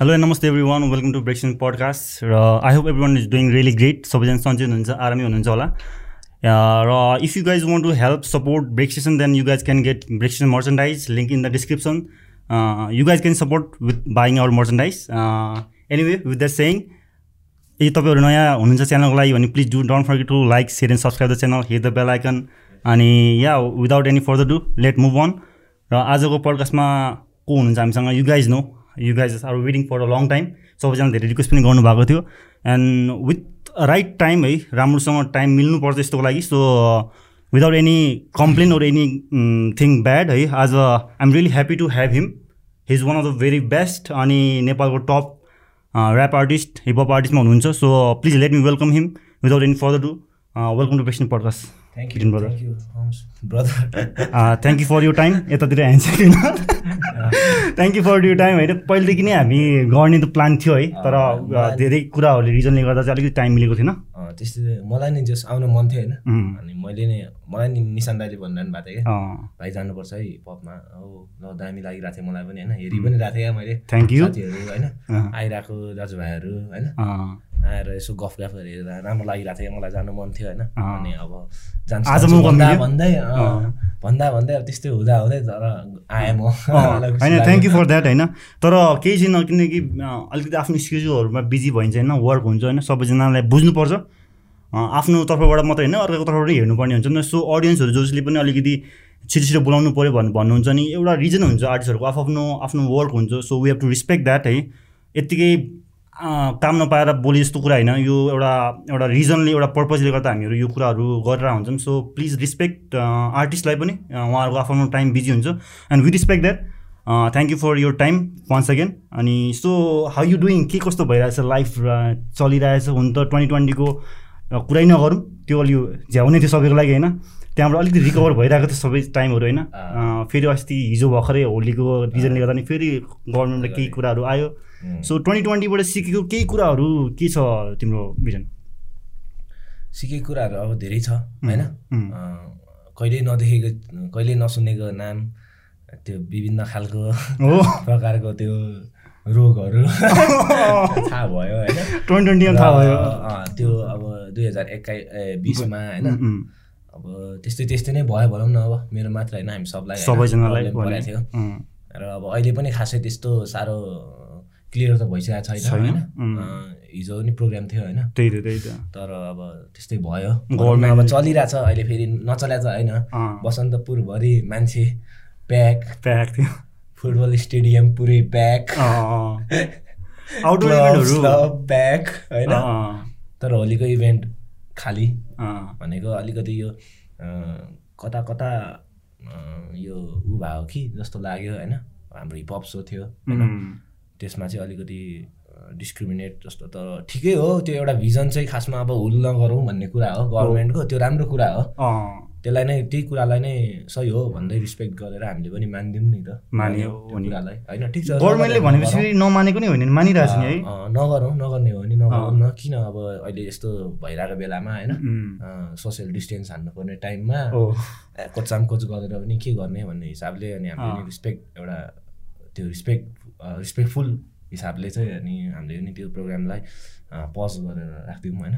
Hello namaste every one welcome to Break Station podcast र I hope every one is doing really great सबैजना सन्चै हुनुहुन्छ आरामै हुनुहुन्छ होला। र if you guys want to help support Break Station then you guys can get Break Station merchandise link in the description you guys can support with buying our merchandise anyway with the sang यदि तपाईँहरू नयाँ हुनुहुन्छ च्यानलको लागि भने please do don't forget to like share and subscribe the channel hit the bell icon अनि या without any further do let move on र आजको पडकास्टमा को हुनुहुन्छ हामीसँग? You guys know you guys are waiting for a long time सबैजना धेरै request पनि गर्नुभएको थियो. एन्ड विथ राइट टाइम है राम्रोसँग टाइम मिल्नुपर्छ यस्तोको लागि. So without any complain or any thing bad है आज I am really happy to have him he is one of the very best अनि नेपालको टप ऱ्याप आर्टिस्ट हिपहप आर्टिस्टमा हुनुहुन्छ. So please let me welcome him without any further to welcome to passion podcast thank you brother thank you for यो time यतातिर छैन thank you for यो time होइन? पहिलेदेखि नै हामी गर्ने त प्लान थियो है तर धेरै कुराहरूले रिजनले गर्दा चाहिँ अलिकति टाइम मिलेको थिएन। त्यस्तै मलाई नि जस आउनु मन थियो होइन? अनि मैले नै मलाई नि निशान दाइले भनिरहनु भएको थियो क्या। भाइ जानुपर्छ है पपमा। हो ल दामी लागिरहेको थियो मलाई पनि होइन? हेरि पनि रहेको थिएँ क्या मैले। You. साथीहरू होइन? आइरहेको दाजुभाइहरू होइन। आएर यसो गफ गफ हेरेर राम्रो लागिरहेको थियो। मलाई जानु मन थियो होइन। अनि अब जान्छु भन्दा? भन्दै। भन्दा भन्दै अब त्यस्तै हुँदा हुँदै तर आएँ म। होइन। थ्याङ्क यू फर द्याट होइन? तर केही छैन किनकि अलिकति आफ्नो स्केजुहरूमा बिजी भइन्छ होइन? वर्क हुन्छ होइन? सबैजनालाई बुझ्नुपर्छ। आफ्नो तर्फबाट मात्रै होइन? अर्काको तर्फबाट हेर्नुपर्ने हुन्छ। नि सो अडियन्सहरू जसले पनि अलिकति छिटो छिटो बोलाउनु पऱ्यो भन् भन्नुहुन्छ नि एउटा रिजन हुन्छ आर्टिस्टहरूको आफ्नो आफ्नो वर्क हुन्छ। So we have to respect that है? यत्तिकै काम नपाएर बोले जस्तो कुरा होइन। यो एउटा एउटा रिजनले एउटा पर्पजले गर्दा हामीहरू यो कुराहरू गरेर हुन्छौँ सो प्लिज रिस्पेक्ट आर्टिस्टलाई पनि उहाँहरूको आफ्नो टाइम बिजी हुन्छ। And we respect that thank you for your time once again अनि सो हाउ यु डुइङ के कस्तो भइरहेछ लाइफ चलिरहेछ हुन त ट्वेन्टी ट्वेन्टीको कुरै नगरौँ। त्यो अलि झ्याउने थियो सबैको लागि होइन? त्यहाँबाट अलिकति रिकभर भइरहेको थियो सबै टाइमहरू होइन? फेरि अस्ति हिजो भर्खरै होलीको रिजनले गर्दा नि फेरि गभर्मेन्टले केही कुराहरू आयो. सो ट्वेन्टी ट्वेन्टीबाट सिकेको केही कुराहरू के छ तिम्रो भिजन सिकेको कुराहरू अब धेरै छ होइन? उम्. अँ, कहिले नदेखेको कहिले नसुनेको नाम त्यो विभिन्न खालको हो प्रकारको त्यो रोगहरू थाहा भयो होइन? ट्वेन्टी ट्वेन्टीमा थाहा भयो। त्यो अब दुई हजार एक्काइस बिसमा होइन? उम्, उम्. अब त्यस्तै त्यस्तै नै भयो भनौँ न अब मेरो मात्र होइन हामी सबलाई होइन, सबैजनालाई। परेको थियो. र अब अहिले पनि खासै त्यस्तो साह्रो क्लियर त भइसकेको छैन होइन? हिजो पनि प्रोग्राम थियो होइन? त्यही त त्यही त। तर अब त्यस्तै भयो। अब चलिरहेछ अहिले फेरि नचल्या त होइन? बसन्तपुरभरि मान्छे प्याक। प्याक थियो। फुटबल स्टेडियम पुरै प्याक। प्याक होइन? तर होलीको इभेन्ट खाली। भनेको अलिकति यो कता कता यो ऊ भयो कि जस्तो लाग्यो होइन? हाम्रो हिपहप सो थियो. त्यसमा चाहिँ अलिकति डिस्क्रिमिनेट जस्तो तर ठिकै हो। त्यो एउटा भिजन चाहिँ खासमा अब हुल नगरौँ भन्ने कुरा हो गभर्मेन्टको त्यो राम्रो कुरा हो। त्यसलाई नै त्यही कुरालाई नै सही हो भन्दै रिस्पेक्ट गरेर हामीले पनि मानिदिउँ नि त। मानियो नि। कुरालाई। होइन ठिक छ गभर्मेन्टले नगरौँ, भनेपछि फेरि नमानेको नै होइन नि मानिरहेको छ नि है। अँ, अँ, नगरौँ नगर्ने हो भने नगरौँ न। किन अब अहिले यस्तो भइरहेको बेलामा होइन. सोसियल डिस्टेन्स हान्नुपर्ने टाइममा ओ ए, कोचाम कोच गरेर पनि के गर्ने भन्ने हिसाबले अनि हामीले. नि रिस्पेक्ट एउटा त्यो रिस्पेक्ट रिस्पेक्टफुल हिसाबले चाहिँ अनि हामीले पनि त्यो प्रोग्रामलाई पज गरेर राखिदिउँ होइन?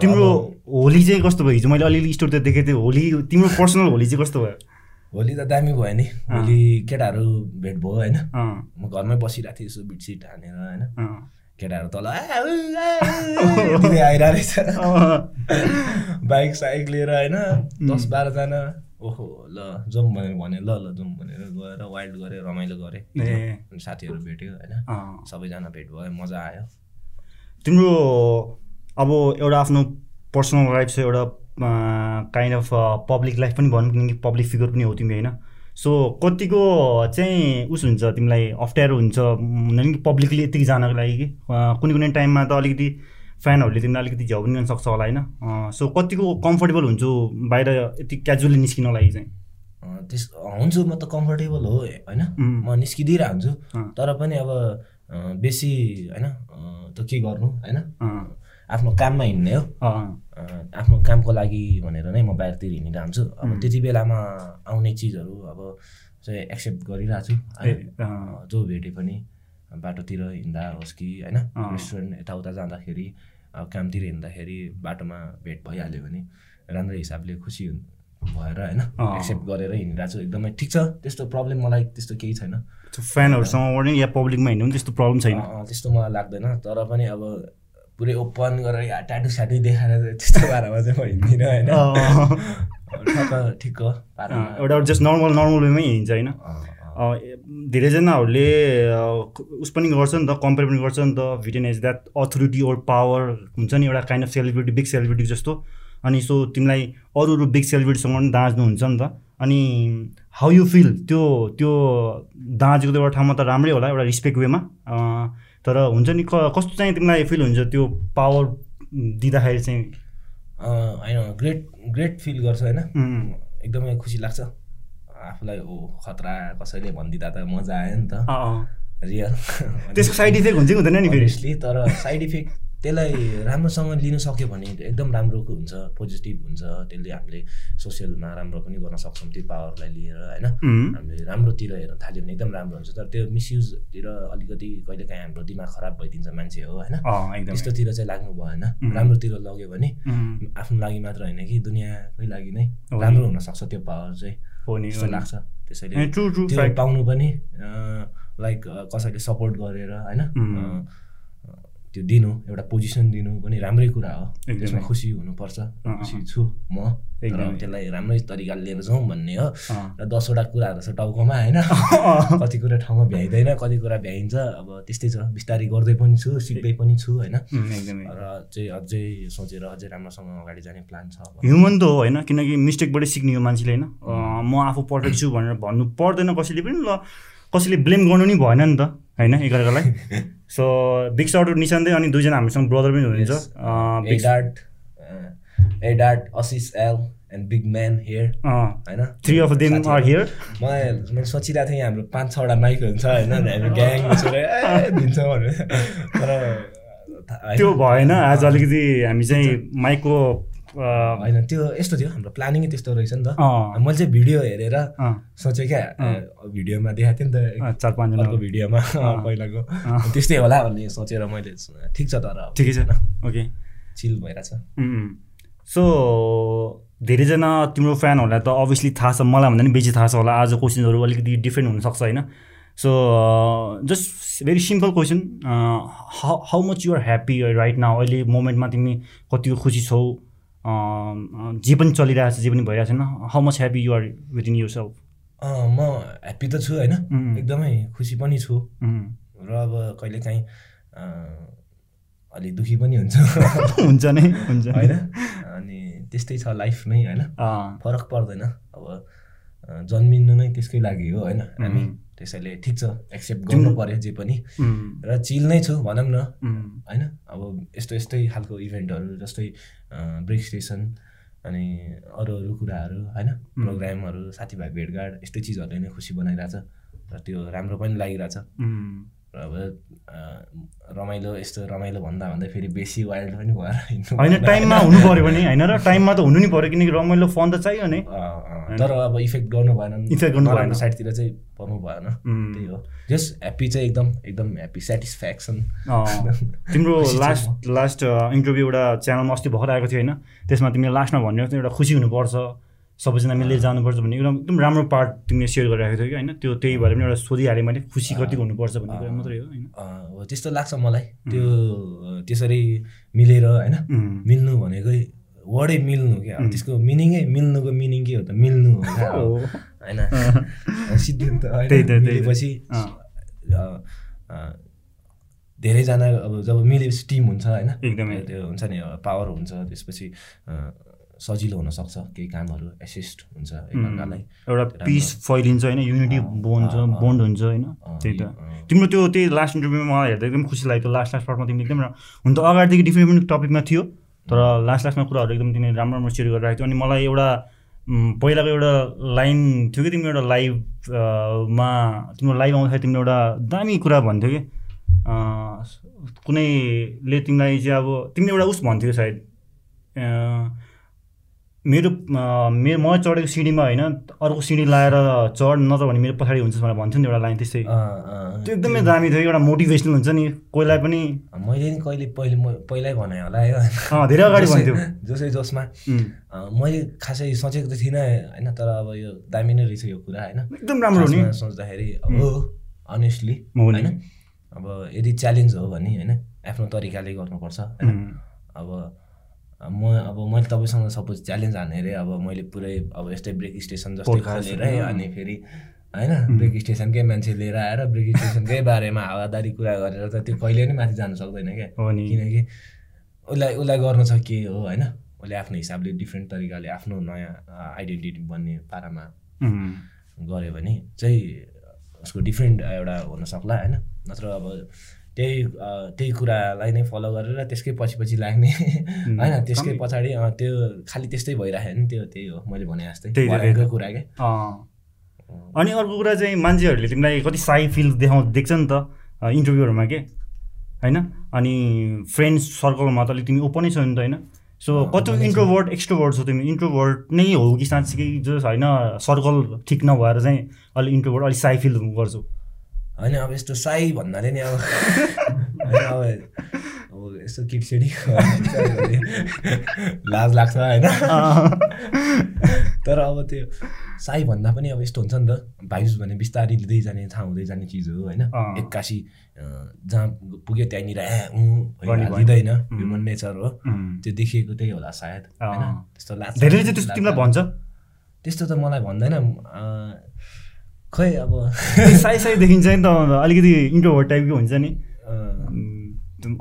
तिम्रो होली चाहिँ कस्तो भयो हिजो? मैले अलिअलि स्टोरी त देखेको थिएँ होली तिम्रो पर्सनल होली चाहिँ कस्तो भयो? होली त दामी भयो नि। होली केटाहरू भेट भयो होइन? म घरमै बसिरहेको थिएँ यसो बिटसिट हानेर होइन. केटाहरू तल आइरहेको रहेछ बाइक साइक लिएर होइन? दस बाह्रजना ओहो ल जाउँ भनेर भने ल ल जाउँ भनेर गएर वाइल्ड गरेँ रमाइलो गरेँ। साथीहरू भेट्यो होइन. सबैजना भेट भयो मजा आयो। तिम्रो अब एउटा आफ्नो पर्सनल लाइफ छ एउटा काइन्ड अफ पब्लिक लाइफ पनि भनौँ किनकि पब्लिक फिगर पनि हो तिमी होइन। सो कतिको चाहिँ उस हुन्छ तिमीलाई अप्ठ्यारो हुन्छ? हुन्छ नि पब्लिकली यतिकै जानको लागि कि? कुनै कुनै टाइममा त अलिकति फ्यानहरूले तिमीलाई अलिकति झ्याउ पनि गर्न सक्छ होला होइन? सो कतिको कम्फर्टेबल हुन्छु बाहिर यति क्याजुअली निस्किनको लागि चाहिँ? त्यस हुन्छु म त कम्फर्टेबल हो होइन. म निस्किदिइरह हुन्छु अँ. तर पनि अब बेसी होइन त के गर्नु होइन? आफ्नो काममा हिँड्ने हो। आफ्नो कामको लागि भनेर नै म बाहिरतिर हिँडिरहन्छु। अब. त्यति बेलामा आउने चिजहरू अब चाहिँ एक्सेप्ट गरिरहेको छु जो भेटे पनि। बाटोतिर हिँड्दा होस् कि होइन रेस्टुरेन्ट यताउता जाँदाखेरि कामतिर हिँड्दाखेरि बाटोमा भेट भइहाल्यो भने राम्रै हिसाबले खुसी हुन् भएर होइन एक्सेप्ट गरेर हिँडिरहेको छु। एकदमै ठिक छ। त्यस्तो प्रब्लम मलाई त्यस्तो केही छैन। फ्यानहरूसँग ओर्ने या पब्लिकमा हिँड्नु पनि त्यस्तो प्रब्लम छैन? त्यस्तो मलाई लाग्दैन। तर पनि अब पुरै ओपन गरेर या ट्याटु स्याटु देखाएर त्यस्तो पारामा चाहिँ म हिँड्दिनँ होइन। ठक्क ठिक हो एउटा जस्ट नर्मल नर्मल वेमै हिँड्छ होइन? धेरैजनाहरूले उस पनि गर्छ नि त कम्पेयर पनि गर्छ नि त VTEN as that authority or power हुन्छ नि एउटा kind of celebrity big celebrity जस्तो। अनि सो तिमीलाई अरू अरू बिग सेलिब्रिटीसँग पनि दाँच्नु हुन्छ नि त। अनि हाउ यु फिल त्यो त्यो दाँजेको त एउटा ठाउँमा त राम्रै होला एउटा रिस्पेक्ट वेमा तर हुन्छ नि क कस्तो चाहिँ तिमीलाई फिल हुन्छ त्यो पावर दिँदाखेरि चाहिँ? होइन ग्रेट ग्रेट फिल गर्छ होइन? एकदमै खुसी लाग्छ। आफूलाई ओ खतरा कसैले भनिदिँदा त मजा आयो नि त। रियल त्यसको साइड इफेक्ट हुन्छ कि हुँदैन नि फेरि? तर साइड इफेक्ट त्यसलाई राम्रोसँग लिन सक्यो भने एकदम राम्रो हुन्छ पोजिटिभ हुन्छ। त्यसले हामीले सोसियलमा राम्रो पनि गर्न सक्छौँ त्यो पावरलाई लिएर होइन? हामीले राम्रोतिर हेर्न थाल्यो भने एकदम राम्रो हुन्छ। तर त्यो मिसयुजतिर अलिकति कहिलेकाहीँ हाम्रो दिमाग खराब भइदिन्छ मान्छे हो होइन? त्यस्तोतिर चाहिँ लाग्नु भएन। राम्रोतिर लग्यो भने आफ्नो लागि मात्र होइन कि दुनियाँकै लागि नै हो नि। राम्रो हुनसक्छ त्यो पावर चाहिँ। हो नि त्यस्तो लाग्छ त्यसैले। त्यो पाउनु पनि लाइक कसैले सपोर्ट गरेर होइन? त्यो दिनु एउटा पोजिसन दिनु पनि राम्रै कुरा हो। त्यसमा खुसी हुनुपर्छ। खुसी छु म। त्यसलाई राम्रै तरिकाले लिएर जाउँ भन्ने हो। र दसवटा कुराहरू छ टाउकोमा होइन? कति कुरा ठाउँमा भ्याइँदैन कति कुरा भ्याइन्छ। अब त्यस्तै छ। बिस्तारै गर्दै पनि छु सिक्दै पनि छु होइन? र चाहिँ अझै सोचेर अझै राम्रोसँग अगाडि जाने प्लान छ ह्युमन त हो होइन? किनकि मिस्टेकबाटै सिक्ने हो मान्छेले होइन? म आफू पर्फेक्ट छु भनेर भन्नु पर्दैन कसैले पनि ल कसैले ब्लेम गर्नु नि भएन नि त होइन एकअर्कालाई? सो बिग सर्ट निशान्तै अनि दुईजना हामीसँग ब्रदर पनि हुनुहुन्छ। बिग एडार्ट असिस L and big man here होइन? Three of them are here मलाई मैले सोचिरहेको थिएँ हाम्रो पाँच छवटा माइक हुन्छ होइन? ग्याङ ए दिन्छ भनेर। तर त्यो भएन आज अलिकति हामी चाहिँ माइकको होइन त्यो यस्तो थियो हाम्रो प्लानिङै त्यस्तो रहेछ नि त। मैले चाहिँ भिडियो हेरेर सोचेँ क्या भिडियोमा देखाएको थिएँ नि त चार पाँचजना अर्को भिडियोमा पहिलाको। त्यस्तै होला भन्ने सोचेर मैले ठिक छ तर ठिकै छ। ओके। चिल भइरहेछ। सो धेरैजना तिम्रो फ्यानहरूलाई त अभियसली थाहा छ मलाई भन्दा पनि बेसी थाहा छ होला आज क्वेसनहरू अलिकति डिफ्रेन्ट हुनसक्छ होइन? So just very simple question how how much you're happy right now अहिले मोमेन्टमा तिमी कतिको खुसी छौ? जे पनि चलिरहेको छ जे पनि भइरहेको छैन। How much happy you're with in your self म ह्याप्पी त छु होइन? एकदमै खुसी पनि छु। र अब कहिलेकाहीँ अँ, अलि दुःखी पनि हुन्छ। हुन्छ नै हुन्छ होइन? अनि त्यस्तै छ लाइफ नै होइन? फरक पर्दैन। अब जन्मिनु नै त्यसकै लागि हो होइन? हामी त्यसैले ठिक छ एक्सेप्ट गर्नु पऱ्यो जे पनि। र चिल नै छु भनौँ न। होइन? अब यस्तो यस्तै खालको इभेन्टहरू जस्तै ब्रेक स्टेसन अनि अरू अरू कुराहरू होइन? प्रोग्रामहरू साथीभाइ भेटघाट यस्तै चिजहरूले नै खुसी बनाइरहेछ। र त्यो राम्रो पनि लागिरहेछ। अब रमाइलो यस्तो रमाइलो भन्दा भन्दै फेरि बेसी वाइल्ड पनि भएर होइन टाइममा हुनु पऱ्यो भने होइन र टाइममा त हुनु नि पऱ्यो किनकि रमाइलो फन त चाहियो नि। तर अब इफेक्ट गर्नु भएन Effect गर्नु भएन। साइडतिर चाहिँ पर्नु भएन. त्यही हो। जस्ट ह्याप्पी चाहिँ एकदम एकदम ह्याप्पी सेटिस्फ्याक्सन तिम्रो लास्ट लास्ट इन्टरभ्यू एउटा च्यानलमा अस्ति भर्खर आएको थियो होइन? त्यसमा तिमीले लास्टमा भन्यो एउटा खुसी हुनुपर्छ। सबैजना मिलेर जानुपर्छ भन्ने एकदम एकदम राम्रो पार्ट तिमीले सेयर गरिरहेको थियो कि होइन? त्यो त्यही भएर पनि एउटा सोधिहालेँ मैले खुसी कतिको हुनुपर्छ भन्ने कुरा मात्रै हो होइन? हो त्यस्तो लाग्छ मलाई। त्यो त्यसरी मिलेर होइन? मिल्नु भनेकै वर्डै मिल्नु क्या। अब त्यसको मिनिङै मिल्नुको मिनिङ के हो त? मिल्नु हो। होइन? सिद्धान्त त। मिलेपछि धेरैजना अब जब मिलेपछि टिम हुन्छ होइन? एकदमै। त्यो हुन्छ नि पावर हुन्छ त्यसपछि सजिलो हुनसक्छ केही कामहरू एसिस्ट हुन्छ एकअर्कालाई एउटा पिस फैलिन्छ होइन युनिटी बोन्ड बोन्ड हुन्छ होइन त्यही त। तिम्रो त्यो त्यही लास्ट इन्टरभ्यूमा मलाई हेर्दा एकदम खुसी लाग्यो लास्ट लास्ट पार्टमा तिमीले एकदम हुन त अगाडिदेखि डिफ्रेन्ट डिफ्रेन्ट टपिकमा थियो तर लास्ट लास्टमा कुराहरू एकदम तिमीले राम्रो राम्रो सेयर गरिरहेको थियो। अनि मलाई एउटा पहिलाको एउटा लाइन थियो कि तिम्रो एउटा लाइभ मा तिम्रो लाइभ आउँदाखेरि तिमीले एउटा दामी कुरा भन्थ्यो कि कुनैले तिमीलाई चाहिँ अब तिमीले एउटा उस भन्थ्यो सायद मेरो मेरो म चढेको सिँढीमा होइन अर्को सिँढी लाएर चढ नत्र भने मेरो पछाडि हुन्छ भनेर भन्थ्यो नि एउटा लाइन त्यस्तै। त्यो एकदमै दामी थियो एउटा मोटिभेसनल हुन्छ नि कोहीलाई पनि। मैले नि कहिले पहिले म पहिल्यै भने होला है। धेरै अगाडि भन्थ्यो। जसै जसमा। मैले खासै सोचेको त थिइनँ होइन तर अब यो दामी नै रहेछ यो कुरा होइन। एकदम राम्रो नि। सोच्दाखेरि हो अनेस्टली होइन। अब यदि च्यालेन्ज हो भने होइन आफ्नो तरिकाले गर्नुपर्छ होइन। अब म अब मैले तपाईँसँग सपोज च्यालेन्ज हाने अरे अब मैले पुरै अब यस्तै ब्रेक स्टेसन जस्तै खोलेर अनि फेरि होइन ब्रेक स्टेसनकै मान्छे लिएर आएर ब्रेक स्टेसनकै बारेमा हावादारी कुरा गरेर त त्यो कहिले नै माथि जानु सक्दैन क्या। किनकि उसलाई उसलाई गर्नु छ के हो होइन? उसले आफ्नो हिसाबले डिफ्रेन्ट तरिकाले आफ्नो नयाँ आइडेन्टिटी बन्ने पारामा गऱ्यो भने चाहिँ उसको डिफ्रेन्ट एउटा हुनसक्ला होइन? नत्र अब त्यही त्यही कुरालाई नै फलो गरेर त्यसकै पछि पछि लाग्ने। होइन त्यसकै पछाडि त्यो खालि त्यस्तै भइराख्यो नि त्यो त्यही हो मैले भने जस्तै। त्यही कुरा क्या अनि अर्को कुरा चाहिँ मान्छेहरूले तिमीलाई कति साई फिल देखाउ देख्छ नि त इन्टरभ्यूहरूमा के? होइन? अनि फ्रेन्ड्स सर्कलमा त अलिक तिमी ओपनै छ नि त होइन? सो कति इन्ट्रोभर्ट एक्स्ट्रोभर्ट छौ तिमी? इन्ट्रोभर्ट नै हो कि साँच्चै जो होइन सर्कल ठिक नभएर चाहिँ अलिक इन्ट्रोभर्ट अलिक साई फिल गर्छौ। होइन अब यस्तो साई भन्नाले नि अब अब अब यस्तो किटसिडी लाज लाग्छ होइन। तर अब त्यो साई भन्दा पनि अब यस्तो हुन्छ नि त भाइस भने बिस्तारै लिँदै जाने थाहा हुँदै जाने चिज हो होइन। एक्कासी जहाँ पुग्यो त्यहाँनिर लिँदैन ह्युमन नेचर हो। त्यो देखिएको त्यही होला सायद होइन। त्यस्तो लाग्छ। भन्छ? त्यस्तो त मलाई भन्दैन खै अब साई साई देखिन्छ नि त अलिकति इन्ट्रोभर्ट टाइपको हुन्छ नि।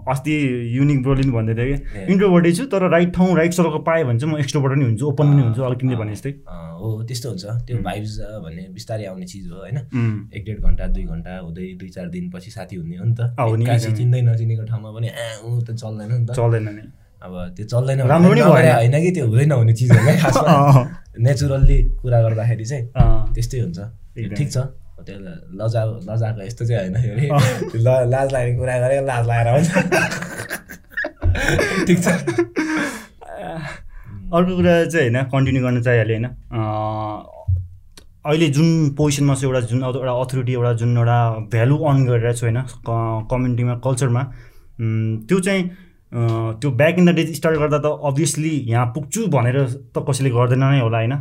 अस्ति युनिक ब्रोलिन भन्दै थियो कि। इन्ट्रोभर्टै छु तर राइट ठाउँ राइट सर्कल पाएँ भने चाहिँ म एक्स्ट्रोभर्ट नि हुन्छु ओपन पनि हुन्छु अलिकति भने जस्तै। हो त्यस्तो हुन्छ। त्यो भाइब्स भन्ने बिस्तारै आउने चिज हो होइन? एक डेढ घन्टा दुई घन्टा हुँदै दुई चार दिनपछि साथी हुने हो नि त। चिन्दै नचिनेको ठाउँमा पनि आ त चल्दैन नि त। चल्दैन नि। अब त्यो चल्दैन राम्रो होइन कि त्यो हुँदैन हुने चिज हो खासमा नेचुरल्ली कुरा गर्दाखेरि चाहिँ त्यस्तै हुन्छ। ठिक छ। त्यो लजा लजाको यस्तो चाहिँ होइन ल लाज लाग्ने कुरा गरेको लाज लगाएर हुन्छ। ठिक छ। अर्को कुरा चाहिँ होइन कन्टिन्यू गर्न चाहिहाल्यो होइन। अहिले जुन पोजिसनमा छ एउटा जुन एउटा अथोरिटी एउटा जुन एउटा भ्यालु अन गरिरहेको छु होइन कम्युनिटीमा कल्चरमा त्यो चाहिँ त्यो back in the days start गर्दा त अभियसली यहाँ पुग्छु भनेर त कसैले गर्दैन नै होला होइन।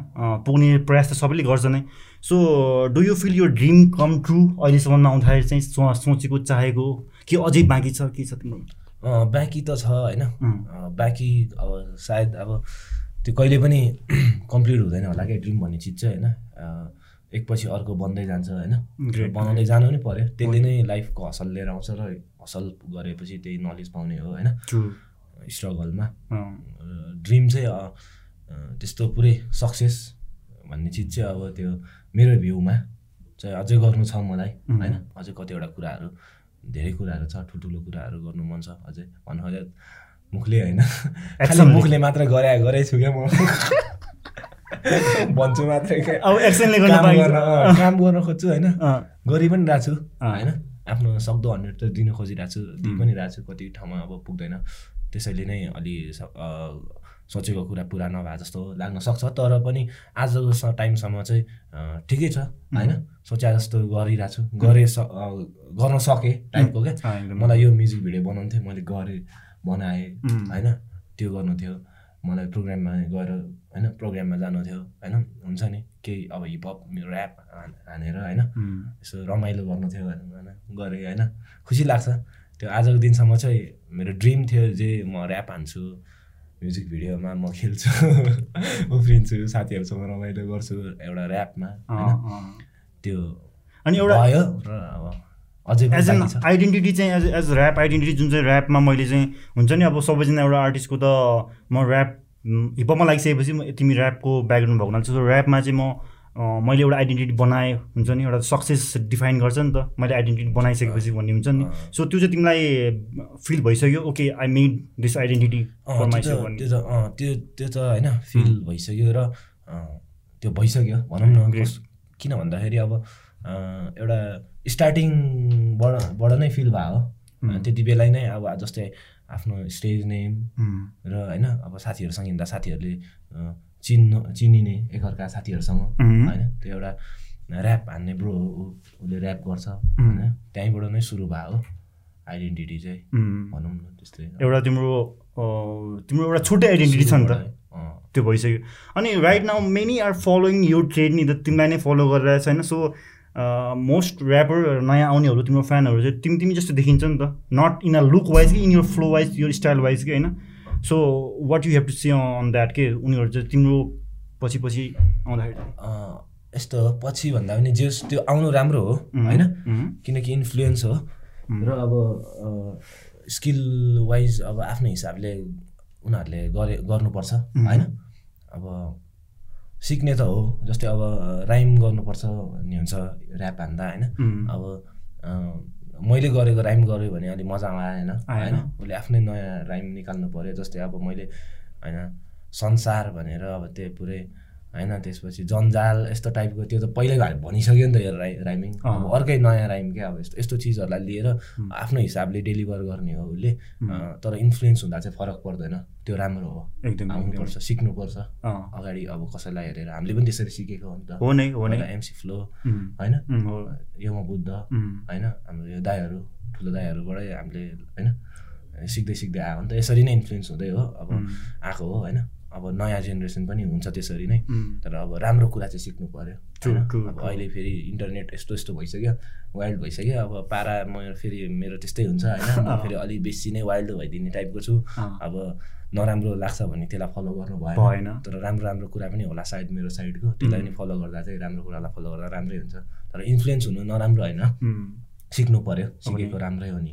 पुग्ने प्रयास त सबैले गर्छ नै। सो डु यु फिल यो ड्रिम कम ट्रु अहिलेसम्म आउँदाखेरि चाहिँ सोचेको चाहेको कि अझै बाँकी छ के छ तिम्रो? बाँकी त छ होइन। बाँकी अब सायद अब त्यो कहिले पनि कम्प्लिट हुँदैन होला क्या ड्रिम भन्ने चिज चाहिँ होइन। एकपछि अर्को बन्दै जान्छ होइन। बनाउँदै जानु पनि पऱ्यो त्यसले नै लाइफको हसल लिएर आउँछ र हसल गरेपछि त्यही नलेज पाउने हो होइन? स्ट्रगलमा ड्रिम चाहिँ त्यस्तो पुरै सक्सेस भन्ने चिज चाहिँ अब त्यो मेरो भ्यूमा चाहिँ अझै गर्नु छ मलाई होइन? अझै कतिवटा कुराहरू धेरै कुराहरू छ ठुल्ठुलो कुराहरू गर्नु मन छ अझै भन्नु खोजे मुखले होइन? खालि मुखले मात्र गरे गरे छु क्या म? भन्छु मात्रै काम गर्न खोज्छु होइन? गरि पनि रहेको छु होइन? आफ्नो सक्दो हन्ड्रेड त दिन खोजिरहेको छु दिइ पनि रहेको छु कति ठाउँमा अब पुग्दैन। त्यसैले नै अलि सोचेको कुरा पुरा नभए जस्तो लाग्न सक्छ तर पनि आजको टाइमसम्म चाहिँ ठिकै छ होइन? सोचे जस्तो गरिरहेको छु गरेँ गर्न सकेँ टाइपको क्या? मलाई यो म्युजिक भिडियो बनाउनु थियो मैले गरेँ बनाएँ होइन? त्यो गर्नु थियो। मलाई प्रोग्राममा गएर होइन प्रोग्राममा जानु थियो होइन हुन्छ नि केही अब हिपहप ऱ्याप हानेर होइन यसो रमाइलो गर्नु थियो होइन गरेँ होइन खुसी लाग्छ। त्यो आजको दिनसम्म चाहिँ मेरो ड्रिम थियो जे म ऱ्याप हान्छु म्युजिक भिडियोमा म खेल्छु उफ्रिन्छु साथीहरूसँग रमाइलो गर्छु एउटा ऱ्यापमा त्यो अनि एउटा भयो र अब अझै एज एन आइडेन्टिटी चाहिँ एज एज ऱ्याप आइडेन्टिटी जुन चाहिँ ऱ्यापमा मैले चाहिँ हुन्छ नि अब सबैजना एउटा आर्टिस्टको त म ऱ्याप हिपमा लागिसकेपछि तिमी ऱ्यापको ब्याकग्राउन्ड भएको हुनाले ऱ्यापमा चाहिँ म मैले एउटा आइडेन्टिटी बनाएँ हुन्छ नि एउटा सक्सेस डिफाइन गर्छ नि त। मैले आइडेन्टिटी बनाइसकेपछि भन्ने हुन्छ नि। सो त्यो चाहिँ तिमीलाई फिल भइसक्यो okay I made this identity त्यो त त्यो त्यो त होइन फिल भइसक्यो र त्यो भइसक्यो भनौँ न किन भन्दाखेरि अब एउटा स्टार्टिङबाट नै फिल भयो। त्यति बेला नै अब जस्तै आफ्नो स्टेज नेम र होइन अब साथीहरूसँग हिँड्दा साथीहरूले चिन्नु चिनिने एकअर्का साथीहरूसँग होइन। त्यो एउटा ऱ्याप हान्ने ब्रो हो उसले ऱ्याप गर्छ होइन। त्यहीँबाट नै सुरु भयो हो आइडेन्टिटी चाहिँ भनौँ न त्यस्तै। एउटा तिम्रो तिम्रो एउटा छुट्टै आइडेन्टिटी छ नि त। त्यो भइसक्यो। अनि right now many are following यो ट्रेड नि त तिमीलाई नै फलो गरिरहेछ होइन? सो मोस्ट ऱ्यापर नयाँ आउनेहरू तिम्रो फ्यानहरू चाहिँ तिमी तिमी जस्तो देखिन्छ नि त। Not in a look wise कि इन यर फ्लो वाइज यो स्टाइल वाइज कि होइन? So what you have to see on that के उनीहरू चाहिँ तिम्रो पछि पछि आउँदाखेरि? यस्तो पछि भन्दा पनि जे त्यो आउनु राम्रो हो होइन? किनकि इन्फ्लुएन्स हो। र अब स्किल वाइज अब आफ्नो हिसाबले उनीहरूले गरे गर्नुपर्छ होइन? अब सिक्ने त हो जस्तै अब राइम गर्नुपर्छ भन्ने हुन्छ ऱ्याप हान्दा होइन? अब मैले गरेको राइम गऱ्यो भने अलिक मजा आएन होइन? उसले आफ्नै नयाँ राइम निकाल्नु पऱ्यो जस्तै अब मैले होइन संसार भनेर अब त्यो पुरै होइन त्यसपछि जन्जाल यस्तो टाइपको त्यो त पहिल्यै भनिसक्यो नि त यो राइ राइमिङ अब अर्कै नयाँ राइम क्या अब यस्तो यस्तो चिजहरूलाई लिएर आफ्नो हिसाबले डेलिभर गर्ने हो उसले। तर इन्फ्लुएन्स हुँदा चाहिँ फरक पर्दैन। त्यो राम्रो हो। एकदम आउनुपर्छ सिक्नुपर्छ। अगाडि अब कसैलाई हेरेर हामीले पनि त्यसरी सिकेको हो नि त। हो नै हो नै। एमसी फ्लो होइन? यम बुद्ध होइन? हाम्रो यो दाईहरू ठुलो दाईहरूबाटै हामीले होइन? सिक्दै सिक्दै आयो भने त यसरी नै इन्फ्लुएन्स हुँदै हो। अब आएको हो होइन? अब नयाँ जेनेरेसन पनि हुन्छ त्यसरी नै। तर अब राम्रो कुरा चाहिँ सिक्नु पऱ्यो अब अहिले फेरि इन्टरनेट यस्तो यस्तो भइसक्यो वाइल्ड भइसक्यो। अब पारा म फेरि मेरो त्यस्तै हुन्छ होइन? म फेरि अलिक बेसी नै वाइल्ड भइदिने टाइपको छु। अब नराम्रो लाग्छ भने त्यसलाई फलो गर्नु भएन। तर राम्रो राम्रो कुरा पनि होला सायद मेरो साइडको। त्यसलाई पनि फलो गर्दा चाहिँ राम्रो कुरालाई फलो गर्दा राम्रै हुन्छ। तर इन्फ्लुएन्स हुनु नराम्रो होइन। सिक्नु पऱ्यो सिकेको राम्रै हो नि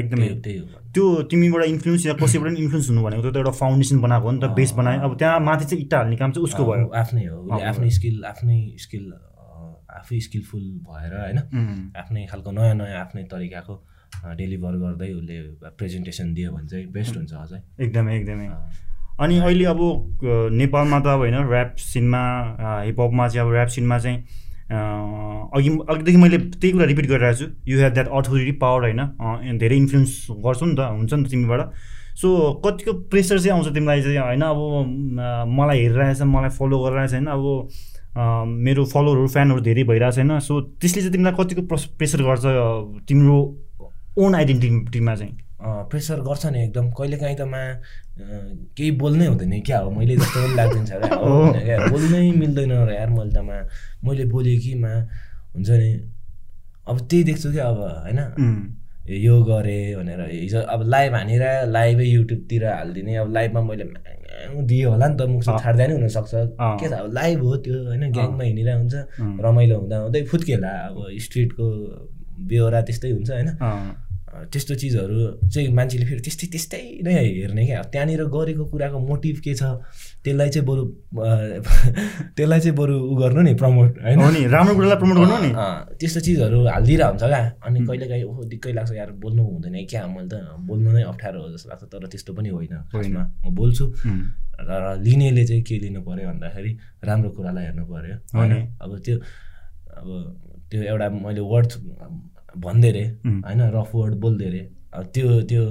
एकदमै। त्यही हो त्यो तिमीबाट इन्फ्लुएन्स या कसैबाट इन्फ्लुएन्स हुनु भनेको त एउटा फाउन्डेसन बनाएको हो नि त बेस बनायो। अब त्यहाँ माथि चाहिँ इट्टा हाल्ने काम चाहिँ उसको भयो। आफ्नै हो उसले आफ्नै स्किल आफ्नै स्किल आफै स्किलफुल भएर होइन? आफ्नै खालको नयाँ नयाँ आफ्नै तरिकाको डेलिभर गर्दै उसले प्रेजेन्टेसन दियो भने चाहिँ बेस्ट हुन्छ अझै। एकदमै एकदमै। अनि अहिले अब नेपालमा त अब होइन ऱ्याप सिनमा हिपहपमा चाहिँ अब ऱ्याप सिनमा चाहिँ अघि अघिदेखि मैले त्यही कुरा रिपिट गरिरहेको छु। You have that authority power होइन? धेरै इन्फ्लुएन्स गर्छु नि त हुन्छ नि तिमीबाट। सो कतिको प्रेसर चाहिँ आउँछ तिमीलाई चाहिँ होइन? अब मलाई हेरिरहेछ मलाई फलो गरिरहेछ होइन? अब मेरो फलोवरहरू फ्यानहरू धेरै भइरहेको छैन सो त्यसले चाहिँ तिमीलाई कतिको प्रेसर गर्छ तिम्रो ओन आइडेन्टिटीमा चाहिँ? प्रेसर गर्छ नि एकदम। कहिलेकाहीँ त मा केही बोल्नै हुँदैन। क्या हो? मैले जस्तो पनि लाग्दिन्छ क्या? बोल्नै मिल्दैन र यार मैले त मा मैले बोलेँ कि मा हुन्छ नि? अब त्यही देख्छु क्या अब होइन? यो गरेँ भनेर। हिजो अब लाइभ हानेर लाइभै युट्युबतिर हालिदिने। अब लाइभमा मैले दियो होला नि त। मुख छाड्दा नि हुनसक्छ। के त अब लाइभ हो त्यो होइन? ग्याङमा हिँडिरहेको हुन्छ। रमाइलो हुँदा हुँदै फुत्केला। अब स्ट्रिटको बेहोरा त्यस्तै हुन्छ होइन? त्यस्तो चिजहरू चाहिँ मान्छेले फेरि त्यस्तै त्यस्तै नै हेर्ने क्या। त्यहाँनिर गरेको कुराको मोटिभ के छ त्यसलाई चाहिँ बरु त्यसलाई चाहिँ बरु उ गर्नु नि प्रमोट होइन? राम्रो कुरालाई प्रमोट गर्नु नि। त्यस्तो चिजहरू हालिदिएर हुन्छ क्या। अनि कहिलेकाहीँ ओहो दिक्कै लाग्छ यार बोल्नु हुँदैन क्या मैले त। बोल्नु नै अप्ठ्यारो हो जस्तो लाग्छ तर त्यस्तो पनि होइन खासमा। म बोल्छु। र लिनेले चाहिँ के लिनु पऱ्यो भन्दाखेरि राम्रो कुरालाई हेर्नु पऱ्यो होइन? अब त्यो अब त्यो एउटा मैले वर्ड भन्दै अरे होइन रफ वर्ड बोल्दै अरे अब त्यो त्यो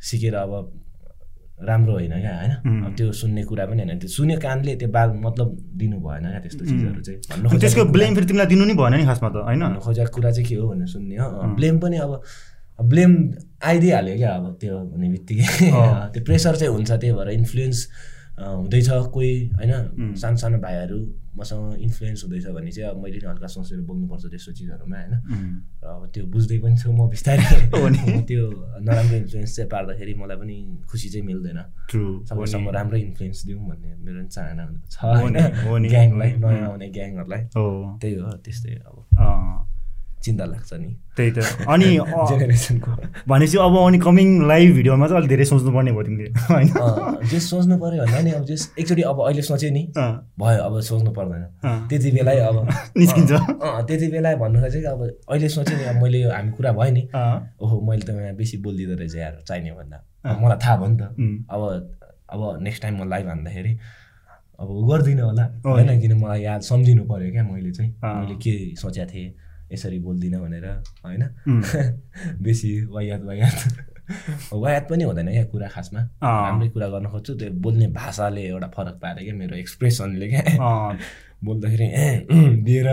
सिकेर अब राम्रो होइन क्या होइन? अब त्यो सुन्ने कुरा पनि होइन। त्यो सुन्यो कानले त्यो बाल मतलब दिनु भएन क्या त्यस्तो चिजहरू चाहिँ। भन्नु त्यसको ब्लेम फेरि तिमीलाई दिनु नि भएन नि खासमा त होइन? खोजेको कुरा चाहिँ के हो भनेर सुन्ने हो। ब्लेम पनि अब ब्लेम आइदिइहाल्यो क्या अब त्यो हुने बित्तिकै। त्यो प्रेसर चाहिँ हुन्छ त्यही भएर इन्फ्लुएन्स हुँदैछ कोही होइन? सानो सानो भाइहरू मसँग इन्फ्लुएन्स हुँदैछ भने चाहिँ अब मैले हल्का सोचेर बोल्नुपर्छ त्यस्तो चिजहरूमा होइन? र अब त्यो बुझ्दै पनि छु म बिस्तारै। त्यो नराम्रो इन्फ्लुएन्स चाहिँ पार्दाखेरि मलाई पनि खुसी चाहिँ मिल्दैन। सबैसँग राम्रै इन्फ्लुएन्स दिउँ भन्ने मेरो चाहना छ होइन? ग्याङलाई नयाँ आउने ग्याङहरूलाई त्यही हो त्यस्तै अब। चिन्ता लाग्छ नि। त्यही त। अनि जेनेरेसनको। भनेपछि अब अनि कमिङ लाइभ भिडियोमा चाहिँ अलिक धेरै सोच्नुपर्ने भयो तिमीले होइन? जे सोच्नु पऱ्यो भन्दा नि अब जे एकचोटि अब अहिले सोचेँ नि। भयो अब सोच्नु पर्दैन। त्यति बेलै अब निस्किन्छ। त्यति बेला भन्नु चाहिँ अब अहिले सोचेँ नि अब मैले हामी कुरा भयो नि। ओहो मैले त बेसी बोलिदिँदो रहेछ यार चाहिने भन्दा। मलाई थाहा भयो नि त। अब अब नेक्स्ट टाइम म लाइभ हान्दाखेरि अब गर्दिनँ होला। होइन किन मलाई याद सम्झिनु पऱ्यो क्या मैले चाहिँ। मैले के सोचेको थिएँ। यसरी बोल्दिनँ भनेर होइन? बेसी वायात वायात वायात पनि हुँदैन क्या कुरा खासमा। राम्रै कुरा गर्न खोज्छु। त्यो बोल्ने भाषाले एउटा फरक पारे क्या मेरो एक्सप्रेसनले क्या। बोल्दाखेरि दिएर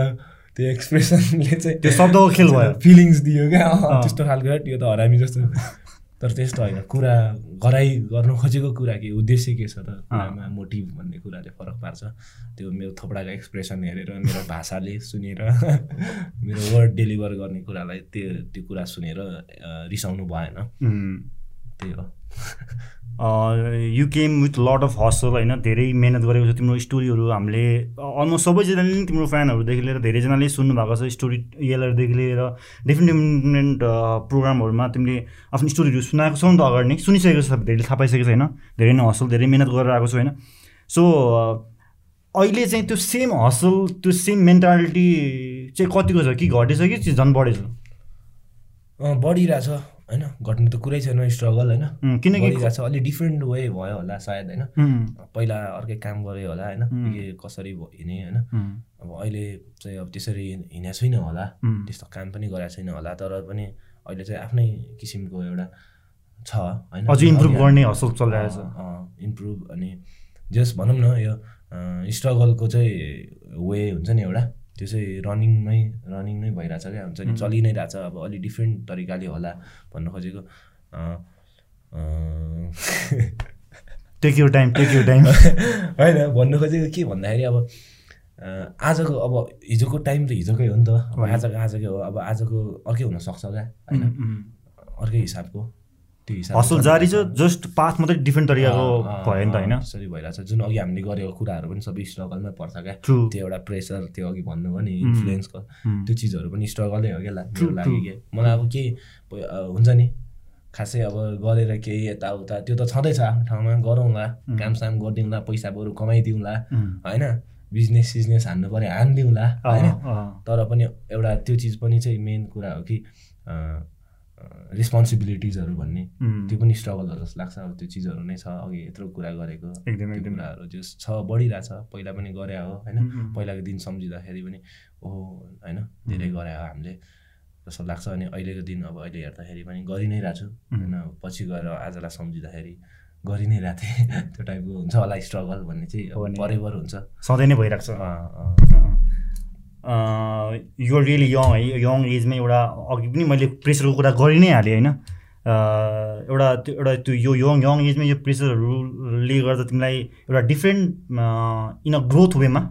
त्यो एक्सप्रेसनले चाहिँ त्यो शब्दको खेल भयो। फिलिङ्स दियो क्या। त्यस्तो खालको त्यो त हरामी जस्तो। तर त्यस्तो होइन। कुरा गराइ गर्नु खोजेको कुरा के? उद्देश्य के छ त? कुरामा मोटिभ भन्ने कुराले फरक पार्छ। त्यो मेरो थोपडाको एक्सप्रेसन हेरेर मेरो भाषाले सुनेर मेरो वर्ड डेलिभर गर्ने कुरालाई त्यो त्यो कुरा सुनेर रिसाउनु भएन। त्यही हो। You came with lot of hustle होइन? धेरै मिहिनेत गरेको छ तिम्रो स्टोरीहरू हामीले अलमोस्ट सबैजनाले नै तिम्रो फ्यानहरूदेखि लिएर धेरैजनाले सुन्नु भएको छ स्टोरी एलहरूदेखि लिएर। डिफ्रेन्ट डिफ्रेन्ट प्रोग्रामहरूमा तिमीले आफ्नो स्टोरीहरू सुनाएको छौ नि त अगाडि नै। सुनिसकेको छ धेरै थाहा पाइसकेको छ होइन? धेरै नै हसल धेरै मिहिनेत गरेर आएको छु होइन? सो अहिले चाहिँ त्यो सेम हसल त्यो सेम मेन्टालिटी चाहिँ कतिको छ? कि घटेछ कि झन् बढेछ? बढिरहेछ। होइन घट्नु त कुरै छैन स्ट्रगल होइन। किनकि छ अलिक डिफ्रेन्ट वे भयो होला सायद होइन। पहिला अर्कै काम गऱ्यो होला होइन। के कसरी हिँडेँ होइन। अब अहिले चाहिँ अब त्यसरी हिँडेको छुइनँ होला त्यस्तो काम पनि गरेको छैन होला तर पनि अहिले चाहिँ आफ्नै किसिमको एउटा छ होइन। अझै इम्प्रुभ गर्ने हसल चलिरहेको छ। इम्प्रुभ अनि जस भनौँ न यो स्ट्रगलको चाहिँ वे हुन्छ नि एउटा। त्यो चाहिँ रनिङमै रनिङ नै भइरहेछ क्या। हुन्छ नि चलि नै रहेछ अब अलिक डिफ्रेन्ट तरिकाले होला भन्नु खोजेको। Take you time take you time होइन भन्नु खोजेको के भन्दाखेरि अब आजको अब हिजोको टाइम त हिजोकै हो नि त। आजको आजकै हो। अब आजको अर्कै हुनसक्छ क्या? होइन? अर्कै हिसाबको। हसल जारी छ जस्ट पाथ मात्रै डिफ्रेन्ट तरिकाको भयो नि त होइन? त्यसरी भइरहेछ। जुन अघि हामीले गरेको कुराहरू पनि सबै स्ट्रगलमै पर्छ क्या। त्यो एउटा प्रेसर त्यो अघि भन्नुभयो नि इन्फ्लुएन्सको त्यो चिजहरू पनि स्ट्रगलै हो क्या मेरो लागि के मलाई अब के हुन्छ नि। खासै अब गरेर केही यताउता त्यो त छँदैछ। आफ्नो ठाउँमा गरौँला कामसाम गरिदिउँला पैसा बरु कमाइदिउँला होइन? बिजनेस सिजनेस हान्नु पऱ्यो हानिदिउँला होइन? तर पनि एउटा त्यो चिज पनि चाहिँ मेन कुरा हो कि रेस्पोन्सिबिलिटिजहरू भन्ने त्यो पनि स्ट्रगल हो जस्तो लाग्छ। अब त्यो चिजहरू नै छ अघि यत्रो कुरा गरेको। एकदम कुराहरू जो छ बढिरहेछ। पहिला पनि गरे हो होइन? पहिलाको दिन सम्झिँदाखेरि पनि ओहो होइन? धेरै गरे हो हामीले जस्तो लाग्छ। अनि अहिलेको दिन अब अहिले हेर्दाखेरि पनि गरि नै रहेको छु होइन? पछि गएर आजलाई सम्झिँदाखेरि गरि नै रहेको थिएँ त्यो टाइपको हुन्छ होला स्ट्रगल भन्ने चाहिँ बरेबर हुन्छ। सधैँ नै भइरहेको छ। यो रियली यङ है यङ एजमै एउटा अघि पनि मैले प्रेसरको कुरा गरि नै हालेँ होइन? एउटा त्यो एउटा त्यो यो यङ यङ एजमै यो प्रेसरहरूले गर्दा तिमीलाई एउटा डिफ्रेन्ट इन अ ग्रोथ वेमा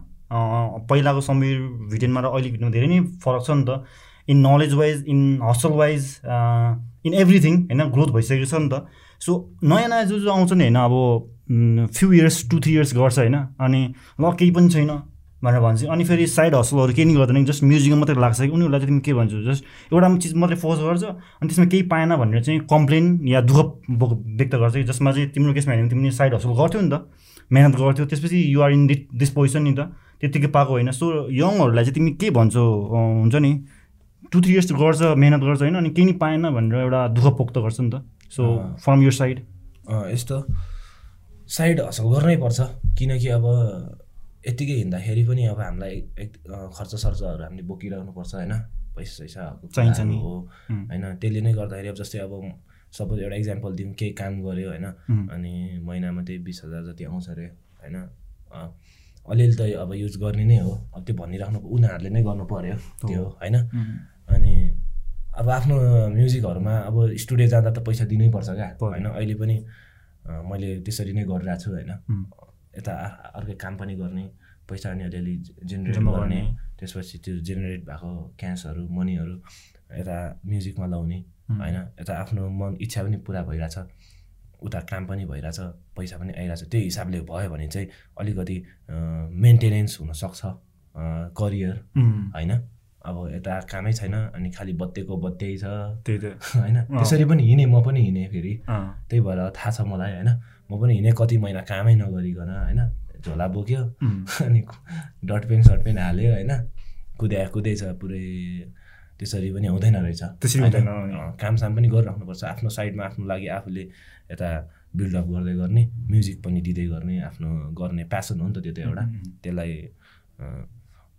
पहिलाको समय भिडियोमा र अहिले भिडियोमा धेरै नै फरक छ नि त। In knowledge wise in hustle wise in everything होइन? ग्रोथ भइसकेको छ नि त। सो नयाँ नयाँ जो जो आउँछ नि होइन? अब few years two three years गर्छ होइन? अनि ल केही पनि छैन। भनेर भन्छ। अनि फेरि साइड हसलहरू केही नि गर्दैन जस्ट म्युजिकमा मात्रै लाग्छ कि उनीहरूलाई चाहिँ तिमी के भन्छौ जस्ट एउटा चिज मात्रै फोर्स गर्छ अनि त्यसमा केही पाएन भनेर चाहिँ कम्प्लेन या दुःख व्यक्त गर्छ कि जसमा चाहिँ तिम्रो केसमा हेऱ्यो भने तिमीले साइड हसल गर्थ्यौ नि त मिहिनेत गर्थ्यौ त्यसपछि युआर इन दिस पोजिसन नि त त्यत्तिकै पाएको होइन। सो यङहरूलाई चाहिँ तिमी के भन्छौ हुन्छ नि टु थ्री इयर्स गर्छ मिहिनेत गर्छ होइन अनि केही नि पाएन भनेर एउटा दुःख पोक्त गर्छ नि त। सो फ्रम यर साइड यस्तो। साइड हसल गर्नै पर्छ किनकि अब यत्तिकै हिँड्दाखेरि पनि अब हामीलाई खर्च सर्चहरू हामीले बोकिरहनुपर्छ होइन? पैसा सैसा चाहिन्छ नि। हो होइन? त्यसले नै गर्दाखेरि अब जस्तै अब सपोज एउटा इक्जाम्पल दिउँ केही काम गऱ्यो होइन? अनि महिनामा त्यही बिस हजार जति आउँछ अरे होइन? अलिअलि त अब युज गर्ने नै हो। अब त्यो भनिराख्नु उनीहरूले नै गर्नु पऱ्यो त्यो होइन? अनि अब आफ्नो म्युजिकहरूमा अब स्टुडियो जाँदा त पैसा दिनैपर्छ क्या होइन? अहिले पनि मैले त्यसरी नै गरिरहेको छु होइन यता अर्कै काम पनि गर्ने पैसा अनि अलिअलि जेनेरेट गर्ने। त्यसपछि त्यो जेनेरेट भएको क्यासहरू मनीहरू यता म्युजिकमा लाउने होइन? यता आफ्नो मन इच्छा पनि पुरा भइरहेछ। उता काम पनि भइरहेछ पैसा पनि आइरहेछ। त्यही हिसाबले भयो भने चाहिँ अलिकति मेन्टेनेन्स हुनसक्छ करियर होइन? अब यता कामै छैन अनि खालि बत्तेको बत्तै छ त्यही त। होइन? त्यसरी पनि हिँडेँ म पनि हिँडेँ फेरि। त्यही भएर थाहा छ मलाई होइन? म पनि हिँडेँ कति महिना कामै नगरिकन होइन? झोला बोक्यो अनि डट पेन सर्ट पेन हाल्यो होइन? कुद्या कुदैछ पुरै त्यसरी पनि हुँदैन रहेछ। कामसाम पनि गरिराख्नुपर्छ। आफ्नो साइडमा आफ्नो लागि आफूले यता बिल्डअप गर्दै गर्ने म्युजिक पनि दिँदै गर्ने आफ्नो गर्ने प्यासन हो नि त त्यो त एउटा। त्यसलाई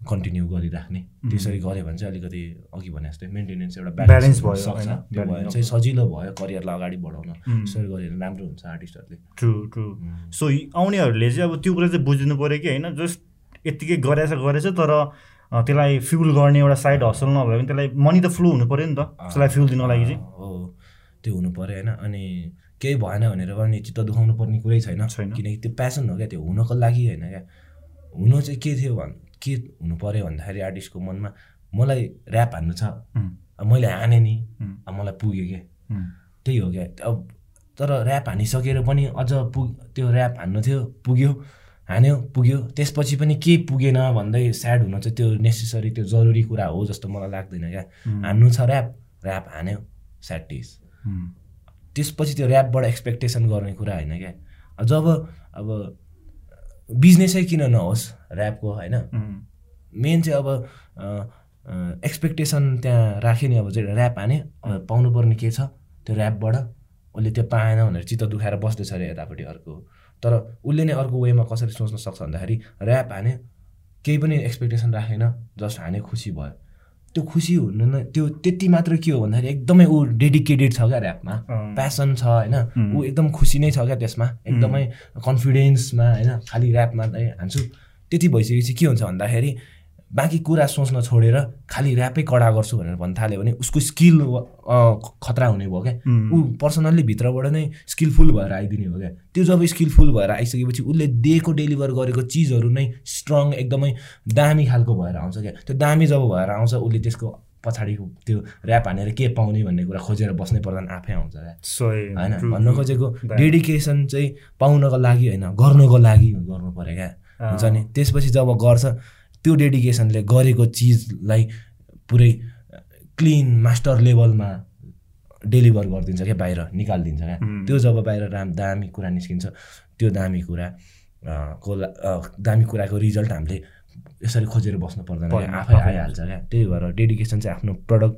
कन्टिन्यू गरिराख्ने। त्यसरी गऱ्यो भने चाहिँ अलिकति अघि भने जस्तै मेन्टेनेन्स एउटा ब्यालेन्स भयो सक्छ। त्यो भने चाहिँ सजिलो भयो करियरलाई अगाडि बढाउन। त्यसरी गऱ्यो भने राम्रो हुन्छ आर्टिस्टहरूले ट्रु ट्रु सो आउनेहरूले चाहिँ अब त्यो कुरा चाहिँ बुझिदिनु पऱ्यो कि होइन? जस्ट यत्तिकै गरेछ गरेछ तर त्यसलाई फ्युल गर्ने एउटा साइड हसल नभयो भने त्यसलाई मनी त फ्लो हुनु पऱ्यो नि त। त्यसलाई फ्युल दिनको लागि चाहिँ। हो। त्यो हुनु पऱ्यो होइन? अनि केही भएन भनेर पनि चित्त दुखाउनु पर्ने कुरै छैन। किनकि त्यो प्यासन हो क्या त्यो हुनको लागि होइन क्या। हुनु चाहिँ के थियो भन् के हुनु पऱ्यो भन्दाखेरि आर्टिस्टको मनमा मलाई ऱ्याप हान्नु छ। मैले हाने नि। अब मलाई पुग्यो क्या। त्यही हो क्या। अब तर ऱ्याप हानिसकेर पनि अझ पुग त्यो ऱ्याप हान्नु थियो पुग्यो हान्यो पुग्यो। त्यसपछि पनि के पुगेन भन्दै स्याड हुन चाहिँ त्यो नेसेसरी त्यो जरुरी कुरा हो जस्तो मलाई लाग्दैन क्या। हान्नु छ ऱ्याप ऱ्याप हान्यो स्याटिस त्यसपछि त्यो ऱ्यापबाट एक्सपेक्टेसन गर्ने कुरा होइन क्या। जब अब बिजनेसै किन नहोस् ऱ्यापको होइन? मेन चाहिँ अब एक्सपेक्टेसन त्यहाँ राख्यो नि अब चाहिँ ऱ्याप हाने पाउनुपर्ने के छ? त्यो ऱ्यापबाट उसले त्यो पाएन भनेर चित्त दुखाएर बस्दैछ अरे यतापट्टि अर्को। तर उसले नै अर्को वेमा कसरी सोच्न सक्छ भन्दाखेरि ऱ्याप हाने केही पनि एक्सपेक्टेसन राखेन जस्ट हाने खुसी भयो। त्यो खुसी हुनु न त्यो त्यति मात्र के हो भन्दाखेरि एकदमै ऊ डेडिकेटेड छ क्या ऱ्यापमा प्यासन छ होइन। ऊ एकदम खुसी नै छ क्या त्यसमा। एकदमै कन्फिडेन्समा होइन खालि ऱ्यापमा हान्छु। त्यति भइसकेपछि के हुन्छ भन्दाखेरि बाँकी कुरा सोच्न छोडेर खालि ऱ्यापै कडा गर्छु भनेर भन्न थाल्यो भने उसको स्किल खतरा हुने भयो क्या। ऊ पर्सनल्ली भित्रबाट नै स्किलफुल भएर आइदिने हो क्या। त्यो जब स्किलफुल भएर आइसकेपछि उसले दिएको डेलिभर गरेको चिजहरू नै स्ट्रङ एकदमै दामी खालको भएर आउँछ क्या। त्यो दामी जब भएर आउँछ उसले त्यसको पछाडिको त्यो ऱ्याप हानेर के पाउने भन्ने कुरा खोजेर बस्नै पर्दा आफै आउँछ क्या। होइन? भन्न खोजेको डेडिकेसन चाहिँ पाउनको लागि होइन गर्नको लागि गर्नु पऱ्यो क्या। हुन्छ नि? त्यसपछि जब गर्छ त्यो डेडिकेसनले गरेको चिजलाई पुरै क्लिन मास्टर लेभलमा डेलिभर गरिदिन्छ क्या बाहिर निकालिदिन्छ क्या। त्यो जब बाहिर राम दामी कुरा निस्किन्छ त्यो दामी कुरा को दामी कुराको रिजल्ट हामीले यसरी खोजेर बस्नु पर्दैन आफै आइहाल्छ क्या। त्यही भएर डेडिकेसन चाहिँ आफ्नो प्रडक्ट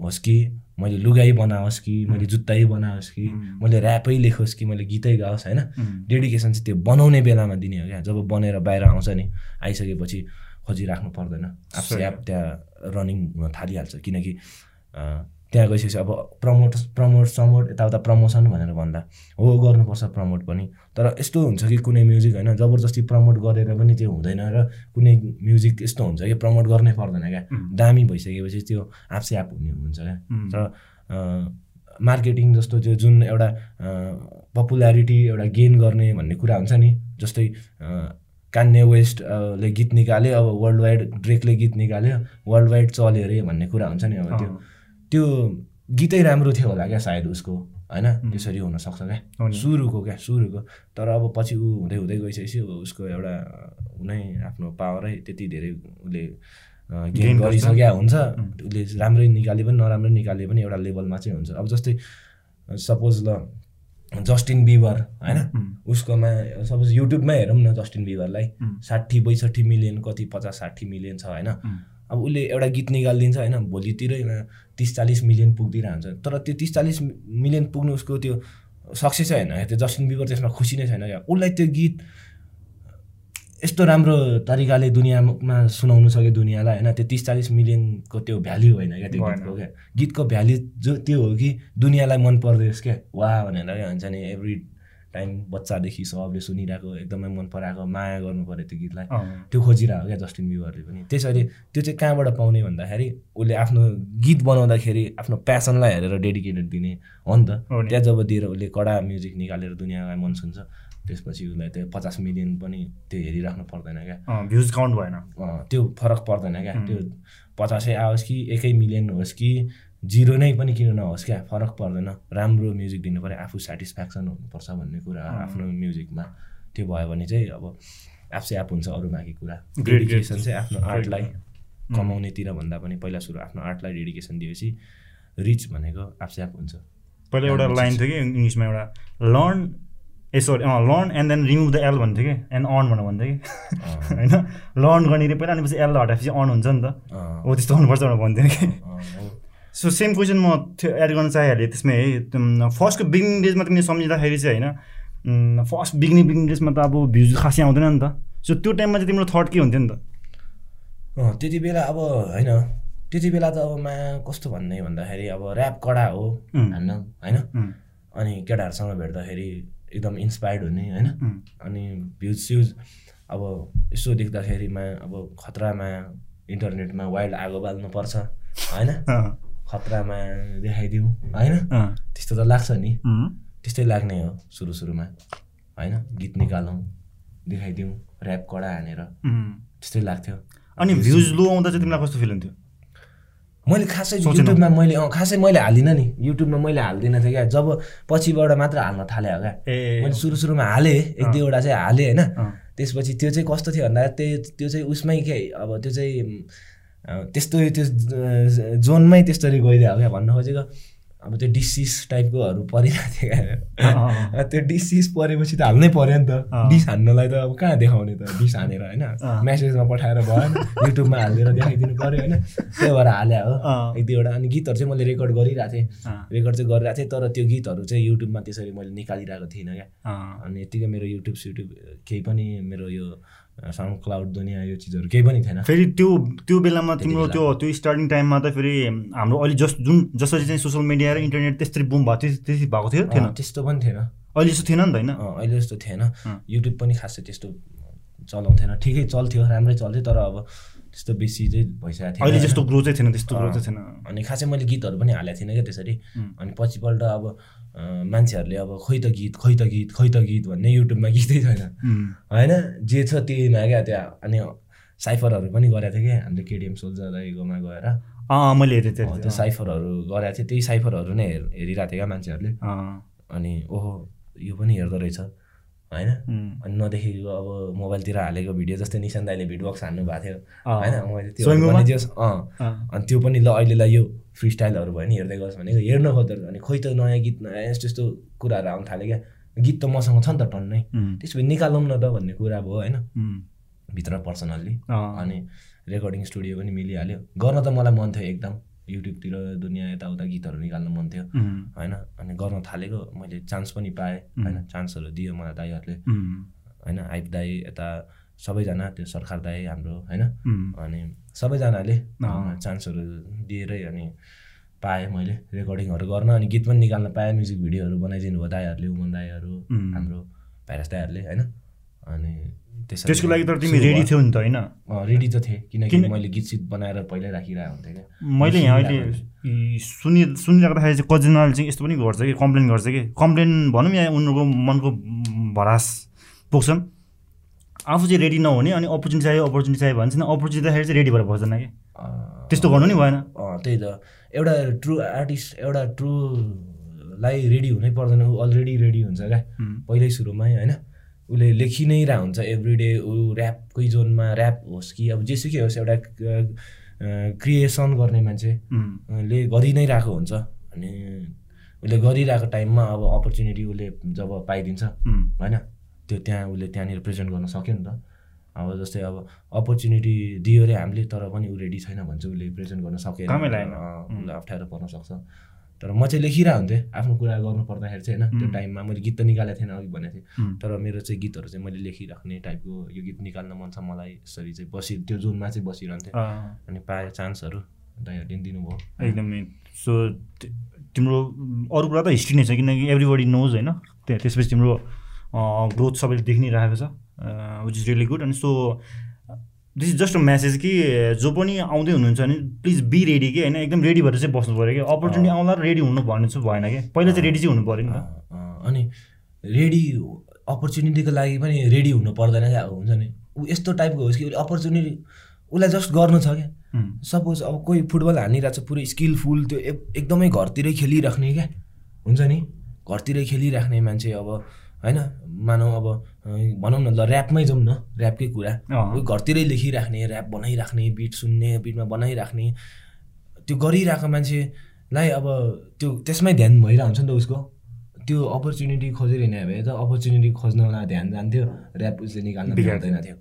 होस् कि मैले लुगाइ बनाओस् कि मैले जुत्तै बनाओस् कि मैले ऱ्यापै लेखोस् कि मैले गीतै गाओस् होइन? डेडिकेसन चाहिँ त्यो बनाउने बेलामा दिने हो क्या। जब बनेर बाहिर आउँछ नि आइसकेपछि खोजिराख्नु पर्दैन। आफै एप त्यहाँ रनिङ हुन थालिहाल्छ। किनकि त्यहाँ गइसकेपछि अब प्रमोट प्रमोट समोट यताउता प्रमोसन भनेर भन्दा हो गर्नुपर्छ प्रमोट पनि। तर यस्तो हुन्छ कि कुनै म्युजिक होइन जबरजस्ती प्रमोट गरेर पनि त्यो हुँदैन र कुनै म्युजिक यस्तो हुन्छ कि प्रमोट गर्नै पर्दैन क्या। दामी भइसकेपछि त्यो आफसे आफ हुने हुन्छ क्या। तर मार्केटिङ जस्तो त्यो जुन एउटा पपुल्यारिटी एउटा गेन गर्ने भन्ने कुरा हुन्छ नि जस्तै कान्ने वेस्टले गीत निकाल्यो अब वर्ल्ड वाइड ड्रेकले गीत निकाल्यो वर्ल्ड वाइड चल्यो अरे भन्ने कुरा हुन्छ नि अब त्यो। त्यो गीतै राम्रो थियो होला क्या सायद उसको होइन? त्यसरी हुनसक्छ क्या? सुरुको क्या सुरुको। तर अब पछि ऊ हुँदै हुँदै गइसकेपछि उसको एउटा नै आफ्नो पावरै त्यति धेरै उसले गेन गरिसक्या हुन्छ। उसले राम्रै निकाले पनि नराम्रो निकाले पनि एउटा लेभलमा चाहिँ हुन्छ। अब जस्तै सपोज ल जस्टिन बिबर होइन? उसकोमा सपोज युट्युबमै हेरौँ न जस्टिन बिबरलाई। साठी बैसठी मिलियन कति पचास साठी मिलियन छ होइन? अब उसले एउटा गीत निकालिदिन्छ होइन? भोलितिरै तिस चालिस मिलियन पुगिदिइरहन्छ तर त्यो तिस चालिस मिलियन पुग्नु उसको त्यो सक्सेसै होइन। त्यो जस्टिन बिबर त्यसमा खुसी नै छैन क्या। उसलाई त्यो गीत यस्तो राम्रो तरिकाले दुनियाँमा सुनाउनु सक्यो दुनियाँलाई होइन? त्यो तिस चालिस मिलियनको त्यो भ्याल्यु होइन क्या त्यो गीतको क्या? गीतको भ्याल्यु जो त्यो हो कि दुनियाँलाई मन पर्दैछ क्या? वा भनेर क्या हुन्छ नि एभ्री टाइम बच्चादेखि सबले सुनिरहेको एकदमै मन पराएको माया गर्नु पऱ्यो त्यो गीतलाई। त्यो खोजिरहेको क्या जस्टिन बिबरले पनि। त्यसरी त्यो चाहिँ कहाँबाट पाउने भन्दाखेरि उसले आफ्नो गीत बनाउँदाखेरि आफ्नो प्यासनलाई हेरेर डेडिकेटेड दिने हो नि त। त्यहाँ जब दिएर उसले कडा म्युजिक निकालेर दुनियाँलाई मन सुन्छ त्यसपछि उसलाई त्यो पचास मिलियन पनि त्यो हेरिराख्नु पर्दैन क्या। भ्युज काउन्ट भएन। त्यो फरक पर्दैन क्या। त्यो पचासै आओस् कि एकै मिलियन होस् कि जिरो नै पनि किन नहोस् क्या फरक पर्दैन। राम्रो म्युजिक दिनु पऱ्यो आफू सेटिस्फ्याक्सन हुनुपर्छ भन्ने कुरा आफ्नो म्युजिकमा त्यो भयो भने चाहिँ अब आफसे आफ हुन्छ अरू बाँकी कुरा। डेडिकेसन चाहिँ आफ्नो आर्टलाई कमाउनेतिर भन्दा पनि पहिला सुरु आफ्नो आर्टलाई डेडिकेसन दिएपछि रिच भनेको आफसे आफ हुन्छ। पहिला एउटा लाइन थियो कि इङ्ग्लिसमा एउटा learn a sorry uh learn and then remove the L भन्थ्यो कि? एन्ड अन भनेर भन्थ्यो कि? होइन? लर्न गर्ने पहिला अनि पछि एल हटाएपछि अन हुन्छ नि त। हो त्यस्तो हुनुपर्छ भनेर भन्थ्यो कि? सो सेम क्वेसन म त्यो एड गर्न चाहिहालेँ त्यसमै है फर्स्टको बिगिनिङ डेजमा तिमीले सम्झिँदाखेरि चाहिँ होइन फर्स्ट बिगिनिङ बिगिनिङ डेजमा त अब भ्युज खासै आउँदैन नि त। सो त्यो टाइममा चाहिँ तिम्रो थट के हुन्थ्यो नि त? त्यति बेला अब होइन त्यति बेला त अब मा कस्तो भन्ने भन्दाखेरि अब ऱ्याप कडा हो हान्न होइन? अनि केटाहरूसँग भेट्दाखेरि एकदम इन्सपायर्ड हुने होइन? अनि भ्युज स्युज अब यसो देख्दाखेरिमा अब खतरामा इन्टरनेटमा वाइल्ड आगो बाल्नुपर्छ होइन? खतरामा देखाइदिउँ होइन? त्यस्तो त लाग्छ नि। त्यस्तै लाग्ने हो सुरु सुरुमा होइन? गीत निकालौँ देखाइदिउँ ऱ्याप कडा हानेर त्यस्तै लाग्थ्यो। अनि भ्युज लो आउँदा चाहिँ तिमीलाई कस्तो फिल हुन्थ्यो? मैले खासै युट्युबमा मैले अँ खासै मैले हाल्दिनँ नि। युट्युबमा मैले हाल्दिनँ थिएँ क्या। जब पछिबाट मात्र हाल्न थालेँ हो क्या। मैले सुरु सुरुमा हालेँ एक दुईवटा चाहिँ हालेँ होइन। त्यसपछि त्यो चाहिँ कस्तो थियो भन्दा त्यही त्यो चाहिँ उसमै के अब त्यो चाहिँ त्यस्तो त्यो जोनमै त्यस्तरी गइदियो क्या भन्नु खोजेको। अब त्यो डिसिस टाइपकोहरू परिरहेको थियो क्या। त्यो डिसिस परेपछि त हाल्नै पऱ्यो नि त। डिस हान्नलाई त अब कहाँ देखाउने त? डिस हानेर होइन। म्यासेजमा पठाएर भएन युट्युबमा हालिदिएर देखाइदिनु पऱ्यो होइन। त्यही भएर हाले हो। एक दुईवटा। अनि गीतहरू चाहिँ मैले रेकर्ड गरिरहेको थिएँ। रेकर्ड चाहिँ गरिरहेको थिएँ तर त्यो गीतहरू चाहिँ युट्युबमा त्यसरी मैले निकालिरहेको थिइनँ क्या। अनि यत्तिकै मेरो युट्युब सुट्युब केही पनि मेरो यो साउन्ड क्लाउड दुनियाँ यो चिजहरू केही पनि थिएन। फेरि त्यो त्यो बेलामा तिम्रो त्यो त्यो स्टार्टिङ टाइममा त फेरि हाम्रो अहिले जस जुन जसरी चाहिँ सोसियल मिडिया र इन्टरनेट त्यसरी बुम भएको थियो त्यति भएको थियो थिएन? त्यस्तो पनि थिएन। अहिले जस्तो थिएन नि त होइन? अहिले जस्तो थिएन। युट्युब पनि खासै त्यस्तो चलाउँथेन। ठिकै चल्थ्यो राम्रै चल्थ्यो तर अब त्यस्तो बेसी चाहिँ भइसकेको थियो अहिले जस्तो ग्रो चाहिँ थिएन त्यस्तो ग्रो चाहिँ थिएन। अनि खासै मैले गीतहरू पनि हालेको थिइनँ क्या त्यसरी। अनि पछिपल्ट अब मान्छेहरूले अब खोइ त गीत खोइ त गीत खोइ त गीत भन्ने युट्युबमा गीतै छैन। होइन? जे छ त्यहीमा क्या त्यहाँ अनि साइफरहरू पनि गरेको थियो क्या हाम्रो केडिएम सोल्जर दाइकोमा गएर। मैले हेरेको थिएँ त्यो। साइफरहरू गरेको थिएँ त्यही साइफरहरू नै हेर हेरिरहेको थियो क्या मान्छेहरूले। अनि ओहो यो पनि हेर्दो रहेछ। होइन? अनि नदेखेको अब मोबाइलतिर हालेको भिडियो जस्तै निशान दाइले भिडबक्स हान्नु भएको थियो। होइन मैले त्यो अँ। अनि त्यो पनि ल अहिलेलाई यो फ्री स्टाइलहरू भयो नि हेर्दै गयोस् भनेको हेर्न खोज्दो अनि खोइ त नयाँ गीत नयाँ यस्तो यस्तो कुराहरू आउनु थाल्यो क्या। गीत त मसँग छ नि त टन्नै। त्यसो भए निकालौँ न त भन्ने कुरा भयो होइन? भित्र पर्सनल्ली। अनि रेकर्डिङ स्टुडियो पनि मिलिहाल्यो। गर्न त मलाई मन थियो एकदम। युट्युबतिर दुनियाँ यताउता गीतहरू निकाल्न मन थियो। होइन? अनि गर्न थालेको मैले चान्स पनि पाएँ। होइन? चान्सहरू दियो मलाई दाईहरूले। होइन? आइप दाई यता सबैजना त्यो सरकार दाई हाम्रो होइन? अनि सबैजनाले चान्सहरू दिएरै अनि पाएँ मैले रेकर्डिङहरू गर्न। अनि गीत पनि निकाल्न पाएँ म्युजिक भिडियोहरू बनाइदिनु भयो दाईहरूले उमन दाईहरू हाम्रो भाइरस दाईहरूले होइन? अनि त्यसको लागि त तिमी रेडी थियौ नि त होइन? रेडी त थिएँ किनकि मैले गीत सित बनाएर पहिल्यै राखिरहेको हुन्थेँ क्या। मैले यहाँ अहिले सुनि सुनिराख्दाखेरि चाहिँ कतिजनाले चाहिँ यस्तो पनि गर्छ कि कम्प्लेन गर्छ कि? कम्प्लेन भनौँ या उनीहरूको मनको भरास पुग्छन्। आफू चाहिँ रेडी नहुने अनि अपर्च्युनिटी चाहियो अपर्च्युनिटी चाहियो भन्छ अपर्च्युनिटी चाहिँ रेडी भएर बस्दैन कि? त्यस्तो गर्नु नि भएन। त्यही त। एउटा ट्रु आर्टिस्ट एउटा ट्रुलाई रेडी हुनै पर्दैन ऊ अलरेडी रेडी हुन्छ क्या पहिल्यै सुरुमै होइन? उसले लेखि नै रह हुन्छ एभ्री डे ऊ ऱ्यापकै जोनमा ऱ्याप होस् कि अब जेसुकै होस् एउटा क्रिएसन गर्ने मान्छेले गरि नै रहेको हुन्छ अनि उसले गरिरहेको टाइममा अब अपर्च्युनिटी उसले जब पाइदिन्छ होइन? त्यो त्यहाँ उसले त्यहाँनिर प्रेजेन्ट गर्न सक्यो नि त। अब जस्तै अब अपर्च्युनिटी दियो अरे हामीले तर पनि ऊ रेडी छैन भने चाहिँ उसले प्रेजेन्ट गर्न सकेन। उसलाई अप्ठ्यारो पर्न सक्छ। तर म चाहिँ लेखिरहेको हुन्थेँ आफ्नो कुरा गर्नु पर्दाखेरि चाहिँ होइन त्यो टाइममा मैले गीत त निकालेको थिएन अघि भनेको थिएँ। तर मेरो चाहिँ गीतहरू चाहिँ मैले लेखिराख्ने टाइपको यो गीत निकाल्न मन छ मलाई। यसरी चाहिँ बसि त्यो जोनमा चाहिँ बसिरहन्थेँ। अनि पाएँ चान्सहरू दाइहरूले दिनुभयो। एकदमै सो तिम्रो अरू कुरा त हिस्ट्री नै छ किनकि एभ्रिबडी नोज होइन। त्यसपछि तिम्रो ग्रोथ सबैले देखि नै राखेको छ। विच इज रियली गुड अनि so this is just a message कि जो पनि आउँदै हुनुहुन्छ भने प्लिज बी रेडी कि होइन? एकदम रेडी भएर चाहिँ बस्नु पऱ्यो कि? अपर्च्युनिटी आउँदा रेडी हुनु भन्ने चाहिँ भएन कि? पहिला चाहिँ रेडी चाहिँ हुनु पऱ्यो नि त। अनि रेडी अपर्च्युनिटीको लागि पनि रेडी हुनु पर्दैन क्या? हुन्छ नि? ऊ यस्तो टाइपको होस् कि उसले अपर्च्युनिटी उसलाई जस्ट गर्नु छ क्या? सपोज अब कोही फुटबल हानिरहेको छ पुरै स्किलफुल त्यो एकदमै घरतिरै खेलिराख्ने क्या? हुन्छ नि? घरतिरै खेलिराख्ने मान्छे अब होइन? मानौ अब भनौँ न ल ऱ्यापमै जाउँ न ऱ्यापकै कुरा। घरतिरै लेखिराख्ने ऱ्याप बनाइराख्ने बिट सुन्ने बिटमा बनाइराख्ने त्यो गरिरहेको मान्छेलाई अब त्यो त्यसमै ध्यान भइरहेको हुन्छ नि त उसको। त्यो अपर्च्युनिटी खोजिरहने भए त अपर्च्युनिटी खोज्नलाई ध्यान जान्थ्यो ऱ्याप उसले निकाल्न बिगार्दैन थियो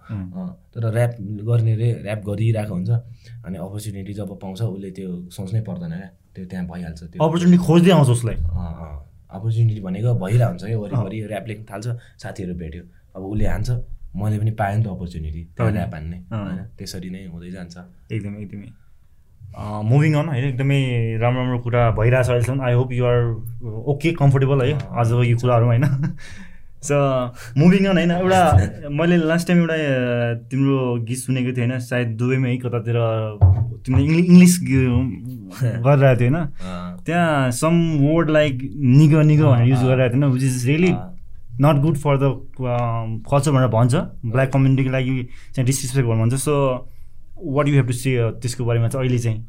तर ऱ्याप गर्ने रे ऱ्याप गरिरहेको हुन्छ अनि अपर्च्युनिटी जब पाउँछ उसले त्यो सोच्नै पर्दैन क्या। त्यो त्यहाँ भइहाल्छ त्यो। अपर्च्युनिटी खोज्दै आउँछ उसलाई। अपर्च्युनिटी भनेको भइरहेको हुन्छ क्या वरिपरि ऱ्याप लेख्न थाल्छ साथीहरू भेट्यो। अब उसले हान्छ मैले पनि पाएँ नि त अपर्च्युनिटी त्यो ऱ्याप हान्ने। होइन त्यसरी नै हुँदै जान्छ। एकदमै एकदमै। मुभिङ अन होइन एकदमै राम्रो राम्रो कुरा भइरहेछ अहिलेसम्म। I hope you're okay comfortable है। आजको यो कुराहरू होइन। सो मुभिङ अन होइन एउटा मैले लास्ट टाइम एउटा तिम्रो गीत सुनेको थिएँ होइन सायद दुबईमै है कतातिर तिमीले इङ्ग्लिस गरिरहेको थियो होइन। त्यहाँ some word like nig nig भनेर युज गरिरहेको थियो होइन which is really not good for the culture भनेर भन्छ। ब्ल्याक कम्युनिटीको लागि चाहिँ डिसरेस्पेक्ट भन्नु भन्छ। So what you have to see त्यसको बारेमा चाहिँ अहिले चाहिँ?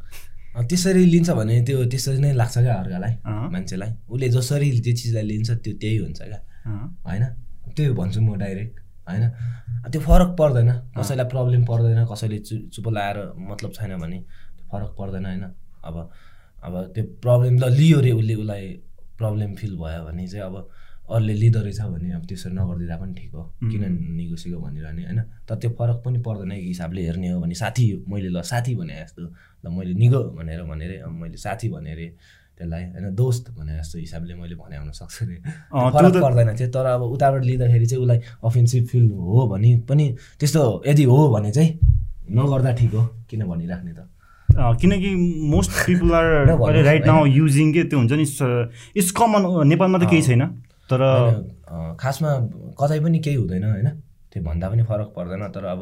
त्यसरी लिन्छ भने त्यो त्यसरी नै लाग्छ क्या अर्कालाई मान्छेलाई। उसले जसरी त्यो चिजलाई लिन्छ त्यो त्यही हुन्छ क्या। होइन? त्यही भन्छु म डाइरेक्ट होइन? त्यो फरक पर्दैन। कसैलाई प्रब्लम पर्दैन कसैले चु चुप लाएर मतलब छैन भने फरक पर्दैन होइन? अब अब त्यो प्रब्लम ल लियो रे उसले उसलाई प्रब्लम फिल भयो भने चाहिँ अब अरूले लिँदो रहेछ भने अब त्यसरी नगरिदिँदा पनि ठिक हो। किन निगोसिएको भनिरहने होइन? तर त्यो फरक पनि पर्दैन एक हिसाबले हेर्ने हो भने साथी मैले ल साथी भने जस्तो ल मैले निगो भनेर भनेर मैले साथी भनेर त्यसलाई होइन दोस्त भने जस्तो हिसाबले मैले भने आउन सक्छु अरे फरक पर्दैन थियो तर अब उताबाट लिँदाखेरि चाहिँ उसलाई अफेन्सिभ फिल हो भने पनि त्यस्तो यदि हो भने चाहिँ नगर्दा ठिक हो किन भनिराख्ने त? किनकि most people are right now using के त्यो हुन्छ नि इट्स कमन नेपालमा त केही छैन तर खासमा कतै पनि केही हुँदैन होइन? त्यो भन्दा पनि फरक पर्दैन तर अब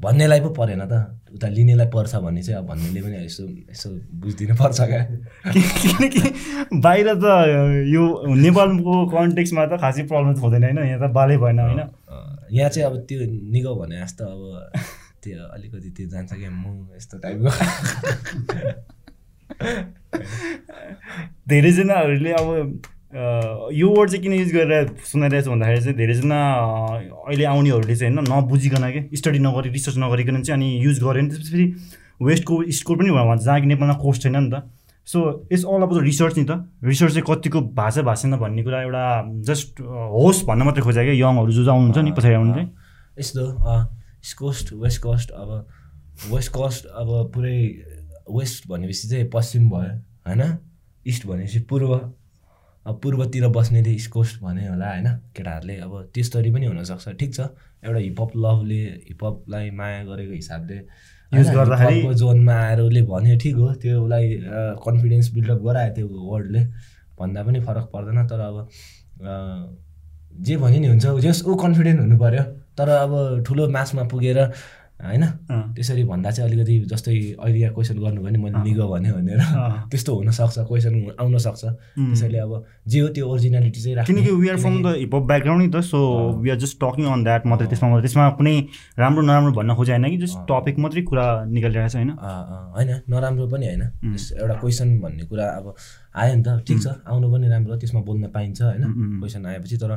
भन्नेलाई पो परेन त। उता लिनेलाई पर्छ भने चाहिँ अब भन्नेले पनि यसो यसो बुझिदिनु पर्छ क्या। किनकि बाहिर त यो नेपालको कन्टेक्समा त खासै प्रब्लम हुँदैन होइन। यहाँ त बालै भएन होइन। यहाँ चाहिँ अब त्यो निगो भने जस्तो अब त्यो अलिकति त्यो जान्छ क्या म यस्तो टाइपको। धेरैजनाहरूले अब यो वर्ड चाहिँ किन युज गरेर सुनाइरहेको छु भन्दाखेरि चाहिँ धेरैजना अहिले आउनेहरूले चाहिँ होइन नबुझिकन क्या स्टडी नगरी रिसर्च नगरिकन चाहिँ अनि युज गऱ्यो भने त्यसपछि वेस्टको स्कोर पनि भयो जहाँ कि नेपालमा कोस्ट छैन नि त। So it's all about research नि त। रिसर्च चाहिँ कतिको भाषा भाषा भन्ने कुरा एउटा जस्ट होस् भन्न मात्रै खोजेको क्या यङहरू जो आउनुहुन्छ नि पछाडि आउनु चाहिँ। यस्तो इस्ट कोस्ट वेस्ट कोस्ट अब वेस्ट कोस्ट अब पुरै वेस्ट भनेपछि चाहिँ पश्चिम भयो होइन? इस्ट भनेपछि पूर्व। अब पूर्वतिर बस्नेले इस्ट कोस्ट भने होला होइन? केटाहरूले अब त्यस्तरी पनि हुनसक्छ। ठिक छ एउटा हिपहप लभले हिपहपलाई माया गरेको हिसाबले युज गर्दाखेरि जोनमा आएर उसले भन्यो ठिक हो त्यो उसलाई कन्फिडेन्स बिल्डअप गरायो त्यो वर्डले भन्दा पनि फरक पर्दैन। तर अब जे भन्यो नि हुन्छ जस ऊ कन्फिडेन्ट हुनु पऱ्यो तर अब ठुलो मासमा पुगेर होइन? त्यसरी भन्दा चाहिँ अलिकति जस्तै अहिले यहाँ क्वेसन गर्नु भने मैले निगो भने भनेर त्यस्तो हुनसक्छ क्वेसन आउन सक्छ। त्यसैले अब जे हो त्यो ओरिजिनालिटी चाहिँ किनकि we are from the hip background नि त so we are just talking on that मात्रै त्यसमा मात्रै त्यसमा कुनै राम्रो नराम्रो भन्न खोजे होइन कि जस्ट टपिक मात्रै कुरा निकालिरहेको छ होइन। होइन नराम्रो पनि होइन। एउटा क्वेसन भन्ने कुरा अब आयो नि त ठिक छ आउनु पनि राम्रो त्यसमा बोल्न पाइन्छ होइन। क्वेसन आएपछि तर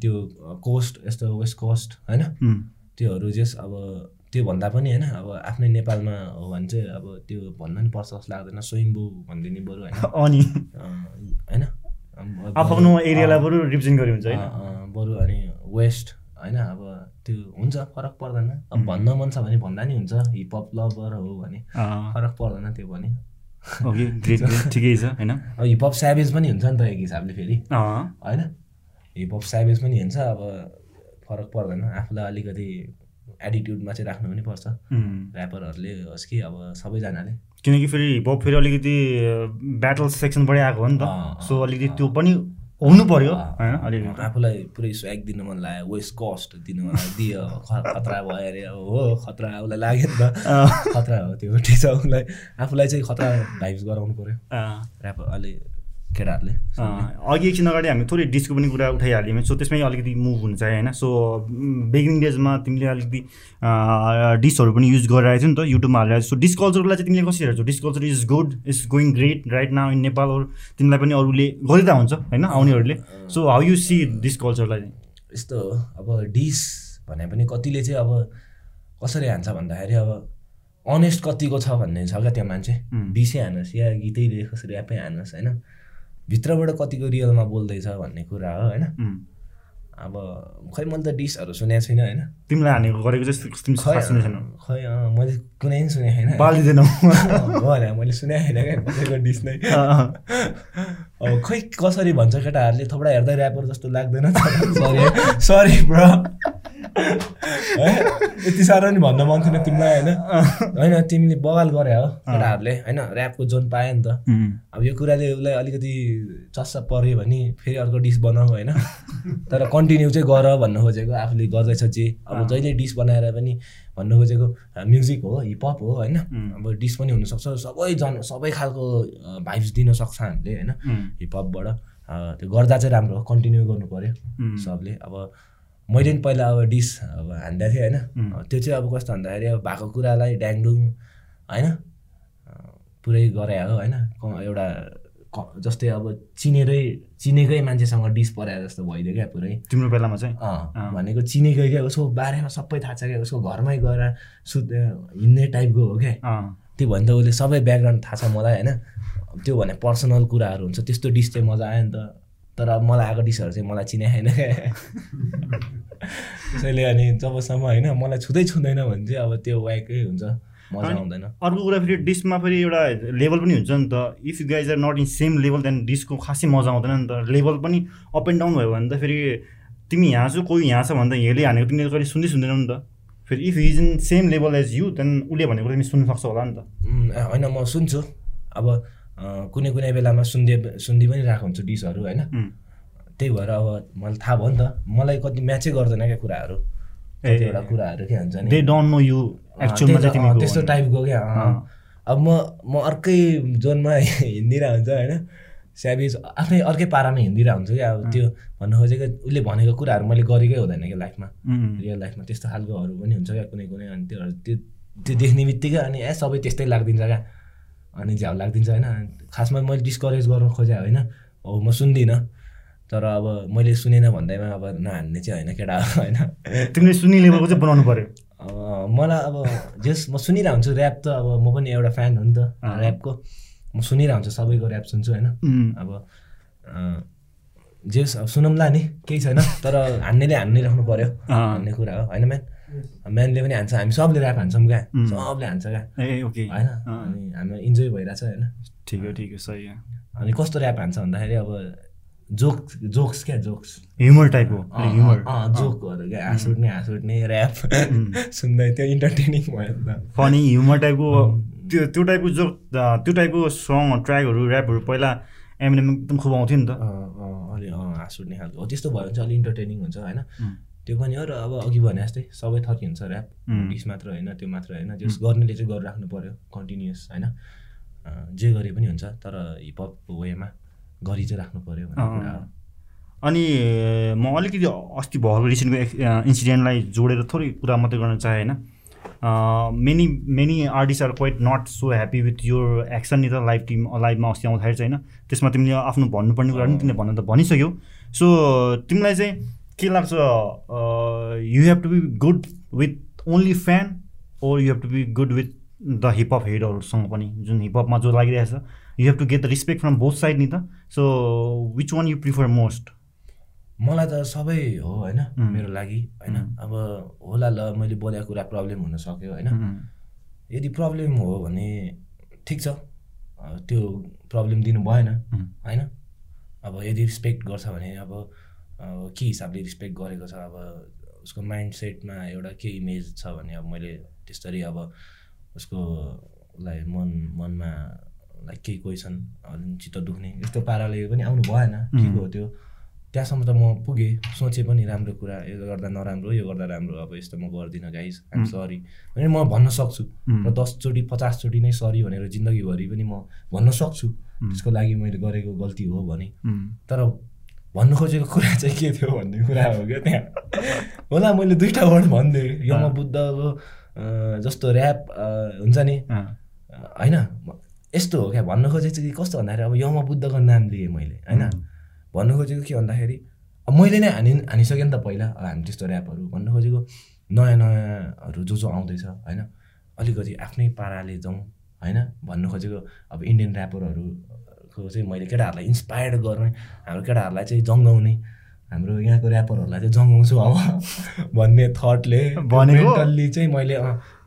त्यो कोस्ट यस्तो वेस्ट कोस्ट होइन? त्योहरू जस अब त्यो भन्दा पनि होइन अब आफ्नै नेपालमा हो भने चाहिँ अब त्यो भन्न नि पर्छ जस्तो लाग्दैन। स्वयम्भू भनिदिने बरु होइन। अनि होइन? आफ्नो एरियालाई बरु रिप्रेजेन्ट गरे हुन्छ बरु अनि वेस्ट होइन? अब त्यो हुन्छ फरक पर्दैन। अब भन्न मन छ भने भन्दा नि हुन्छ। हिपहप लभर हो भने फरक पर्दैन त्यो पनि। ओके ग्रेट ठिकै छ होइन? हिपहप स्याभेज पनि हुन्छ नि त एक हिसाबले फेरि। होइन? हिपहप स्याभेज पनि हुन्छ। अब फरक पर्दैन। आफूलाई अलिकति एटिट्युडमा चाहिँ राख्नु पनि पर्छ। ऱ्यापरहरूले होस् कि अब सबैजनाले। किनकि फेरि हिपहप फेरि अलिकति ब्याटल सेक्सनबाटै आएको हो नि त। सो अलिकति त्यो पनि हुनु पर्यो। होइन अलिकति आफूलाई पुरै स्व्याग दिनु मन लाग्यो। वेस्ट कस्ट दिनु मन लाग्यो। दियो खतरा भयो अरे। हो खतरा उसलाई लाग्यो नि त। खतरा हो त्यो। ठिक छ उसलाई आफूलाई चाहिँ खतरा भाइब्स गराउनु पऱ्यो ऱ्याप अलि केटाहरूले। अघि एकछिन अगाडि हामी थोरै डिसको पनि कुरा उठाइहाल्यौँ सो त्यसमै अलिकति मुभ हुन्छ होइन? सो बिगिनिङ डेजमा तिमीले अलिकति डिसहरू पनि युज गरिरहेको थियो नि त युट्युबमा हालिरहेको सो डिस कल्चरलाई चाहिँ तिमीले कसरी हेर्छौ? This culture is good is going great right now in Nepal तिमीलाई पनि अरूले गरिरहेको हुन्छ होइन? आउनेहरूले। So how you see this कल्चरलाई यस्तो अब डिस भने पनि कतिले चाहिँ अब कसरी हान्छ भन्दाखेरि अब अनेस्ट कतिको छ भन्ने छ क्या त्यो मान्छे। डिसै हानुहोस् या गीतै लेखोस् ऱ्यापै हानुहोस् होइन? भित्रबाट कतिको रियलमा बोल्दैछ भन्ने कुरा हो होइन? अब खै मैले त डिसहरू सुनेको छुइनँ होइन? तिमीलाई हानेको गरेको चाहिँ खै मैले कुनै पनि सुनेको छैन। होइन मैले सुनेको छैन क्या डिस नै। अब खै कसरी भन्छ केटाहरूले? थोपडा हेर्दा ऱ्यापर जस्तो लाग्दैन सरी सरी ब्र यति साह्रो नि भन्न मन थिएन तिमीलाई होइन? होइन तिमीले बगाल गरे हो केटाहरूले होइन? ऱ्यापको जोन पायो नि त। अब यो कुराले उसलाई अलिकति चस्सा पऱ्यो भने फेरि अर्को डिस बनाऊ होइन? तर कन्टिन्यू चाहिँ गर भन्नु खोजेको आफूले गर्दैछ जे। अब जहिले डिस बनाएर पनि भन्नु खोजेको म्युजिक हो हिपहप हो होइन? अब डिस पनि हुनसक्छ। सबै जन सबै खालको भाइब्स दिन सक्छ हामीले होइन? हिपहपबाट। त्यो गर्दा चाहिँ राम्रो हो कन्टिन्यू गर्नु पऱ्यो सबले। अब मैले पनि पहिला अब डिस अब हान्दा थिएँ होइन? त्यो चाहिँ अब कस्तो भन्दाखेरि अब भएको कुरालाई ड्याङडुङ होइन? पुरै गरे हो होइन? एउटा जस्तै अब चिनेरै चिनेकै मान्छेसँग डिस पराए जस्तो भइदियो क्या पुरै। तिम्रो बेलामा चाहिँ? अँ भनेको चिनेकै क्या उसको बारेमा सबै थाहा छ क्या उसको घरमै गएर सुत् हिँड्ने टाइपको हो क्या। त्यो भने त उसले सबै ब्याकग्राउन्ड थाहा छ मलाई होइन। त्यो भने पर्सनल कुराहरू हुन्छ त्यस्तो डिस चाहिँ मजा आयो नि त। तर अब मलाई आएको डिसहरू चाहिँ मलाई चिने क्या। त्यसैले अनि जबसम्म होइन मलाई छुँदै छुँदैन भने चाहिँ अब त्यो वाइकै हुन्छ। मजा आउँदैन। अर्को कुरा फेरि डिसमा फेरि एउटा लेभल पनि हुन्छ नि त। If you guys are not in same level then disco खासै मजा आउँदैन नि त। लेभल पनि अप एन्ड डाउन भयो भने त फेरि तिमी यहाँ छु कोही यहाँ छ भने त यहाँले हानेको तिमीले कहिले सुन्दै सुन्दैनौ नि त। फेरि if is in same level as you then उसले भनेको तिमी सुन्नु सक्छौ होला नि त। होइन म सुन्छु। अब कुनै कुनै बेलामा सुन्दै सुन्दै पनि रहेको हुन्छु डिसहरू होइन? त्यही भएर अब मलाई थाहा भयो नि त। मलाई कति म्याचै गर्दैन क्या कुराहरू। कतिवटा कुराहरू के हुन्छ नि? दे डोन्ट नो यु त्यस्तो टाइपको क्या अब म म अर्कै जोनमा हिँडिरहेको हुन्छ होइन। स्याबिज आफ्नै अर्कै पारामा हिँडिरहेको हुन्छु क्या अब त्यो भन्नु खोजेको उसले भनेको कुराहरू मैले गरेकै हुँदैन क्या लाइफमा। रियल लाइफमा त्यस्तो खालकोहरू पनि हुन्छ क्या कुनै कुनै अनि त्योहरू त्यो त्यो देख्ने बित्तिकै अनि ए सबै त्यस्तै लाग्दिन्छ क्या। अनि झ्याउ लाग्दिन्छ होइन। खासमा मैले डिस्करेज गर्नु खोजेँ होइन। हो म सुन्दिनँ तर अब मैले सुनेन भन्दैमा अब नहान्ने चाहिँ होइन केटा होइन। तिमीले सुनि लेभलको चाहिँ बनाउनु पऱ्यो मलाई अब जस म सुनिरहेको हुन्छु ऱ्याप त अब म पनि एउटा फ्यान हो नि त ऱ्यापको म सुनिरहेको हुन्छु सबैको ऱ्याप सुन्छु होइन? अब जेस अब सुनौँला नि केही छैन तर हान्नेले हान्ने राख्नु पऱ्यो भन्ने कुरा हो होइन म्यान म्यानले पनि हान्छ हामी सबले ऱ्याप हान्छौँ क्या। सबले हान्छ क्या। होइन? अनि हाम्रो इन्जोय भइरहेछ होइन? ठिक हो ठिक हो। सही अनि कस्तो ऱ्याप हान्छ भन्दाखेरि अब जोक जोक्स क्या? जोक्स। ह्युमर टाइप हो। ह्युमर जोकहरू क्या? हाँस उठ्ने हाँस उठ्ने ऱ्याप सुन्दै त्यो इन्टरटेनिङ भयो त। फनी ह्युमर टाइपको त्यो त्यो टाइपको जोक त्यो टाइपको सङ ट्र्याकहरू ऱ्यापहरू पहिला एमएनएम एकदम खुब आउँथ्यो नि त। अलि हाँस उठ्ने खालको। त्यस्तो भयो भने चाहिँ अलिक इन्टरटेनिङ हुन्छ होइन? त्यो पनि हो र अब अघि भने जस्तै सबै थरी हुन्छ ऱ्याप डिस मात्र होइन त्यो मात्र होइन। जस गर्नेले चाहिँ गरिराख्नु पऱ्यो कन्टिन्युस होइन? जे गरे पनि हुन्छ तर हिपहप वेमा। गरी चाहिँ राख्नु पऱ्यो अनि म अलिकति अस्ति भएको रिसेन्टको इन्सिडेन्टलाई जोडेर थोरै कुरा मात्रै गर्न चाहेँ होइन? Many many artist are quite not so happy with यो एक्सन नि त लाइभ टिम लाइभमा अस्ति आउँदाखेरि चाहिँ होइन? त्यसमा तिमीले आफ्नो भन्नुपर्ने कुरा पनि तिमीले भन्नु त भनिसक्यौ। सो तिमीलाई चाहिँ के लाग्छ you have to be good with only fan or you have to be good with the hiphop हेडहरूसँग पनि जुन हिपहपमा जो लागिरहेछ you have to get the respect from both side नि त so which one you prefer most मलाई त सबै हो होइन? मेरो लागि होइन? अब होला ल मैले बोलेको कुरा प्रब्लम हुन सक्यो होइन? यदि प्रब्लम हो भने ठिक छ। त्यो प्रब्लम दिनु भएन होइन? अब यदि रिस्पेक्ट गर्छ भने अब के हिसाबले रिस्पेक्ट गरेको छ? अब उसको माइन्ड सेटमा एउटा के इमेज छ भने अब मैले त्यसरी अब उसको उसलाई मन मनमा लाइक केही क्वेसन चित्त दुख्ने। यस्तो पाराले पनि आउनु भएन। के हो त्यो। त्यहाँसम्म त म पुगेँ। सोचेँ पनि राम्रो कुरा। यो गर्दा नराम्रो यो गर्दा राम्रो। अब यस्तो म गर्दिनँ गाइस आइम सरी भने म भन्न सक्छु। र दसचोटि पचासचोटि नै सरी भनेर जिन्दगीभरि पनि म भन्न सक्छु। त्यसको लागि मैले गरेको गल्ती हो भने। तर भन्नु खोजेको कुरा चाहिँ के थियो भन्ने कुरा हो क्या त्यहाँ? होला मैले दुइटा वर्ड भनिदिएँ यम बुद्धको जस्तो ऱ्याप हुन्छ नि? होइन? यस्तो हो क्या? भन्नु खोजेको चाहिँ कस्तो भन्दाखेरि अब यम बुद्धको नाम लिएँ मैले होइन? भन्नु खोजेको के भन्दाखेरि अब मैले नै हानि हानिसकेँ नि त पहिला हामी त्यस्तो ऱ्यापहरू भन्नु खोजेको नयाँ नयाँहरू जो जो आउँदैछ होइन? अलिकति आफ्नै पाराले जाउँ होइन? भन्नु खोजेको अब इन्डियन ऱ्यापरहरूको चाहिँ मैले केटाहरूलाई इन्सपायर्ड गर्ने हाम्रो केटाहरूलाई चाहिँ जङ्गाउने हाम्रो यहाँको ऱ्यापरहरूलाई चाहिँ जङ्गाउँछु अब भन्ने थटले चाहिँ मैले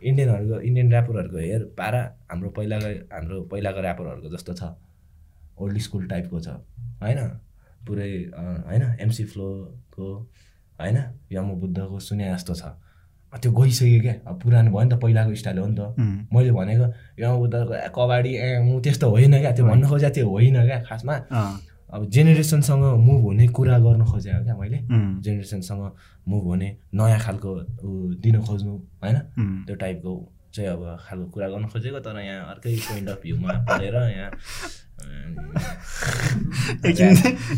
इन्डियनहरूको इन्डियन ऱ्यापरहरूको हेर पारा हाम्रो पहिलाको हाम्रो पहिलाको ऱ्यापरहरूको जस्तो छ। ओल्ड स्कुल टाइपको छ। होइन? पुरै होइन? एमसी फ्लोको होइन? यम बुद्धको सुने जस्तो छ। त्यो गइसक्यो क्या। अब पुरानो भयो नि त पहिलाको स्टाइल हो नि त। मैले भनेको यम बुद्धको कबाडी ए त्यस्तो होइन क्या। त्यो भन्नु खोजेको त्यो होइन क्या खासमा। अब जेनेरेसनसँग मुभ हुने कुरा गर्नु खोजेको क्या मैले। जेनेरेसनसँग मुभ हुने नयाँ खालको दिन खोज्नु होइन? त्यो टाइपको चाहिँ अब खालको कुरा गर्नु खोजेको तर यहाँ अर्कै पोइन्ट अफ भ्यूमा परेर यहाँ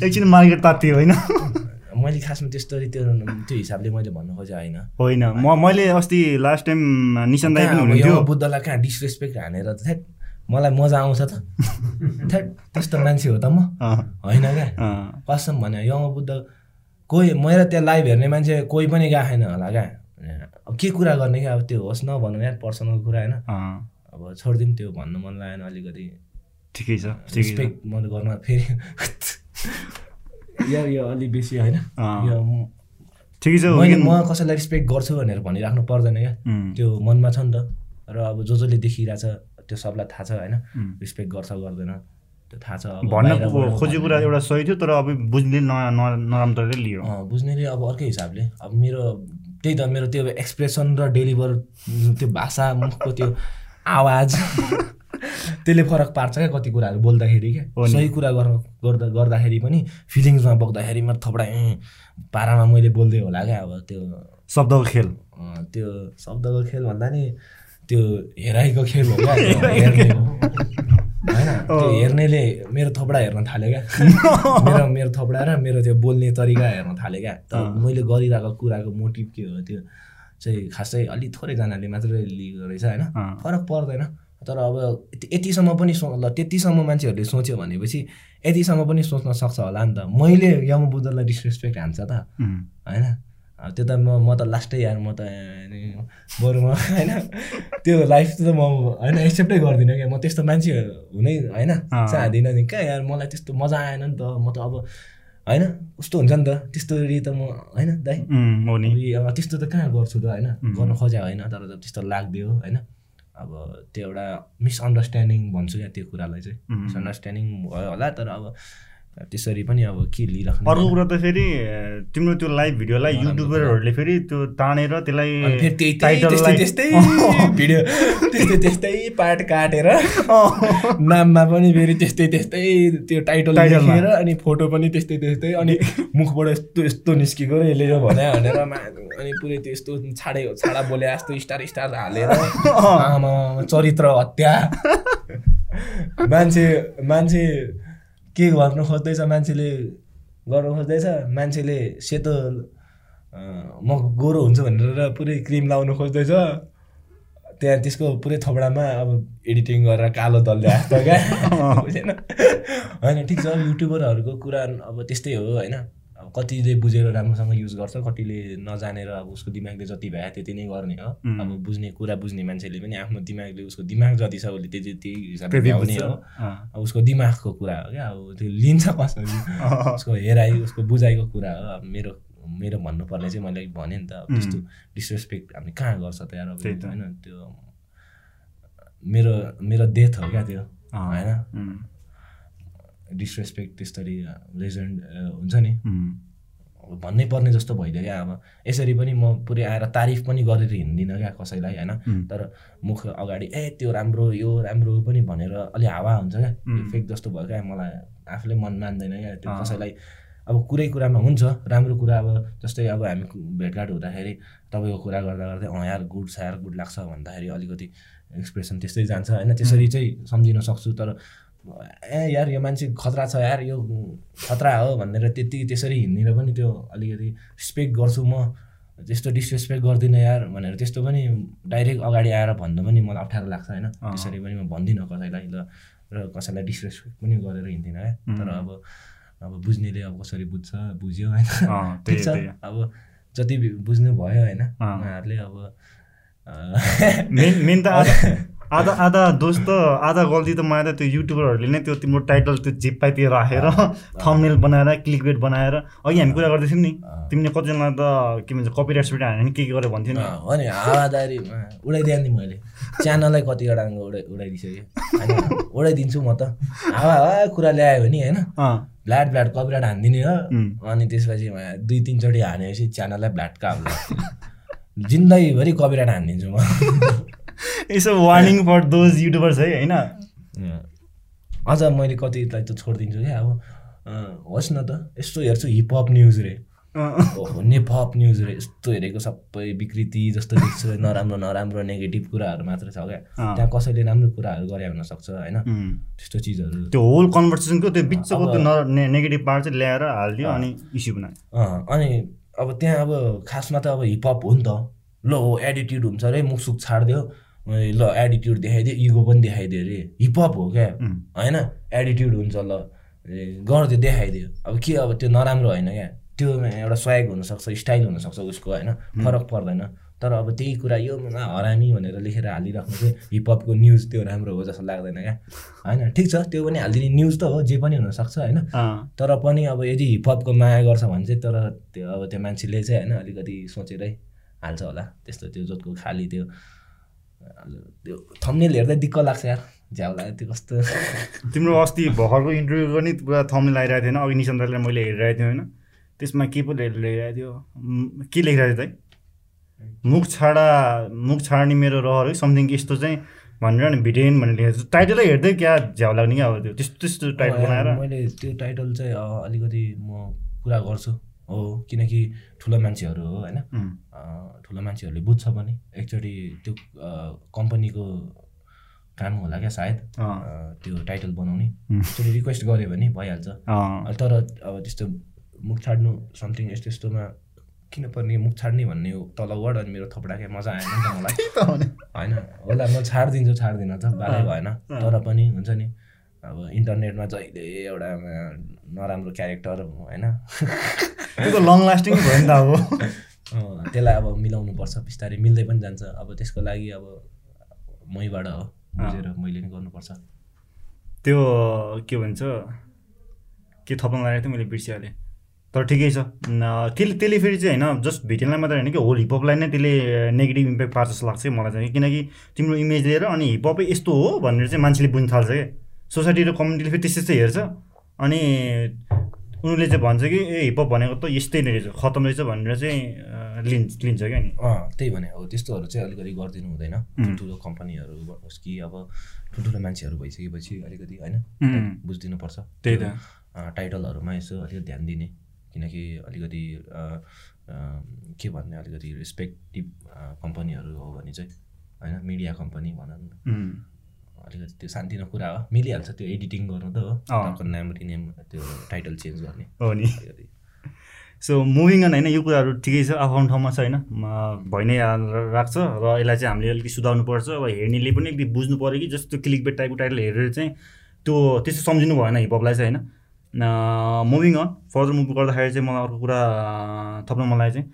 एकछिन मार्केट तात्यो होइन? मैले खासमा त्यस्तो त्यो त्यो हिसाबले मैले भन्नु खोजेँ होइन? होइन म मैले अस्ति लास्ट टाइम हुनुहुन्थ्यो। बुद्धलाई कहाँ डिसरेस्पेक्ट हानेर मलाई मजा आउँछ त। त्यस्तो मान्छे हो त म। होइन क्या? कसम भने यङ बुद्ध कोही मेरो त्यहाँ लाइभ हेर्ने मान्छे कोही पनि गएको छैन होला क्या। अब के कुरा गर्ने क्या? अब त्यो होस् नभनौँ यार पर्सनल कुरा होइन। अब छोडिदिउँ त्यो भन्नु मन लागेन अलिकति। ठिकै छ रेस्पेक्ट म गर्न फेरि। या यो अलिक बेसी होइन। ठिकै छ मैले म कसैलाई रेस्पेक्ट गर्छु भनेर भनिराख्नु पर्दैन क्या। त्यो मनमा छ नि त। र अब जो जसले देखिरहेछ त्यो सबलाई थाहा छ होइन? रेस्पेक्ट गर्छ गर्दैन। त्यो थाहा छ भन्न खोजेको कुरा एउटा सही थियो तर अब बुझ्ने नराम्रो लियो। बुझ्नेले अब अर्कै हिसाबले। अब मेरो त्यही त मेरो त्यो एक्सप्रेसन र डेलिभर त्यो भाषा मुखको त्यो आवाज त्यसले फरक पार्छ क्या कति कुराहरू बोल्दाखेरि क्या। सही कुरा गर्दा गर्दाखेरि पनि फिलिङ्समा बोक्दाखेरि म थोपडा पारामा मैले बोल्दै होला क्या अब त्यो शब्दको खेल। त्यो शब्दको खेल भन्दा नि त्यो हेराइको खेल हो क्या हेर्ने होइन त्यो हेर्नेले मेरो थोपडा हेर्न थाल्यो क्या। मेरो मेरो थोपडा र मेरो त्यो बोल्ने तरिका हेर्न थाल्यो क्या। त मैले गरिरहेको कुराको मोटिभ के हो त्यो चाहिँ खासै अलिक थोरैजनाले मात्रै लिएको रहेछ होइन। फरक पर्दैन। तर अब यतिसम्म पनि सो ल त्यतिसम्म मान्छेहरूले सोच्यो भनेपछि यतिसम्म पनि सोच्न सक्छ होला नि त। मैले यम बुद्धलाई डिसरेस्पेक्ट हान्छ त। होइन। त्यो त म म त लास्टै यार म त बरु म होइन। त्यो लाइफ त म होइन एक्सेप्टै गर्दिनँ क्या। म त्यस्तो मान्छे हुनै होइन चाहदिनँ नि। कहाँ यार मलाई त्यस्तो मजा आएन नि त। म त अब होइन कस्तो हुन्छ नि त। त्यस्तो त म होइन दाइ। त्यस्तो त कहाँ गर्छु त होइन गर्नु खोजे होइन तर त्यस्तो लाग्दियो होइन अब त्यो एउटा मिसअन्डरस्ट्यान्डिङ भन्छु क्या त्यो कुरालाई चाहिँ। मिसअन्डरस्ट्यान्डिङ भयो होला तर अब त्यसरी पनि अब के लिइराख्नु अर्को कुरा त फेरि तिम्रो त्यो लाइभ भिडियोलाई युट्युबरहरूले फेरि त्यो तानेर त्यसलाई त्यस्तै भिडियो त्यस्तै त्यस्तै पार्ट काटेर नाममा पनि फेरि त्यस्तै त्यस्तै त्यो टाइटल लेखेर अनि फोटो पनि त्यस्तै त्यस्तै अनि मुखबाट यस्तो यस्तो निस्किएको र यसले भने भनेर अनि पुरै त्यस्तो छाडे छाडा बोले जस्तो स्टार स्टार हालेर आमा चरित्र हत्या। मान्छे मान्छे के गर्नु खोज्दैछ मान्छेले गर्नु खोज्दैछ? मान्छेले सेतो म गोरो हुन्छु भनेर पुरै क्रिम लाउनु खोज्दैछ। त्यहाँ त्यसको पुरै थोपडामा अब एडिटिङ गरेर कालो दलले आएको क्या बुझेन? होइन ठिक छ युट्युबरहरूको कुरा अब त्यस्तै हो होइन? कतिले बुझेर राम्रोसँग युज गर्छ कतिले नजानेर अब उसको दिमागले जति भए त्यति नै गर्ने हो। अब बुझ्ने कुरा बुझ्ने मान्छेले पनि आफ्नो दिमागले उसको दिमाग जति छ उसले त्यति त्यही हिसाबले भ्याउने हो। अब उसको दिमागको कुरा हो क्या अब त्यो लिन्छ कसरी उसको हेराइ उसको बुझाइको कुरा हो। अब मेरो मेरो भन्नुपर्ने चाहिँ मैले भने नि त अब त्यस्तो डिसरेस्पेक्ट हामीले कहाँ गर्छ त यार होइन त्यो मेरो मेरो डेथ हो क्या त्यो होइन? डिसरेस्पेक्ट त्यसरी लेजेन्ड हुन्छ नि? भन्नै पर्ने जस्तो भइदियो क्या। अब यसरी पनि म पुरै आएर तारिफ पनि गरेर हिँड्दिनँ क्या कसैलाई होइन? तर मुख अगाडि ए त्यो राम्रो यो राम्रो पनि भनेर अलि हावा हुन्छ क्या। इफेक्ट जस्तो भयो क्या। मलाई आफूले मन मान्दैन क्या। त्यो कसैलाई अब कुरै कुरामा हुन्छ। राम्रो कुरा अब जस्तै अब हामी भेटघाट हुँदाखेरि तपाईँको कुरा गर्दा गर्दै अँ यार गुड छ यार गुड लाग्छ भन्दाखेरि अलिकति एक्सप्रेसन त्यस्तै जान्छ। होइन त्यसरी चाहिँ सम्झिन सक्छु। तर ए यार यो मान्छे खतरा छ यार यो खतरा हो भनेर त्यति त्यसरी हिँडेर पनि त्यो अलिकति रेस्पेक्ट गर्छु म। त्यस्तो डिसरेस्पेक्ट गर्दिनँ यार भनेर त्यस्तो पनि डाइरेक्ट अगाडि आएर भन्नु पनि मलाई अप्ठ्यारो लाग्छ होइन। त्यसरी पनि म भन्दिनँ कसैलाई ल र कसैलाई डिसरेस्पेक्ट पनि गरेर हिँड्दिनँ क्या तर अब अब बुझ्नेले अब कसरी बुझ्छ बुझ्यो होइन। ठिक छ अब जति बुझ्नु भयो होइन उहाँहरूले अब मेन मेन त आधा आधा दोष त आधा गल्ती त मलाई त त्यो युट्युबरहरूले नै त्यो तिम्रो टाइटल त्यो जिप्पातिर राखेर थम्नेल बनाएर क्लिक बेट बनाएर अघि हामी कुरा गर्दैथ्यौँ नि तिमीले कतिजना त के भन्छ कपिराइट सुट हाल्यो के के गरेर भन्थ्यौ नि। हो नि हावादारी उडाइदिएँ नि मैले। च्यानलै कतिवटा उडाइ उडाइदिइसकेँ। उडाइदिन्छु म त। हावा हावा कुरा ल्यायो भने होइन? भ्ल्याट भ्ल्याट कपिराइट हानिदिने हो। अनि त्यसपछि दुई तिनचोटि हानेपछि च्यानललाई भ्ल्याटका जिन्दगीभरि कपिराइट हानिदिन्छु म। यसो वार्निङ फर दोज युट्युबर्स है होइन? अझ मैले कतिलाई त छोडिदिन्छु क्या अब होस् न त यस्तो हेर्छु हिपहप न्युज रे। नेपहप न्युज रे यस्तो हेरेको सबै विकृति जस्तो देख्छु नराम्रो नराम्रो नेगेटिभ कुराहरू मात्र छ क्या। त्यहाँ कसैले राम्रो कुराहरू गरे हुनसक्छ होइन? त्यस्तो चिजहरू। त्यो होल कन्भर्सेसनको त्यो बिचको त्यो नेगेटिभ पार्ट चाहिँ ल्याएर हालिदियो अनि इस्यु बनायो। अनि अब त्यहाँ अब खासमा त अब हिपहप हो नि त। ल हो एडिट्युड हुन्छ अरे मुखसुख छाडिदियो। ल एडिट्युड देखाइदियो इगो पनि देखाइदियो अरे। हिपहप हो क्या? होइन? एडिट्युड हुन्छ ल। गरिदियो देखाइदियो। अब के अब त्यो नराम्रो होइन क्या? त्यो एउटा सहयोग हुनसक्छ स्टाइल हुनसक्छ उसको होइन? फरक पर्दैन। तर अब त्यही कुरा यो हरामी भनेर लेखेर हालिराख्नु चाहिँ हिपहपको न्युज त्यो राम्रो हो जस्तो लाग्दैन क्या? होइन? ठिक छ त्यो पनि हालिदिने न्युज त हो जे पनि हुनसक्छ होइन? तर पनि अब यदि हिपहपको माया गर्छ भने चाहिँ तर त्यो अब त्यो मान्छेले चाहिँ होइन अलिकति सोचेरै हाल्छ होला। त्यस्तो त्यो जोतको खाली त्यो त्यो थम्नेल हेर्दै दिक्क लाग्छ यार। झ्याउला त्यो कस्तो। तिम्रो अस्ति भर्खरको इन्टरभ्यू पनि पुरा थम्नेल आइरहेको थिएन। अघि निशान दाईलाई मैले हेरिरहेको थिएँ होइन। त्यसमा के पो लेखिरहेको थियो? के लेखिरहेको थियो त मुख छाडा मुख छाड्ने मेरो रहर है। समथिङ यस्तो चाहिँ भनेर नि भिटेन भनेर लेखेको छ। टाइटलै हेर्दै क्या झ्याउ लाग्ने क्या अब त्यो। त्यस्तो त्यस्तो टाइटल बनाएर। मैले त्यो टाइटल चाहिँ अलिकति म कुरा गर्छु। हो किनकि ठुलो मान्छेहरू हो होइन? ठुलो मान्छेहरूले बुझ्छ पनि। एकचोटि त्यो कम्पनीको काम होला क्या सायद त्यो टाइटल बनाउने। एकचोटि रिक्वेस्ट गऱ्यो भने भइहाल्छ। तर अब त्यस्तो मुख छाड्नु समथिङ यस्तो यस्तोमा किन पर्ने मुख छाड्ने भन्ने तल वर्ड अनि मेरो थोपडा क्या मजा आएन नि त मलाई। होइन होला म छाडिदिन्छु छाड्दिनँ त बालै भएन। तर पनि हुन्छ नि। अब इन्टरनेटमा जहिले एउटा नराम्रो क्यारेक्टर होइन। त्यो त लङ लास्टिङ भयो नि त अब। त्यसलाई अब मिलाउनु पर्छ बिस्तारै मिल्दै पनि जान्छ। अब त्यसको लागि अब मैबाट हो बुझेर मैले नि गर्नुपर्छ। त्यो के भन्छ के थप्न लागेको थियो मैले बिर्सिहालेँ। तर ठिकै छ। त्यसले त्यसले फेरि चाहिँ होइन जस्ट भिटेनलाई मात्रै होइन कि होल हिपहपलाई नै त्यसले नेगेटिभ इम्प्याक्ट पार्छ जस्तो लाग्छ मलाई चाहिँ। किनकि तिम्रो इमेज लिएर अनि हिपहपै यस्तो हो भनेर चाहिँ मान्छेले बुझ्नु थाल्छ क्या। सोसाइटी र कम्युनिटीले फेरि त्यस्तै त्यस्तै हेर्छ। अनि उनीहरूले चाहिँ भन्छ कि ए हिपहप भनेको त यस्तै नै रहेछ खतम रहेछ भनेर चाहिँ लिन्छ लिन्छ क्या नि। अँ त्यही भने हो। त्यस्तोहरू चाहिँ अलिकति गरिदिनु हुँदैन। ठुल्ठुलो कम्पनीहरू होस् कि अब ठुल्ठुलो मान्छेहरू भइसकेपछि अलिकति होइन बुझिदिनु पर्छ त्यही त। टाइटलहरूमा यसो अलिकति ध्यान दिने। किनकि अलिकति के भन्ने अलिकति रेस्पेक्टिभ कम्पनीहरू हो भने चाहिँ होइन मिडिया कम्पनी भनौँ न अलिकति त्यो सानतिनो कुरा हो। मिलिहाल्छ त्यो एडिटिङ गर्नु त हो। नाम रिनेम त्यो टाइटल चेन्ज गर्ने। हो नि। सो मुभिङ अन होइन यो कुराहरू ठिकै छ आफ्नो ठाउँमा छ होइन। भइ नै राख्छ र यसलाई चाहिँ हामीले अलिकति सुधार्नुपर्छ अब हेर्नेले पनि अलिकति बुझ्नु पऱ्यो कि जस्तो क्लिक बेट टाइपको टाइटल हेरेर चाहिँ त्यो त्यस्तो सम्झिनु भएन हिपहपलाई चाहिँ होइन। मुभिङ अन फर्दर मुभ गर्दाखेरि चाहिँ मलाई अर्को कुरा थप्न मलाई चाहिँ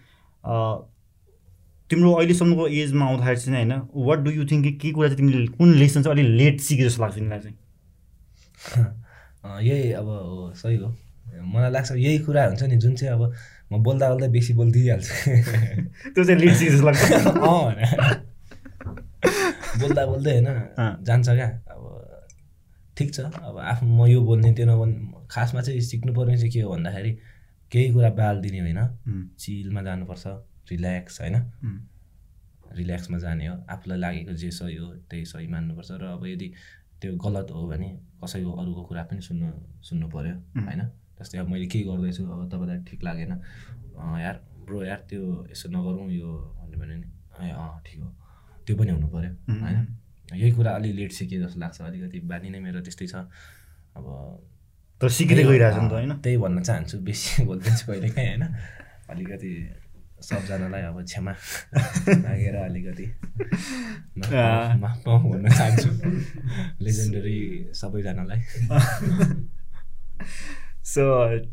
तिम्रो अहिलेसम्मको एजमा आउँदाखेरि चाहिँ होइन वाट डु यु थिङ्क कि कुरा चाहिँ तिमीले कुन लेसन चाहिँ अलिक लेट सिके जस्तो लाग्छ तिमीलाई चाहिँ? यही अब सही हो। मलाई लाग्छ यही कुरा हुन्छ नि जुन चाहिँ अब म बोल्दा बोल्दा बेसी बोलिदिइहाल्छु त्यो चाहिँ लेट सिके जस्तो लाग्छ। बोल्दा बोल्दै होइन जान्छ क्या। अब ठिक छ अब आफ्नो म यो बोल्ने त्यो नबोल्ने खासमा चाहिँ सिक्नु पर्ने चाहिँ के हो भन्दाखेरि केही कुरा बाल दिने होइन। चिलमा जानुपर्छ। रिल्याक्स होइन? रिल्याक्समा जाने हो। आफूलाई लागेको जे सही हो त्यही सही मान्नुपर्छ र अब यदि त्यो गलत हो भने कसैको अरूको कुरा पनि सुन्नु सुन्नु पऱ्यो होइन? जस्तै अब मैले के गर्दैछु अब तपाईँलाई ठिक लागेन। यार ब्रो यार त्यो यसो नगरौँ यो भन्यो भने नि। ए अँ ठिक हो। त्यो पनि हुनु पऱ्यो होइन? यही कुरा अलि लेट सिकेँ जस्तो लाग्छ। अलिकति बानी नै मेरो त्यस्तै छ। अब तर सिक्दै गइरहेको छ नि त होइन? त्यही भन्न चाहन्छु। बेसी बोलिदिन्छु कहिले काहीँ होइन? अलिकति सबजनालाई अब क्षमा मागेर अलिकति भन्न चाहन्छु। लेजेन्डरी सबैजनालाई। सो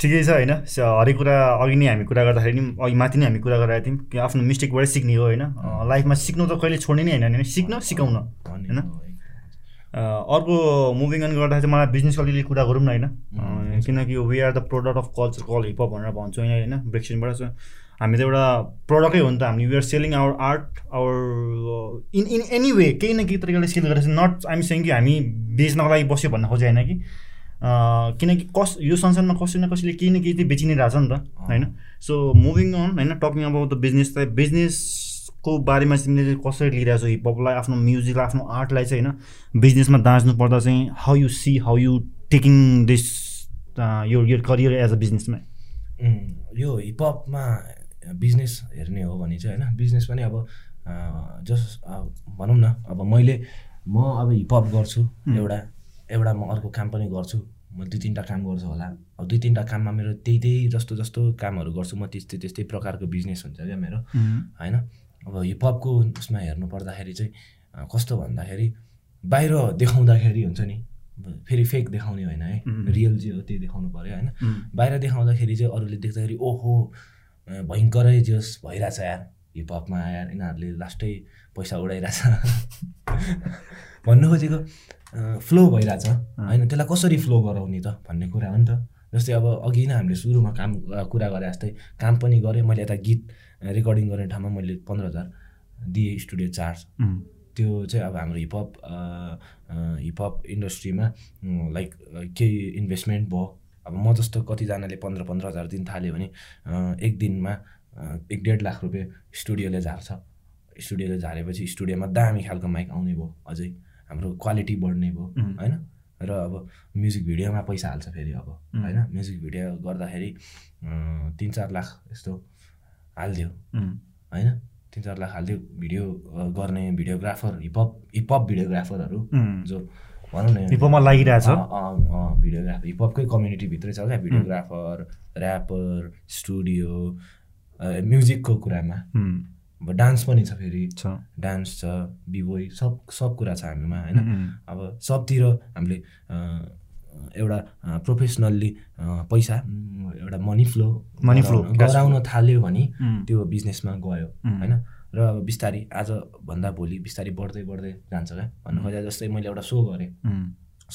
ठिकै छ होइन। हरेक कुरा अघि नै हामी कुरा गर्दाखेरि नि अघि माथि नै हामी कुरा गरेका थियौँ कि आफ्नो मिस्टेकबाटै सिक्ने हो होइन। लाइफमा सिक्नु त कहिले छोड्ने नै होइन सिक्न सिकाउन होइन। अर्को मुभिङ अन गर्दाखेरि चाहिँ मलाई बिजनेसको अलिअलि कुरा गरौँ न होइन। किनकि we are the product of culture call hiphop भनेर भन्छौँ होइन होइन। ब्रेक्सिनबाट हामी त एउटा प्रडक्टै हो नि त हामी we are selling our art our in in any way केही न केही तरिकाले सेल गरेर नट आइम सेङ कि हामी बेच्नको लागि बस्यो भन्न खोजे होइन कि किनकि कस यो संसारमा कसै न कसैले केही न केही चाहिँ बेचि नै रहेछ नि त होइन? सो मुभिङ अन होइन टकिङ अबाउट द बिजनेस त बिजनेस को बारेमा चाहिँ तिमीले कसरी लिइरहेको छ? हिपहपलाई आफ्नो म्युजिकलाई आफ्नो आर्टलाई चाहिँ होइन बिजनेसमा दाँच्नु पर्दा चाहिँ how you see how you taking this यो यो करियर एज अ बिजनेसमा यो हिपहपमा बिजनेस हेर्ने हो भने चाहिँ होइन बिजनेस पनि अब जस भनौँ न अब मैले म अब हिपहप गर्छु एउटा एउटा म अर्को काम पनि गर्छु। म दुई तिनवटा काम गर्छु होला। अब दुई तिनवटा काममा मेरो त्यही त्यही जस्तो जस्तो कामहरू गर्छु। म त्यस्तै त्यस्तै प्रकारको बिजनेस हुन्छ क्या मेरो। होइन? अब हिपहपको उसमा हेर्नु पर्दाखेरि चाहिँ कस्तो भन्दाखेरि बाहिर देखाउँदाखेरि हुन्छ नि फेरि फेक देखाउने होइन है। रियल जे हो त्यही देखाउनु पऱ्यो होइन? बाहिर देखाउँदाखेरि चाहिँ अरूले देख्दाखेरि ओहो! भयङ्करै जस भइरहेछ यार। हिपहपमा आएर यिनीहरूले लास्टै पैसा उडाइरहेछ। भन्नु खोजेको फ्लो भइरहेछ। होइन त्यसलाई कसरी फ्लो गराउने त भन्ने कुरा हो नि त। जस्तै अब अघि नै हामीले सुरुमा काम कुरा गरे जस्तै काम पनि गरेँ। मैले यता गीत रेकर्डिङ गर्ने ठाउँमा मैले पन्ध्र हजार दिएँ स्टुडियो चार्ज त्यो चाहिँ अब हाम्रो हिपहप हिपहप इन्डस्ट्रीमा लाइक केही इन्भेस्टमेन्ट भयो। अब म जस्तो कतिजनाले पन्ध्र पन्ध्र हजार दिन थाल्यो भने एक दिनमा एक डेढ लाख रुपियाँ स्टुडियोले झार्छ। स्टुडियोले झारेपछि स्टुडियोमा दामी खालको माइक आउने भयो अझै हाम्रो क्वालिटी बढ्ने भयो होइन? र अब म्युजिक भिडियोमा पैसा हाल्छ फेरि अब होइन? म्युजिक भिडियो गर्दाखेरि तिन चार लाख यस्तो हालिदियो होइन? तिन चार लाख हालिदियो। भिडियो गर्ने भिडियोग्राफर हिपहप हिपहप भिडियोग्राफरहरू जो भनौँ न। हिपहपमा लागिरहेछ। भिडियोग्राफर हिपहपकै कम्युनिटीभित्रै छ क्या भिडियोग्राफर ऱ्यापर स्टुडियो म्युजिकको कुरामा। अब डान्स पनि छ फेरि। छ। डान्स छ बिबोई सब सब कुरा छ हामीमा होइन? अब सबतिर हामीले एउटा प्रोफेसनल्ली पैसा एउटा मनी फ्लो मनी फ्लो गराउन थाल्यो भने त्यो बिजनेसमा गयो होइन? र अब बिस्तारै आजभन्दा भोलि बिस्तारै बढ्दै बढ्दै जान्छ क्या भन्नु खोजा जस्तै मैले एउटा सो गरेँ।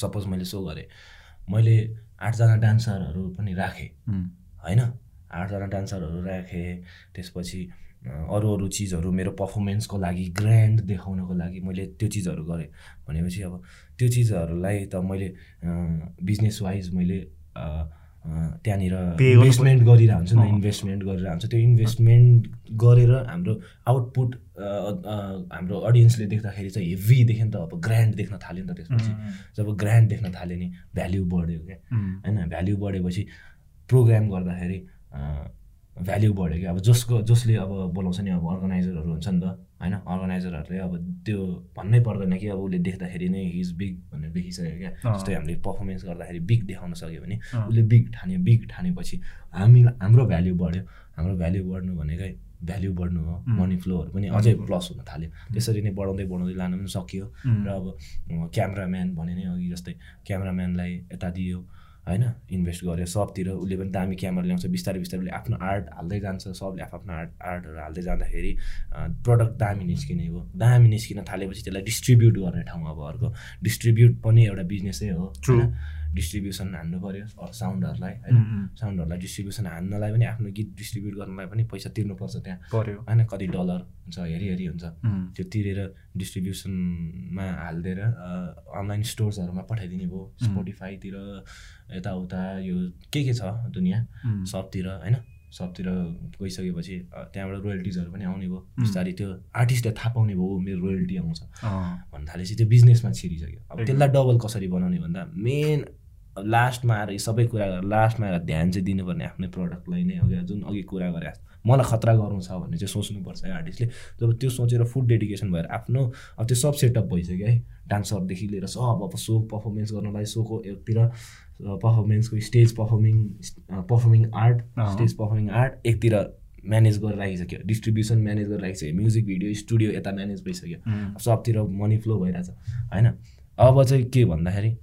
सपोज मैले सो गरेँ। मैले आठजना डान्सरहरू पनि राखेँ। होइन? आठजना डान्सरहरू राखेँ। त्यसपछि अरू अरू चिजहरू मेरो पर्फर्मेन्सको लागि ग्रान्ड देखाउनको लागि मैले त्यो चिजहरू गरेँ। भनेपछि अब त्यो चिजहरूलाई त मैले बिजनेस वाइज मैले त्यहाँनिर इन्भेस्टमेन्ट गरिरह हुन्छु न इन्भेस्टमेन्ट गरेर हुन्छ त्यो इन्भेस्टमेन्ट गरेर हाम्रो आउटपुट हाम्रो अडियन्सले देख्दाखेरि चाहिँ हेभीदेखि त। अब ग्रान्ड देख्न थाल्यो नि त त्यसपछि। जब ग्रान्ड देख्न थाल्यो नि भ्याल्यु बढ्यो क्या। होइन भ्याल्यु बढेपछि प्रोग्राम गर्दाखेरि भ्याल्यु बढ्यो कि अब जसको जसले अब बोलाउँछ नि अब अर्गनाइजरहरू हुन्छ नि त। होइन अर्गनाइजरहरूले अब त्यो भन्नै पर्दैन कि अब उसले देख्दाखेरि नै हिज बिग भनेर देखिसक्यो क्या। जस्तै हामीले पर्फर्मेन्स गर्दाखेरि बिग देखाउन सक्यो भने उसले बिग ठान्यो बिग ठानेपछि हामी हाम्रो भ्याल्यु बढ्यो। हाम्रो भ्याल्यु बढ्नु भनेकै भ्याल्यु बढ्नु हो मनी फ्लोहरू पनि अझै प्लस हुन थाल्यो। त्यसरी नै बढाउँदै बढाउँदै लानु पनि सकियो र अब क्यामराम्यान भने नै अघि जस्तै क्यामराम्यानलाई यता दियो होइन इन्भेस्ट गर्यो सबतिर उसले पनि दामी क्यामेरा ल्याउँछ बिस्तारै बिस्तारै उसले आफ्नो आर्ट हाल्दै जान्छ सबले आफ्नो आर्ट आर्टहरू हाल्दै जाँदाखेरि प्रडक्ट दामी निस्किने हो। दामी निस्किन थालेपछि त्यसलाई डिस्ट्रिब्युट गर्ने ठाउँ अब अर्को। डिस्ट्रिब्युट पनि एउटा बिजनेसै हो डिस्ट्रिब्युसन हान्नु पऱ्यो साउन्डहरूलाई होइन? साउन्डहरूलाई डिस्ट्रिब्युसन हान्नलाई पनि आफ्नो गीत डिस्ट्रिब्युट गर्नलाई पनि पैसा तिर्नुपर्छ त्यहाँ। पऱ्यो होइन? कति डलर हुन्छ हेरी हेरी हुन्छ त्यो तिरेर डिस्ट्रिब्युसनमा हालिदिएर अनलाइन स्टोर्सहरूमा पठाइदिने भयो। स्पोटिफाईतिर यताउता यो के के छ दुनियाँ? सबतिर होइन? सबतिर गइसकेपछि त्यहाँबाट रोयल्टिजहरू पनि आउने भयो। बिस्तारै त्यो आर्टिस्टले थाहा पाउने भयो मेरो रोयल्टी आउँछ। भन्नु थालेपछि त्यो बिजनेसमा छिरिसक्यो। अब त्यसलाई डबल कसरी बनाउने भन्दा मेन लास्टमा आएर सबै कुरा लास्टमा आएर ध्यान चाहिँ दिनुपर्ने आफ्नै प्रडक्टलाई नै अघि जुन अघि कुरा गरे मलाई खतरा गर्नु छ भन्ने चाहिँ सोच्नुपर्छ है आर्टिस्टले जब त्यो सोचेर फुल डेडिकेसन भएर आफ्नो अब त्यो सब सेटअप भइसक्यो है। डान्सरदेखि लिएर सब अब सो पर्फर्मेन्स गर्नलाई सोको एकतिर। पर्फर्मेन्सको stage performing performing art stage performing art एकतिर म्यानेज गरेर राखिसक्यो डिस्ट्रिब्युसन म्यानेज गरेर राखिसक्यो म्युजिक भिडियो स्टुडियो यता म्यानेज भइसक्यो। सबतिर मनी फ्लो भइरहेछ। होइन? अब चाहिँ के भन्दाखेरि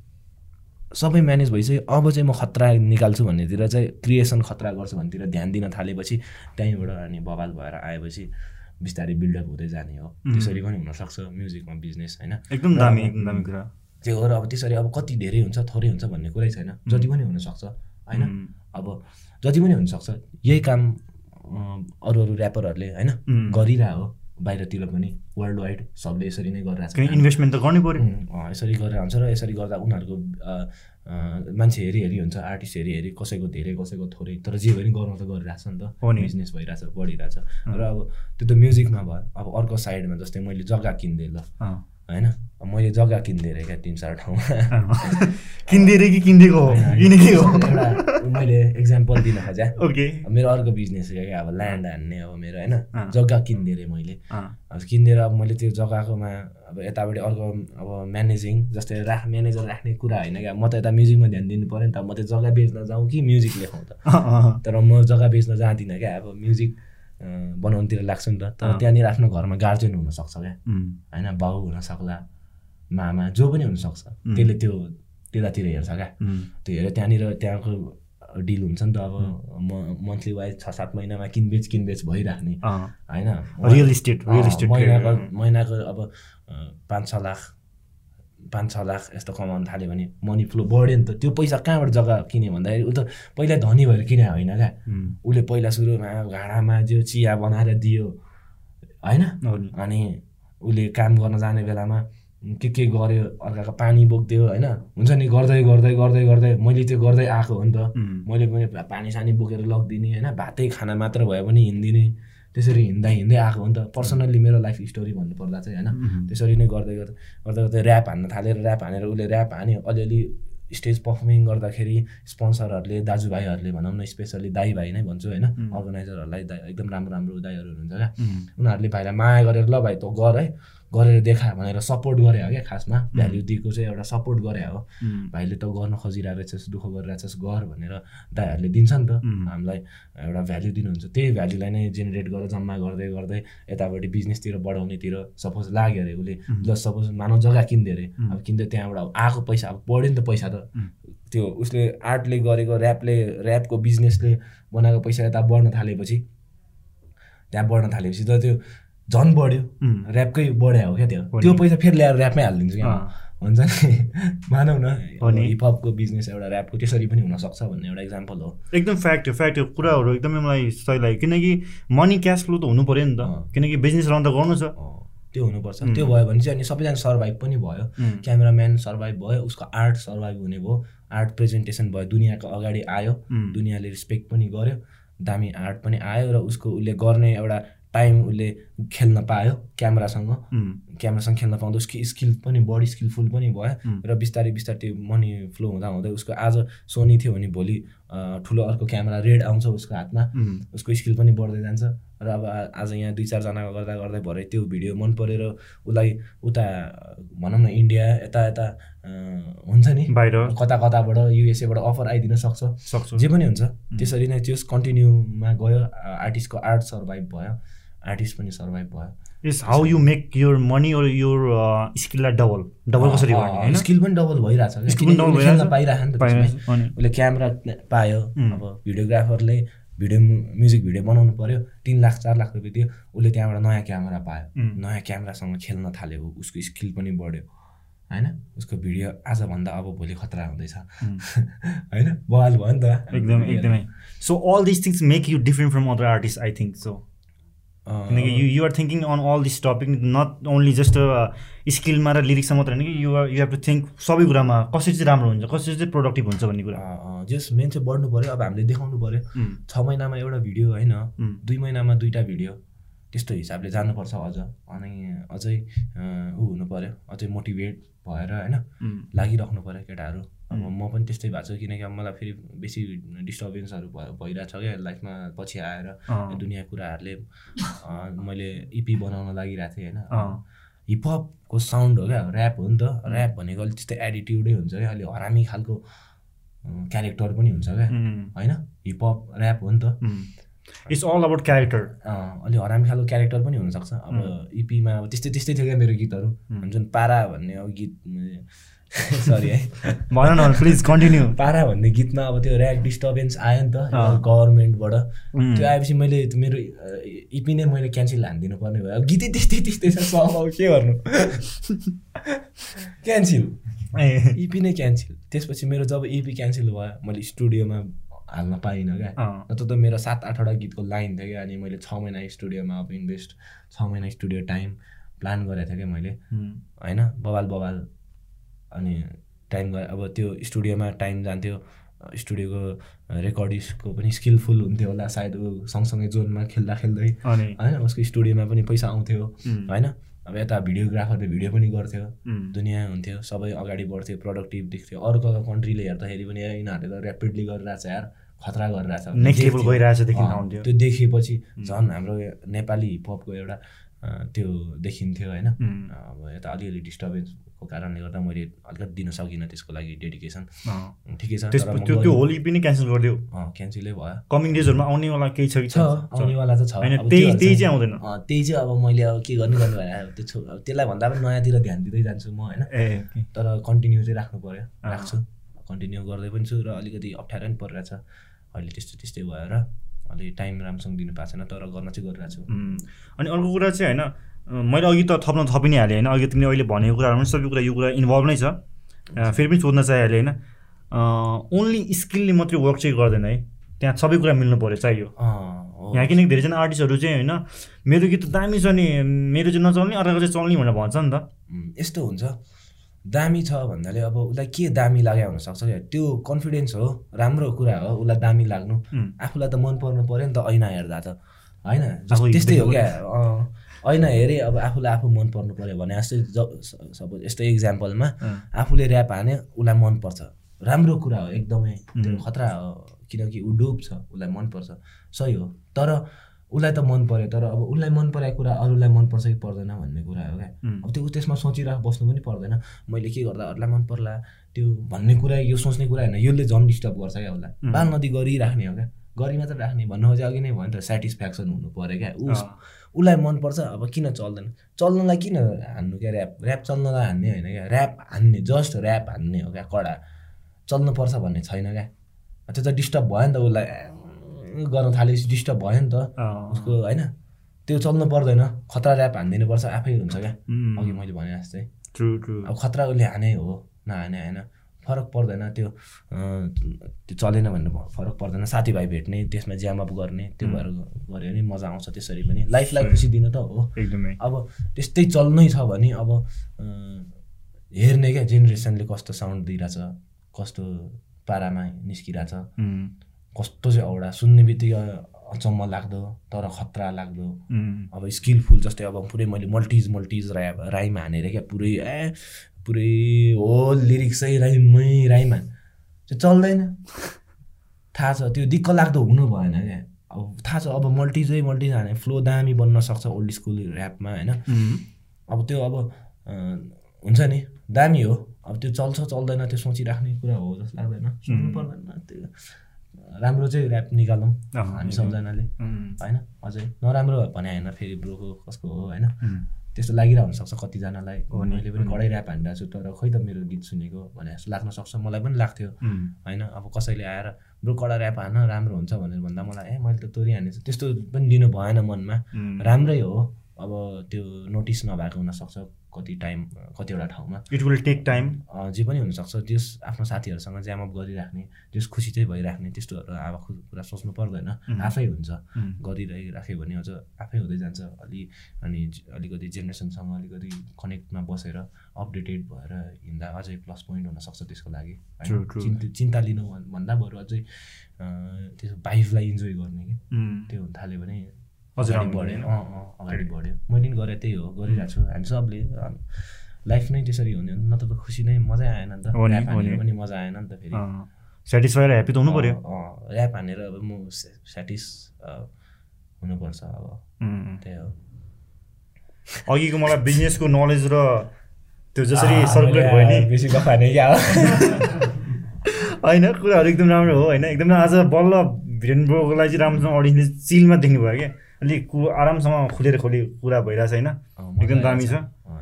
सबै म्यानेज भइसक्यो। अब चाहिँ म खतरा निकाल्छु भन्नेतिर चाहिँ क्रिएसन खतरा गर्छु भन्नेतिर ध्यान दिन थालेपछि त्यहीँबाट अनि बवाल भएर आएपछि बिस्तारै बिल्डअप हुँदै जाने हो। त्यसरी पनि हुनसक्छ म्युजिकमा बिजनेस होइन? एकदम दामी एकदम दामी कुरा। त्यो गरेर अब त्यसरी अब कति धेरै हुन्छ थोरै हुन्छ भन्ने कुरै छैन। जति पनि हुनसक्छ होइन? अब जति पनि हुनसक्छ यही काम अरू अरू ऱ्यापरहरूले होइन? गरिरहेको बाहिरतिर पनि वर्ल्ड वाइड सबले यसरी नै गरिरहेको छ। इन्भेस्टमेन्ट त गर्नै पऱ्यो। यसरी गरेर हुन्छ र यसरी गर्दा उनीहरूको मान्छे हेरी हेरी हुन्छ आर्टिस्ट हेरी हेरी कसैको धेरै कसैको थोरै तर जे पनि गर्नु त गरिरहेछ नि त। बिजनेस भइरहेछ बढिरहेछ। र अब त्यो त म्युजिकमा भयो। अब अर्को साइडमा जस्तै मैले जग्गा किनिदिएँ ल। होइन? मैले जग्गा किनिदिएँ क्या तिन चार ठाउँमा। किनिदिएर कि किनिदिएको हो? एउटा मैले इक्जाम्पल दिन खोजेँ। ओके। मेरो अर्को बिजनेस क्या अब ल्यान्ड हान्ने अब मेरो होइन? जग्गा किनिदिएँ मैले। अब किनिदिएर अब मैले त्यो जग्गाकोमा अब यतापट्टि अर्को अब म्यानेजिङ जस्तै राख म्यानेजर राख्ने कुरा होइन क्या। म त यता म्युजिकमा ध्यान दिनु पऱ्यो नि त। म त जग्गा बेच्न जाउँ कि म्युजिक लेखाउँ त? तर म जग्गा बेच्न जाँदिनँ क्या। अब म्युजिक बनाउनुतिर लाग्छु नि त। तर त्यहाँनिर आफ्नो घरमा गार्जेन हुनसक्छ क्या। होइन बाउ हुनसक्ला मामा जो पनि हुनसक्छ त्यसले त्यो त्यतातिर हेर्छ क्या। त्यो हेरेर त्यहाँनिर त्यहाँको डिल हुन्छ नि त अब म मन्थली वाइज छ सात महिनामा किनबेच किनबेच भइराख्ने। होइन रियल इस्टेट रियल इस्टेट महिनाको महिनाको अब पाँच छ लाख पाँच छ लाख यस्तो कमाउनु थाल्यो भने मनी फ्लो बढ्यो नि त। त्यो पैसा कहाँबाट जग्गा किन्यो भन्दाखेरि ऊ त पहिला धनी भएर किने होइन क्या। उसले पहिला सुरुमा घाँडामा जो चिया बनाएर दियो होइन? अनि उसले काम गर्न जाने बेलामा के के गर्यो अर्काको पानी बोकिदियो होइन? हुन्छ नि गर्दै गर्दै गर्दै गर्दै मैले त्यो गर्दै आएको हो नि त। मैले पनि पानी सानी बोकेर लगिदिने होइन? भातै खाना मात्र भए पनि हिँडिदिने। त्यसरी हिँड्दा हिँड्दै आएको हो नि त। पर्सनल्ली मेरो लाइफ स्टोरी भन्नुपर्दा चाहिँ होइन। त्यसरी नै गर्दै गर्दै गर्दै गर्दै ऱ्याप हान्न थालेर ऱ्याप हानेर उसले ऱ्याप हान्यो अलिअलि स्टेज पर्फर्मिङ गर्दाखेरि स्पोन्सरहरूले दाजुभाइहरूले भनौँ न स्पेसली दाई भाइ नै भन्छु होइन। अर्गनाइजरहरूलाई एकदम राम्रो राम्रो दाईहरू हुनुहुन्छ क्या। उनीहरूले भाइलाई माया गरेर ल भाइ तँ गर है। गरेर देखा भनेर सपोर्ट गरे हो क्या खासमा? भ्याल्यु दिएको चाहिँ एउटा सपोर्ट गरे हो। भाइले त गर्न खोजिरहेको रहेछस् दुःख गरिरहेछस् गर भनेर दाइहरूले दिन्छ नि त। हामीलाई एउटा भ्याल्यु दिनुहुन्छ। त्यही भ्याल्युलाई नै जेनेरेट गरेर जम्मा गर्दै गर्दै यतापट्टि बिजनेसतिर बढाउनेतिर सपोज लाग्यो अरे उसले। ल सपोज मानव जग्गा किनिदियो अरे। अब किन्दै त्यहाँबाट आएको पैसा अब बढ्यो नि त पैसा त। त्यो उसले आर्टले गरेको ऱ्यापले ऱ्यापको बिजनेसले बनाएको पैसा यता बढ्न थालेपछि त्यहाँ बढ्न थालेपछि त त्यो झन् बढ्यो। ऱ्यापकै बढ्या हो क्या त्यो? त्यो पैसा फेरि ल्याएर ऱ्यापमै हालिदिन्छु क्या। हुन्छ नि। मानौ न। हिपहपको बिजनेस एउटा ऱ्यापको त्यसरी पनि हुनसक्छ भन्ने एउटा इक्जाम्पल हो। एकदम फ्याक्ट हो फ्याक्ट हो। कुराहरू एकदमै मलाई सही लाग्यो। किनकि मनी क्यास फ्लो त हुनु पऱ्यो नि त। किनकि बिजनेस रन त गर्नु छ। त्यो हुनुपर्छ। त्यो भयो भने चाहिँ अनि सबैजना सर्भाइभ पनि भयो। क्यामेराम्यान सर्भाइभ भयो उसको आर्ट सर्भाइभ हुने भयो। आर्ट प्रेजेन्टेसन भयो। दुनियाँको अगाडि आयो। दुनियाँले रिस्पेक्ट पनि गर्यो। दामी आर्ट पनि आयो र उसको उसले गर्ने एउटा टाइम उसले खेल्न पायो क्यामेरासँग। क्यामेरासँग खेल्न पाउँदा उसको स्किल पनि बडी स्किलफुल पनि भयो र बिस्तारै बिस्तारै त्यो मनी फ्लो हुँदा हुँदै उसको आज सोनी थियो भने भोलि ठुलो अर्को क्यामेरा रेड आउँछ उसको हातमा। उसको स्किल पनि बढ्दै जान्छ र अब आज यहाँ दुई चारजनाको गर्दा गर्दै भरे त्यो भिडियो मन परेर उसलाई उता भनौँ न इन्डिया यता यता हुन्छ नि। बाहिर। कता कताबाट युएसएबाट अफर आइदिन सक्छ। सक्छ। जे पनि हुन्छ। त्यसरी नै त्यो कन्टिन्यूमा गयो आर्टिस्टको आर्ट सर्भाइभ भयो। आर्टिस्ट पनि सर्भाइभ भयो। Is how you make your money or your स्किललाई double double कसरी गर्ने स्किल पनि डबल भइरहेछ स्किल डबल भइरहेछ। पाइरहेको नि त उसले क्यामेरा पायो अब भिडियोग्राफरले भिडियो म्युजिक भिडियो बनाउनु पऱ्यो तिन लाख चार लाख रुपियाँ दियो उसले त्यहाँबाट नयाँ क्यामेरा पायो। नयाँ क्यामेरासँग खेल्न थाल्यो उसको स्किल पनि बढ्यो होइन? उसको भिडियो आजभन्दा अब भोलि खतरा हुँदैछ। होइन? बवाल भयो नि त। एकदमै एकदमै। So all this things make you different from other artist I think so किनकि you you're thinking on all this topic not only just स्किलमा र लिरिक्समा मात्र होइन कि you're you have to think सबै कुरामा कसरी चाहिँ राम्रो हुन्छ कसरी चाहिँ प्रोडक्टिभ हुन्छ भन्ने कुरा। जस मेन चाहिँ बढ्नु पऱ्यो अब हामीले देखाउनु पऱ्यो छ महिनामा एउटा भिडियो होइन दुई महिनामा दुईवटा भिडियो त्यस्तो हिसाबले जानुपर्छ अझ। अनि अझै ऊ हुनु पऱ्यो अझै मोटिभेट भएर होइन लागिराख्नु पऱ्यो केटाहरू। म पनि त्यस्तै भएको छु किनकि अब मलाई फेरि बेसी डिस्टर्बेन्सहरू भयो भइरहेको छ क्या लाइफमा पछि आएर दुनियाँ कुराहरूले मैले इपी बनाउन लागिरहेको थिएँ होइन। हिपहपको साउन्ड हो क्या ऱ्याप हो नि त। ऱ्याप भनेको अलिक त्यस्तै एटिट्युडै हुन्छ क्या अलिक हरामी खालको क्यारेक्टर पनि हुन्छ क्या। होइन? हिपहप ऱ्याप हो नि त। इट्स अल अबाउट क्यारेक्टर अलिक हरामी खालको क्यारेक्टर पनि हुनसक्छ। अब इपीमा अब त्यस्तै त्यस्तै थियो क्या मेरो गीतहरू। हुन्छ नि पारा भन्ने अब गीत सरी है। भन न प्लिज कन्टिन्यू पारा भन्ने गीतमा अब त्यो ऱ्याक डिस्टर्बेन्स आयो नि त गभर्मेन्टबाट त्यो आएपछि मैले मेरो इपी नै मैले क्यान्सल हानिदिनु पर्ने भयो। गीतै त्यस्तै त्यस्तै छ अब के गर्नु? क्यान्सल इपी नै क्यान्सल त्यसपछि मेरो जब इपी क्यान्सल भयो मैले स्टुडियोमा हाल्न पाइनँ क्या। नत्र त मेरो सात आठवटा गीतको लाइन थियो क्या अनि मैले छ महिना स्टुडियोमा अब इन्भेस्ट छ महिना स्टुडियो टाइम प्लान गरेको थिएँ क्या मैले। होइन बबाल बबाल अनि टाइम अब त्यो स्टुडियोमा टाइम जान्थ्यो। स्टुडियोको रेकर्डिस्टको पनि स्किलफुल हुन्थ्यो होला सायद ऊ सँगसँगै जोनमा खेल्दा खेल्दै। होइन उसको स्टुडियोमा पनि पैसा आउँथ्यो। होइन? अब यता भिडियोग्राफरले भिडियो पनि गर्थ्यो। दुनियाँ हुन्थ्यो सबै अगाडि बढ्थ्यो प्रोडक्टिभ देख्थ्यो। अर्को कन्ट्रीले हेर्दाखेरि पनि यिनीहरूले त ऱ्यापिडली गरिरहेछ यार खतरा गरिरहेछ। त्यो देखेपछि झन् हाम्रो नेपाली हिपहपको एउटा त्यो देखिन्थ्यो होइन? अब यता अलिअलि डिस्टर्बेन्सको कारणले गर्दा मैले अलिकति दिन सकिनँ त्यसको लागि डेडिकेसन। ठिकै छ त्यो होली पनि क्यान्सल गरिदियो। क्यान्सलै भयो। कमिङ डेजहरूमा आउनेवाला केही छ कि छ आउनेवाला त छ। त्यही त्यही चाहिँ आउँदैन। त्यही चाहिँ अब मैले अब के गर्नु गर्नु भयो त्यो त्यसलाई भन्दा पनि नयाँतिर ध्यान दिँदै जान्छु म होइन। तर कन्टिन्यू चाहिँ राख्नु पऱ्यो राख्छु। कन्टिन्यू गर्दै पनि छु र अलिकति अप्ठ्यारो पनि परिरहेछ अहिले त्यस्तो त्यस्तै भएर अलि टाइम राम्रोसँग दिनु पाएको छैन तर गर्न चाहिँ गरिरहेको छु। अनि अर्को कुरा चाहिँ होइन मैले अघि त थप्न थपि नै हालेँ होइन? अघि तिमीले अहिले भनेको कुराहरू पनि सबै कुरा यो कुरा इन्भल्भ नै छ। फेरि पनि सोध्न चाहिहालेँ होइन? ओन्ली स्किलले मात्रै वर्क चाहिँ गर्दैन है? त्यहाँ सबै कुरा मिल्नु पऱ्यो चाहियो। यहाँ किनकि धेरैजना आर्टिस्टहरू चाहिँ होइन? मेरो गीत त दामी छ नि मेरो चाहिँ नचल्ने अर्को चाहिँ चल्ने भनेर भन्छ नि त। यस्तो हुन्छ। दामी छ भन्नाले अब उसलाई के दामी लाग्यो हुनसक्छ क्या? त्यो कन्फिडेन्स हो राम्रो कुरा हो उसलाई दामी लाग्नु। आफूलाई त मन पर्नु पऱ्यो नि त ऐना हेर्दा त। होइन? त्यस्तै हो क्या? ऐना हेरेँ अब आफूलाई आफू मन पर्नु पऱ्यो भने जस्तै सपोज यस्तै इक्जाम्पलमा आफूले ऱ्याप हाने उसलाई मनपर्छ राम्रो कुरा हो एकदमै। खतरा हो किनकि ऊ डोप छ उसलाई मनपर्छ सही हो। तर उसलाई त मन पऱ्यो तर अब उसलाई मन परेको कुरा अरूलाई मनपर्छ कि पर्दैन भन्ने कुरा हो क्या? अब त्यो त्यसमा सोचिरहेको बस्नु पनि पर्दैन। मैले के गर्दा अरूलाई मन पर्ला? त्यो भन्ने कुरा यो सोच्ने कुरा होइन यसले झन् डिस्टर्ब गर्छ क्या उसलाई। बाल नदी गरिराख्ने हो क्या? गरी मात्र राख्ने भन्नु खोजे अघि नै भयो नि त सेटिस्फ्याक्सन हुनु पऱ्यो क्या। ऊ उसलाई मनपर्छ अब किन चल्दैन? चल्नलाई किन हान्नु क्या ऱ्याप ऱ्याप चल्नलाई हान्ने होइन क्या? ऱ्याप हान्ने जस्ट ऱ्याप हान्ने हो क्या कडा। चल्नुपर्छ भन्ने छैन क्या। त्यो त डिस्टर्ब भयो नि त उसलाई। गर्न थालेपछि डिस्टर्ब भयो नि त। उसको होइन। त्यो चल्नु पर्दैन। खतरा ऱ्याप हानिदिनुपर्छ आफै हुन्छ क्या। अघि मैले भने जस्तै। अब खतरा उसले हाने हो नहाने होइन। फरक पर्दैन त्यो त्यो चलेन भन्ने फरक पर्दैन। साथीभाइ भेट्ने त्यसमा ज्याम अप गर्ने त्यो भएर गऱ्यो भने मजा आउँछ त्यसरी पनि। लाइफलाई खुसी दिनु त हो। एकदमै। अब त्यस्तै चल्नै छ भने अब हेर्ने क्या जेनेरेसनले कस्तो साउन्ड दिइरहेछ कस्तो पारामा निस्किरहेछ। कस्तो चाहिँ औडा। सुन्ने बित्तिकै अचम्म लाग्दो तर खतरा लाग्दो। अब स्किलफुल जस्तै अब पुरै मैले मल्टिज मल्टिज रा राइम हानेर क्या पुरै ए पुरै हो लिरिक्सै राइम हान चाहिँ चल्दैन। थाहा छ त्यो दिक्क लाग्दो हुनु भएन क्या। अब थाहा छ अब मल्टिजै मल्टिज हाने फ्लो दामी बन्न सक्छ ओल्ड स्कुल ऱ्यापमा होइन? अब त्यो अब हुन्छ नि। दामी हो। अब त्यो चल्छ चल्दैन त्यो सोचिराख्ने कुरा हो जस्तो लाग्दैन। सोच्नु पर्दैन त्यो। राम्रो चाहिँ ऱ्याप निकालौँ हामी सबजनाले। होइन? अझै नराम्रो भने होइन फेरि ब्रोको कसको हो होइन? त्यस्तो लागिरहेको हुनसक्छ कतिजनालाई। मैले पनि कडै ऱ्याप हानिरहेको छु तर खै त मेरो गीत सुनेको भने जस्तो लाग्न सक्छ। मलाई पनि लाग्थ्यो। होइन अब कसैले आएर ब्रो कडा ऱ्याप हान राम्रो हुन्छ भनेर भन्दा मलाई ए मैले त तोरी हानेछु त्यस्तो पनि दिनु भएन मनमा। राम्रै हो। अब त्यो नोटिस नभएको हुनसक्छ। कति टाइम कतिवटा ठाउँमा। इट विल टेक टाइम जे पनि हुनसक्छ त्यस आफ्नो साथीहरूसँग ज्याम अप गरिराख्ने त्यस खुसी चाहिँ भइराख्ने त्यस्तोहरू अब कुरा सोच्नु पर्दैन। आफै हुन्छ। गरिराख्यो भने अझ आफै हुँदै जान्छ। अलि अनि अलिकति जेनेरेसनसँग अलिकति कनेक्टमा बसेर अपडेटेड भएर हिँड्दा अझै प्लस पोइन्ट हुनसक्छ त्यसको लागि। चिन्ता लिनु भन्दा बरु अझै त्यसो बाइफलाई इन्जोय गर्ने कि। त्यो हुन थाल्यो भने अगाडि बढ्यो अँ अँ अगाडि बढ्यो मैले पनि गरेँ त्यही हो गरिरहेको छु। हामी सबले लाइफ नै त्यसरी हुने नत्र त खुसी नै मजै आएन नि त। पनि मजा आएन नि त फेरि। सेटिस्फाई ह्याप्पी त हुनु पऱ्यो ऱ्याप हानेर अब म सेटिस हुनुपर्छ अब। त्यही हो। अघिको मलाई बिजनेसको नलेज र त्यो जसरी सर्कुलेट भयो नि। बेसी गफाने क्या होइन कुराहरू एकदम राम्रो हो। होइन एकदमै आज बल्ल भिरेन ब्रोको लागि चाहिँ राम्रोसँग अडियन्सले चिलमा देख्नु भयो क्या। अलिक कु आरामसँग खुलेर खोली कुरा भइरहेछ होइन। एकदम दामी छ।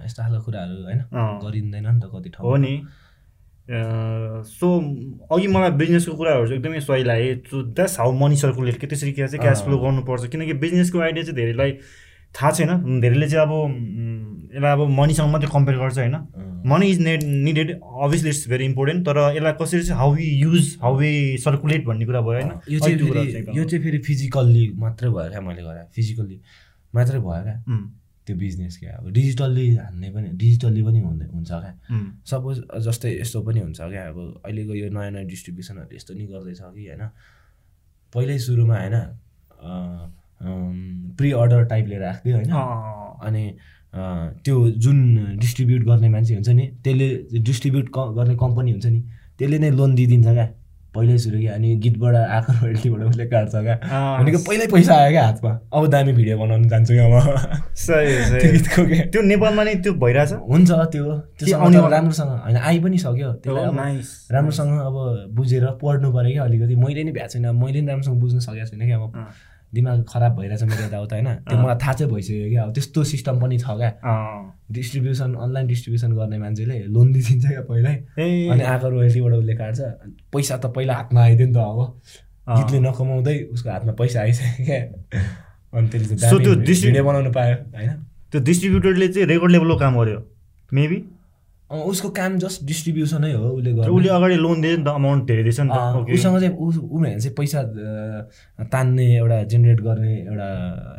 यस्तो खालको कुराहरू होइन। गरिँदैन नि त कति ठाउँ हो नि। सो अघि मलाई बिजनेसको कुराहरू चाहिँ एकदमै सही लाग्यो। So that's how money circulate. के त्यसरी के चाहिँ क्यास फ्लो गर्नुपर्छ। किनकि बिजनेसको आइडिया चाहिँ धेरैलाई थाहा छैन। धेरैले चाहिँ अब यसलाई अब मनीसँग मात्रै कम्पेयर गर्छ होइन? Money is need needed obviously it's very important तर यसलाई कसरी चाहिँ how we use how we circulate भन्ने कुरा भयो होइन? यो चाहिँ फेरि यो चाहिँ फेरि फिजिकल्ली मात्रै भयो क्या मैले गरे। फिजिकल्ली मात्रै भयो क्या? त्यो बिजनेस क्या अब डिजिटल्ली हान्ने पनि डिजिटल्ली पनि हुँदै हुन्छ क्या? सपोज जस्तै यस्तो पनि हुन्छ क्या? अब अहिलेको यो नयाँ नयाँ डिस्ट्रिब्युसनहरू यस्तो नि गर्दैछ कि होइन? पहिल्यै सुरुमा होइन? प्रि अर्डर टाइप लिएर आएको थियो होइन अनि त्यो जुन डिस्ट्रिब्युट गर्ने मान्छे हुन्छ नि त्यसले डिस्ट्रिब्युट गर्ने कम्पनी हुन्छ नि त्यसले नै लोन दिइदिन्छ क्या। पहिल्यै सुरु क्या अनि गीतबाट आएको रोयल्टीबाट उसले काट्छ क्या। भनेको पहिल्यै पैसा आयो क्या हातमा। अब दामी भिडियो बनाउनु जान्छु क्या म सही गीतको त्यो नेपालमा नै त्यो भइरहेछ? हुन्छ त्यो। त्यो राम्रोसँग होइन आइ पनि सक्यो। त्यसलाई राम्रोसँग अब बुझेर पढ्नु पऱ्यो क्या अलिकति। मैले नि भ्याएको छैन मैले नि राम्रोसँग बुझ्नु सकेको छैन क्या अब। दिमाग खराब भइरहेछ मेरो यताउता होइन? त्यो मलाई थाहा चाहिँ भइसक्यो क्या। अब त्यस्तो सिस्टम पनि छ क्या। डिस्ट्रिब्युसन अनलाइन डिस्ट्रिब्युसन गर्ने मान्छेले लोन दिइदिन्छ क्या पहिल्यै। अनि आएको रोयल्टीबाट उसले काट्छ। पैसा त पहिला हातमा आइदियो नि त अब। गीतले नकमाउँदै उसको हातमा पैसा आइसक्यो क्या। अनि त्यसले भिडियो बनाउनु पायो होइन? त्यो डिस्ट्रिब्युटरले चाहिँ रेकर्ड लेभलको काम गर्यो। मेबी उसको काम जस्ट डिस्ट्रिब्युसनै हो उसले उसले अगाडि लोन दियो नि त अमाउन्ट धेरै दिएछ नि त। उसँग चाहिँ ऊ उनीहरू चाहिँ पैसा तान्ने एउटा जेनेरेट गर्ने एउटा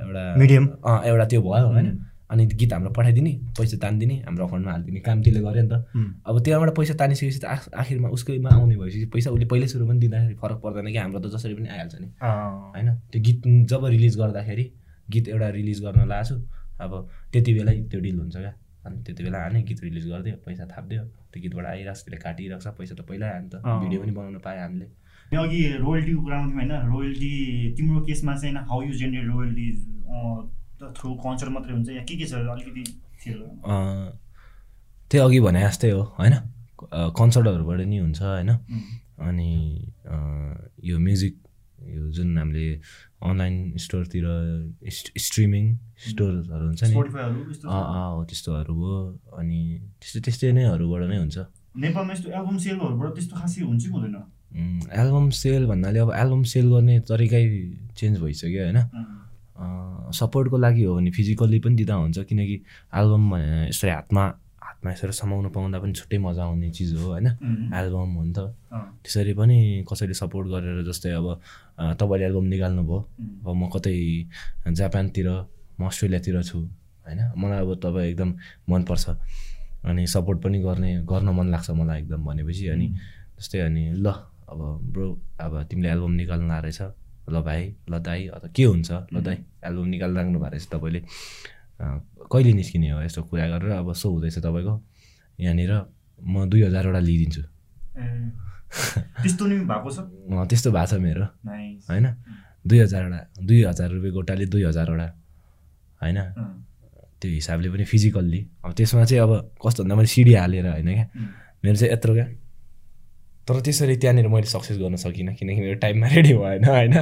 एउटा मिडियम एउटा त्यो भयो होइन? अनि गीत हाम्रो पठाइदिने पैसा तानिदिने हाम्रो अकाउन्टमा हालिदिने काम त्यसले गऱ्यो नि त। अब त्यहाँबाट पैसा तानिसकेपछि त आखिरमा उसकैमा आउने भएपछि पैसा उसले पहिल्यै सुरु पनि दिँदाखेरि फरक पर्दैन कि हाम्रो त जसरी पनि आइहाल्छ नि। होइन? त्यो गीत जब रिलिज गर्दाखेरि गीत एउटा रिलिज गर्न लाग्छु अब त्यति बेलै त्यो डिल हुन्छ क्या। अनि त्यति बेला हाने गीत रिलिज गरिदियो पैसा थापिदियो। त्यो गीतबाट आइरहेको छ त्यसले काटिरहेको छ पैसा त पहिल्यै आयो नि त। भिडियो पनि बनाउनु पायो हामीले। अघि रोयल्टीको कुरा आउँथ्यौँ होइन? रोयल्टी तिम्रो केसमा चाहिँ होइन? How you generate royalty through concert मात्रै हुन्छ या के के छ? अलिकति त्यही अघि भने जस्तै हो होइन? कन्सर्टहरूबाट नि हुन्छ होइन? अनि यो म्युजिक यो जुन हामीले अनलाइन स्टोरतिर स्ट्रिमिङ स्टोरहरू हुन्छ नि? हो त्यस्तोहरू हो। अनि त्यस्तो त्यस्तै नैहरूबाट नै हुन्छ। नेपालमा यस्तो एल्बम सेलहरूबाट त्यस्तो खासै हुन्छ कि हुँदैन। एल्बम सेल भन्नाले अब एल्बम सेल गर्ने तरिकै चेन्ज भइसक्यो होइन। सपोर्टको लागि हो भने फिजिकल्ली पनि दिँदा हुन्छ। किनकि एल्बम यसरी हातमा हातमा यसरी समाउनु पाउँदा पनि छुट्टै मजा आउने चिज हो होइन? एल्बम हो नि त। त्यसरी पनि कसैले सपोर्ट गरेर जस्तै अब तपाईँले एल्बम निकाल्नु भयो अब म कतै जापानतिर म अस्ट्रेलियातिर छु होइन? मलाई अब तपाईँ एकदम मनपर्छ। अनि सपोर्ट पनि गर्ने गर्न मन लाग्छ मलाई एकदम भनेपछि अनि जस्तै अनि ल अब ब्रो अब तिमीले एल्बम निकाल्नु रहेछ। ल भाइ ल दाई अथवा के हुन्छ? ल दाई एल्बम निकालिराख्नु भएको रहेछ तपाईँले। कहिले निस्किने हो यस्तो कुरा गरेर? अब सो हुँदैछ तपाईँको। यहाँनिर म दुई हजारवटा लिइदिन्छु। त्यस्तो नि भएको छ? त्यस्तो भएको छ मेरो। होइन? दुई हजारवटा दुई हजार रुपियाँ गोटाले दुई हजारवटा होइन? त्यो हिसाबले पनि फिजिकल्ली अब त्यसमा चाहिँ अब कस्तो भन्दा मैले सिडी हालेर होइन क्या? मेरो चाहिँ यत्रो क्या? तर त्यसरी त्यहाँनिर मैले सक्सेस गर्न सकिनँ। किनकि मेरो टाइममा रेडी भएन होइन?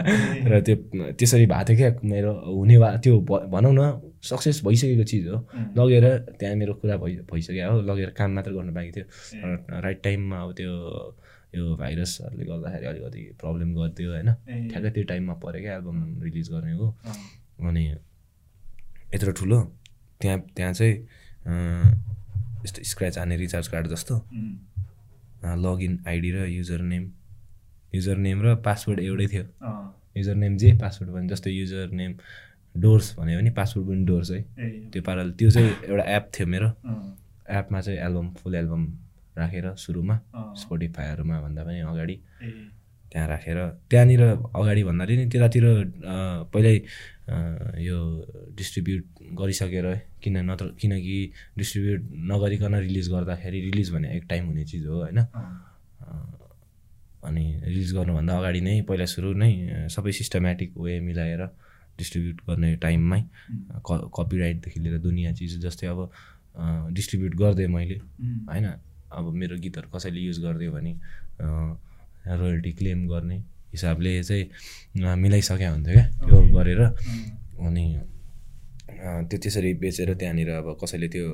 र त्यो त्यसरी भएको थियो क्या? मेरो हुने भए त्यो भनौँ न सक्सेस भइसकेको चिज हो। लगेर त्यहाँ मेरो कुरा भइ भइसक्यो। हो लगेर काम मात्र गर्नु बाँकी थियो। राइट टाइममा अब त्यो यो भाइरसहरूले गर्दाखेरि अलिकति प्रब्लम गरिदियो होइन? ठ्याक्कै त्यो टाइममा पऱ्यो क्या एल्बम रिलिज गर्ने हो। अनि यत्रो ठुलो त्यहाँ त्यहाँ चाहिँ यस्तो स्क्र्याच हाने रिचार्ज कार्ड जस्तो। लगइन आइडी र युजर नेम युजर नेम र पासवर्ड एउटै थियो। युजर नेम जे पासवर्ड भने जस्तो युजर नेम डोर्स भन्यो भने पासवर्ड पनि डोर्स है। त्यो पाराले त्यो चाहिँ एउटा एप थियो मेरो। एपमा चाहिँ एल्बम फुल एल्बम राखेर सुरुमा स्पोटिफाईहरूमा भन्दा पनि अगाडि त्यहाँ राखेर त्यहाँनिर अगाडि भन्दाखेरि नि त्यतातिर पहिल्यै यो डिस्ट्रिब्युट गरिसकेर किन नत्र किनकि डिस्ट्रिब्युट नगरिकन रिलिज गर्दाखेरि रिलिज भने एक टाइम हुने चिज हो होइन? अनि रिलिज गर्नुभन्दा अगाडि नै पहिला सुरु नै सबै सिस्टमेटिक वे मिलाएर डिस्ट्रिब्युट गर्ने टाइममै क कपिराइटदेखि लिएर दुनियाँ चिज जस्तै अब डिस्ट्रिब्युट गरिदिएँ मैले होइन? अब मेरो गीतहरू कसैले युज गरिदियो भने रोयल्टी क्लेम गर्ने हिसाबले चाहिँ मिलाइसकेको हुन्थ्यो क्या त्यो गरेर। अनि त्यो त्यसरी बेचेर त्यहाँनिर अब कसैले त्यो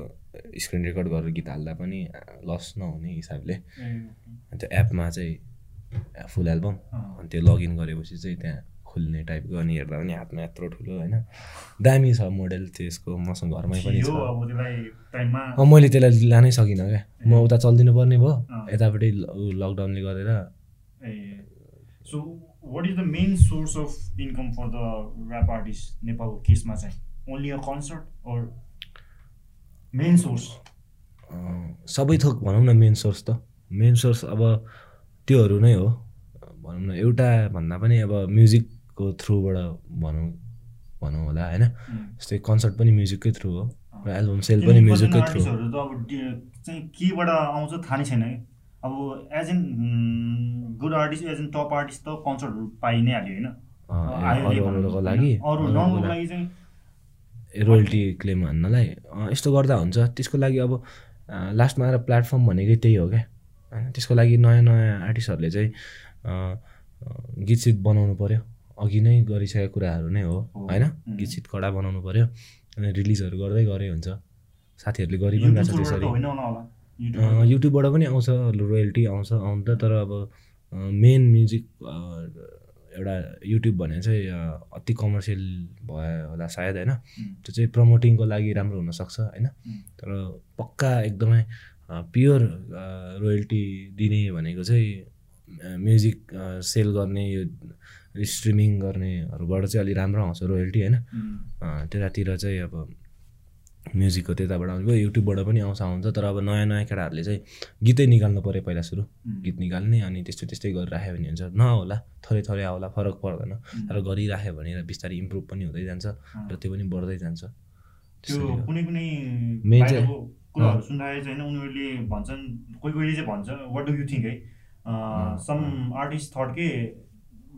स्क्रिन रेकर्ड गरेर गीत हाल्दा पनि लस नहुने हिसाबले। त्यो एपमा चाहिँ फुल एल्बम अनि त्यो लगइन गरेपछि चाहिँ त्यहाँ खुल्ने टाइपको अनि हेर्दा पनि हातमा यत्रो ठुलो होइन। दामी छ मोडल त्यसको मसँग घरमै पनि छ। मैले त्यसलाई लानै सकिनँ क्या। म उता चलिदिनु पर्ने भयो यतापट्टि लकडाउनले गरेर। What is the main source of income for the rap artist नेपालको केसमा चाहिँ? Only a concert or main source सबै थोक भनौँ न मेन सोर्स त। मेन सोर्स अब त्योहरू नै हो। भनौँ न एउटा भन्दा पनि अब म्युजिकको थ्रुबाट भनौँ भनौँ होला होइन? जस्तै कन्सर्ट पनि म्युजिककै थ्रु हो र एल्बम सेल पनि म्युजिककै थ्रु केबाट आउँछ थाहा नै छैन कि अब as an good artist as an top artist त कन्सर्टहरू पाइ नै हाल्यो होइन? रोयल्टी क्लेम हान्नलाई? यस्तो गर्दा हुन्छ। त्यसको लागि अब लास्टमा आएर प्लेटफर्म भनेकै त्यही हो क्या। होइन? त्यसको लागि नयाँ नयाँ आर्टिस्टहरूले चाहिँ गीत सित बनाउनु पऱ्यो अघि नै गरिसकेको कुराहरू नै हो होइन? गीत सित कडा बनाउनु पऱ्यो अनि रिलिजहरू गर्दै गरे हुन्छ। साथीहरूले गरि पनि रहेछ त्यसरी। युट्युबबाट। पनि आउँछ रोयल्टी आउँछ आउँछ तर अब मेन म्युजिक एउटा युट्युब भने चाहिँ अति कमर्सियल भयो होला सायद होइन? त्यो चाहिँ प्रमोटिङको लागि राम्रो हुनसक्छ होइन? तर पक्का एकदमै प्योर रोयल्टी दिने भनेको चाहिँ म्युजिक सेल गर्ने यो स्ट्रिमिङ गर्नेहरूबाट चाहिँ अलिक राम्रो आउँछ रोयल्टी होइन? त्यतातिर चाहिँ अब म्युजिकको त्यताबाट आउँछ। युट्युबबाट पनि आउँछ आउँछ तर अब नयाँ नयाँ केटाहरूले चाहिँ गीतै निकाल्नु पऱ्यो पहिला सुरु। गीत निकाल्ने अनि त्यस्तो त्यस्तै गरिराख्यो भने हुन्छ। नहोला थोरै थोरै आउला फरक पर्दैन। तर गरिराख्यो भने बिस्तारै इम्प्रुभ पनि हुँदै जान्छ र त्यो पनि बढ्दै जान्छ। कुनै कुनै मेन चाहिँ कुराहरू सुन्दाखेरि चाहिँ होइन उनीहरूले भन्छन् कोही कोहीले चाहिँ भन्छ वाट डु यु थिङ्क है। सम आर्टिस्ट थट के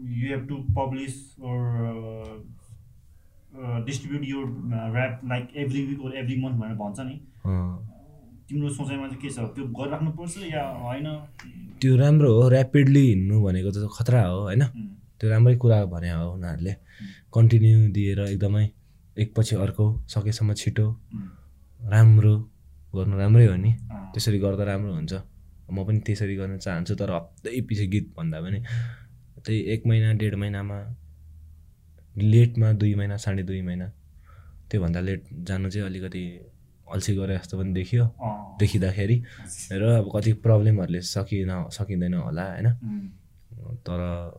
you have to publish or distribute यो rap like every week or every month भनेर भन्छ नि। तिम्रो सोचाइमा चाहिँ के छ? त्यो गरिराख्नुपर्छ या होइन? त्यो राम्रो हो ऱ्यापिडली हिँड्नु भनेको त खतरा हो होइन? त्यो राम्रै कुरा भने हो उनीहरूले। कन्टिन्यू दिएर एकदमै एकपछि अर्को सकेसम्म छिटो राम्रो गर्नु राम्रै हो नि। त्यसरी गर्दा राम्रो हुन्छ। म पनि त्यसरी गर्न चाहन्छु तर हप्तै पछि गीत भन्दा पनि त्यही एक महिना डेढ महिनामा लेटमा दुई महिना साढे दुई महिना। त्योभन्दा लेट जानु चाहिँ अलिकति अल्छी गरे जस्तो पनि देखियो। देखिँदाखेरि र अब कति प्रब्लमहरूले सकिन सकिँदैन होला होइन? तर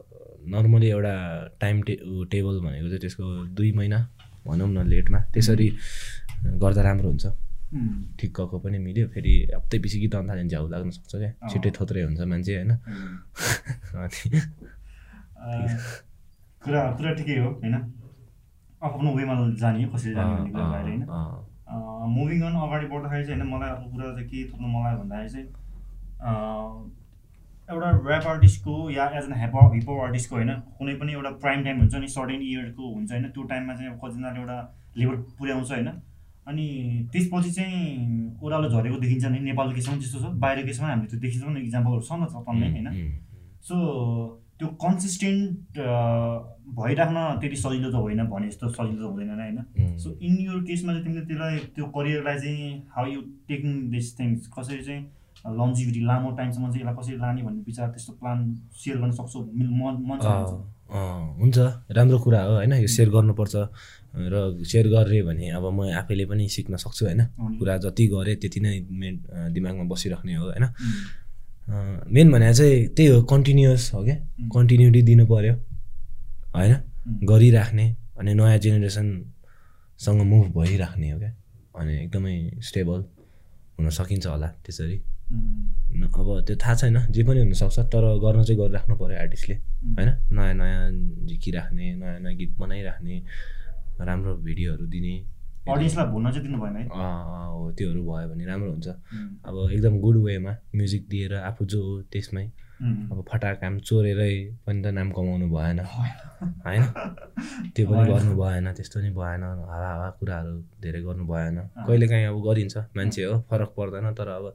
नर्मली एउटा टाइम टे टेबल भनेको चाहिँ त्यसको दुई महिना भनौँ न लेटमा। त्यसरी गर्दा राम्रो हुन्छ। ठिक्कको पनि मिल्यो। फेरि हप्तै पछि गीत थाल्यो झ्याउ लाग्न सक्छ क्या। छिट्टै थोत्रै हुन्छ मान्छे होइन? कुरा कुरा ठिकै हो होइन? आफ्नो वेमा जाने कसरी जाने भन्ने कुरा होइन? मुभिङ अन अगाडि बढ्दाखेरि चाहिँ होइन मलाई अर्को कुरा चाहिँ के थप्नु मलाई भन्दाखेरि चाहिँ एउटा ऱ्याप आर्टिस्टको या एज एन हेप हिपहप आर्टिस्टको होइन कुनै पनि एउटा प्राइम टाइम हुन्छ नि सर्टेन इयरको हुन्छ होइन त्यो टाइममा चाहिँ कतिजनाले एउटा लेभल पुर्याउँछ होइन? अनि त्यसपछि चाहिँ ओह्रालो झरेको देखिन्छ नि नेपालको केसमा त्यस्तो छ बाहिरको केसमा हामीले त्यो देखिन्छौँ नि इक्जाम्पलहरू छ न त होइन? सो त्यो कन्सिस्टेन्ट भइराख्न त्यति सजिलो त होइन भने जस्तो सजिलो त हुँदैन होइन। सो इन यो केसमा चाहिँ तिमीले त्यसलाई त्यो करियरलाई चाहिँ how you taking this things कसरी चाहिँ लन्जिभिटी लामो टाइमसम्म चाहिँ यसलाई कसरी लाने भन्ने विचार त्यस्तो प्लान सेयर गर्न सक्छौ? मन हुन्छ। राम्रो कुरा हो होइन? यो सेयर गर्नुपर्छ। र सेयर गरेँ भने अब म आफैले पनि सिक्न सक्छु होइन? कुरा जति गरेँ त्यति नै दिमागमा बसिराख्ने हो होइन? मेन भने चाहिँ त्यही हो कन्टिन्युस हो क्या। कन्टिन्युटी दिनु पऱ्यो होइन? गरिराख्ने अनि नयाँ जेनेरेसनसँग मुभ भइराख्ने हो क्या। अनि एकदमै स्टेबल हुन सकिन्छ होला त्यसरी। अब त्यो थाहा छैन जे पनि हुनसक्छ तर गर्न चाहिँ गरिराख्नु पऱ्यो आर्टिस्टले होइन? नयाँ नयाँ झिकिराख्ने नयाँ नयाँ गीत बनाइराख्ने राम्रो भिडियोहरू दिने। अडियन्सलाई भुल्न चाहिँ दिनु भएन हो। त्योहरू भयो भने राम्रो हुन्छ। अब एकदम गुड वेमा म्युजिक दिएर आफू जो हो त्यसमै अब फटा काम चोरेरै पनि त नाम कमाउनु भएन। होइन? त्यो पनि गर्नु भएन त्यस्तो नि भएन हावा हावा कुराहरू धेरै गर्नु भएन। कहिलेकाहीँ अब गरिन्छ मान्छे हो फरक पर्दैन। तर अब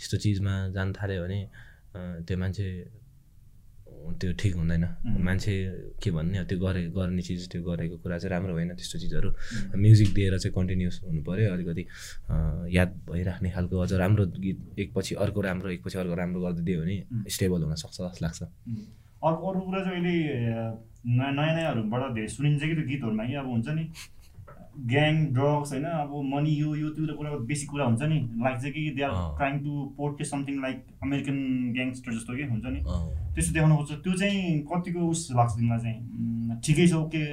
त्यस्तो चिजमा जान थाल्यो भने त्यो मान्छे त्यो ठिक हुँदैन। मान्छे के भन्ने त्यो गरे गर्ने चिज त्यो गरेको कुरा चाहिँ राम्रो होइन त्यस्तो चिजहरू। म्युजिक दिएर चाहिँ कन्टिन्युस हुनु पऱ्यो अलिकति याद भइराख्ने खालको अझ राम्रो गीत एकपछि अर्को राम्रो एकपछि अर्को राम्रो गरिदियो भने स्टेबल हुनसक्छ जस्तो लाग्छ। अर्को अर्को कुरा चाहिँ अहिले नयाँ नयाँ नयाँहरूबाट धेरै सुनिन्छ कि त्यो गीतहरूमा? कि अब हुन्छ नि ग्याङ ड्रग्स होइन अब मनी यो यो त्यो कुरा बेसी कुरा हुन्छ नि। लाइक चाहिँ कि they are trying to port something like American gangster जस्तो कि हुन्छ नि। त्यस्तो देखाउनु खोज्छ। त्यो चाहिँ कतिको उस लाग्छ तिमीलाई चाहिँ? ठिकै छ okay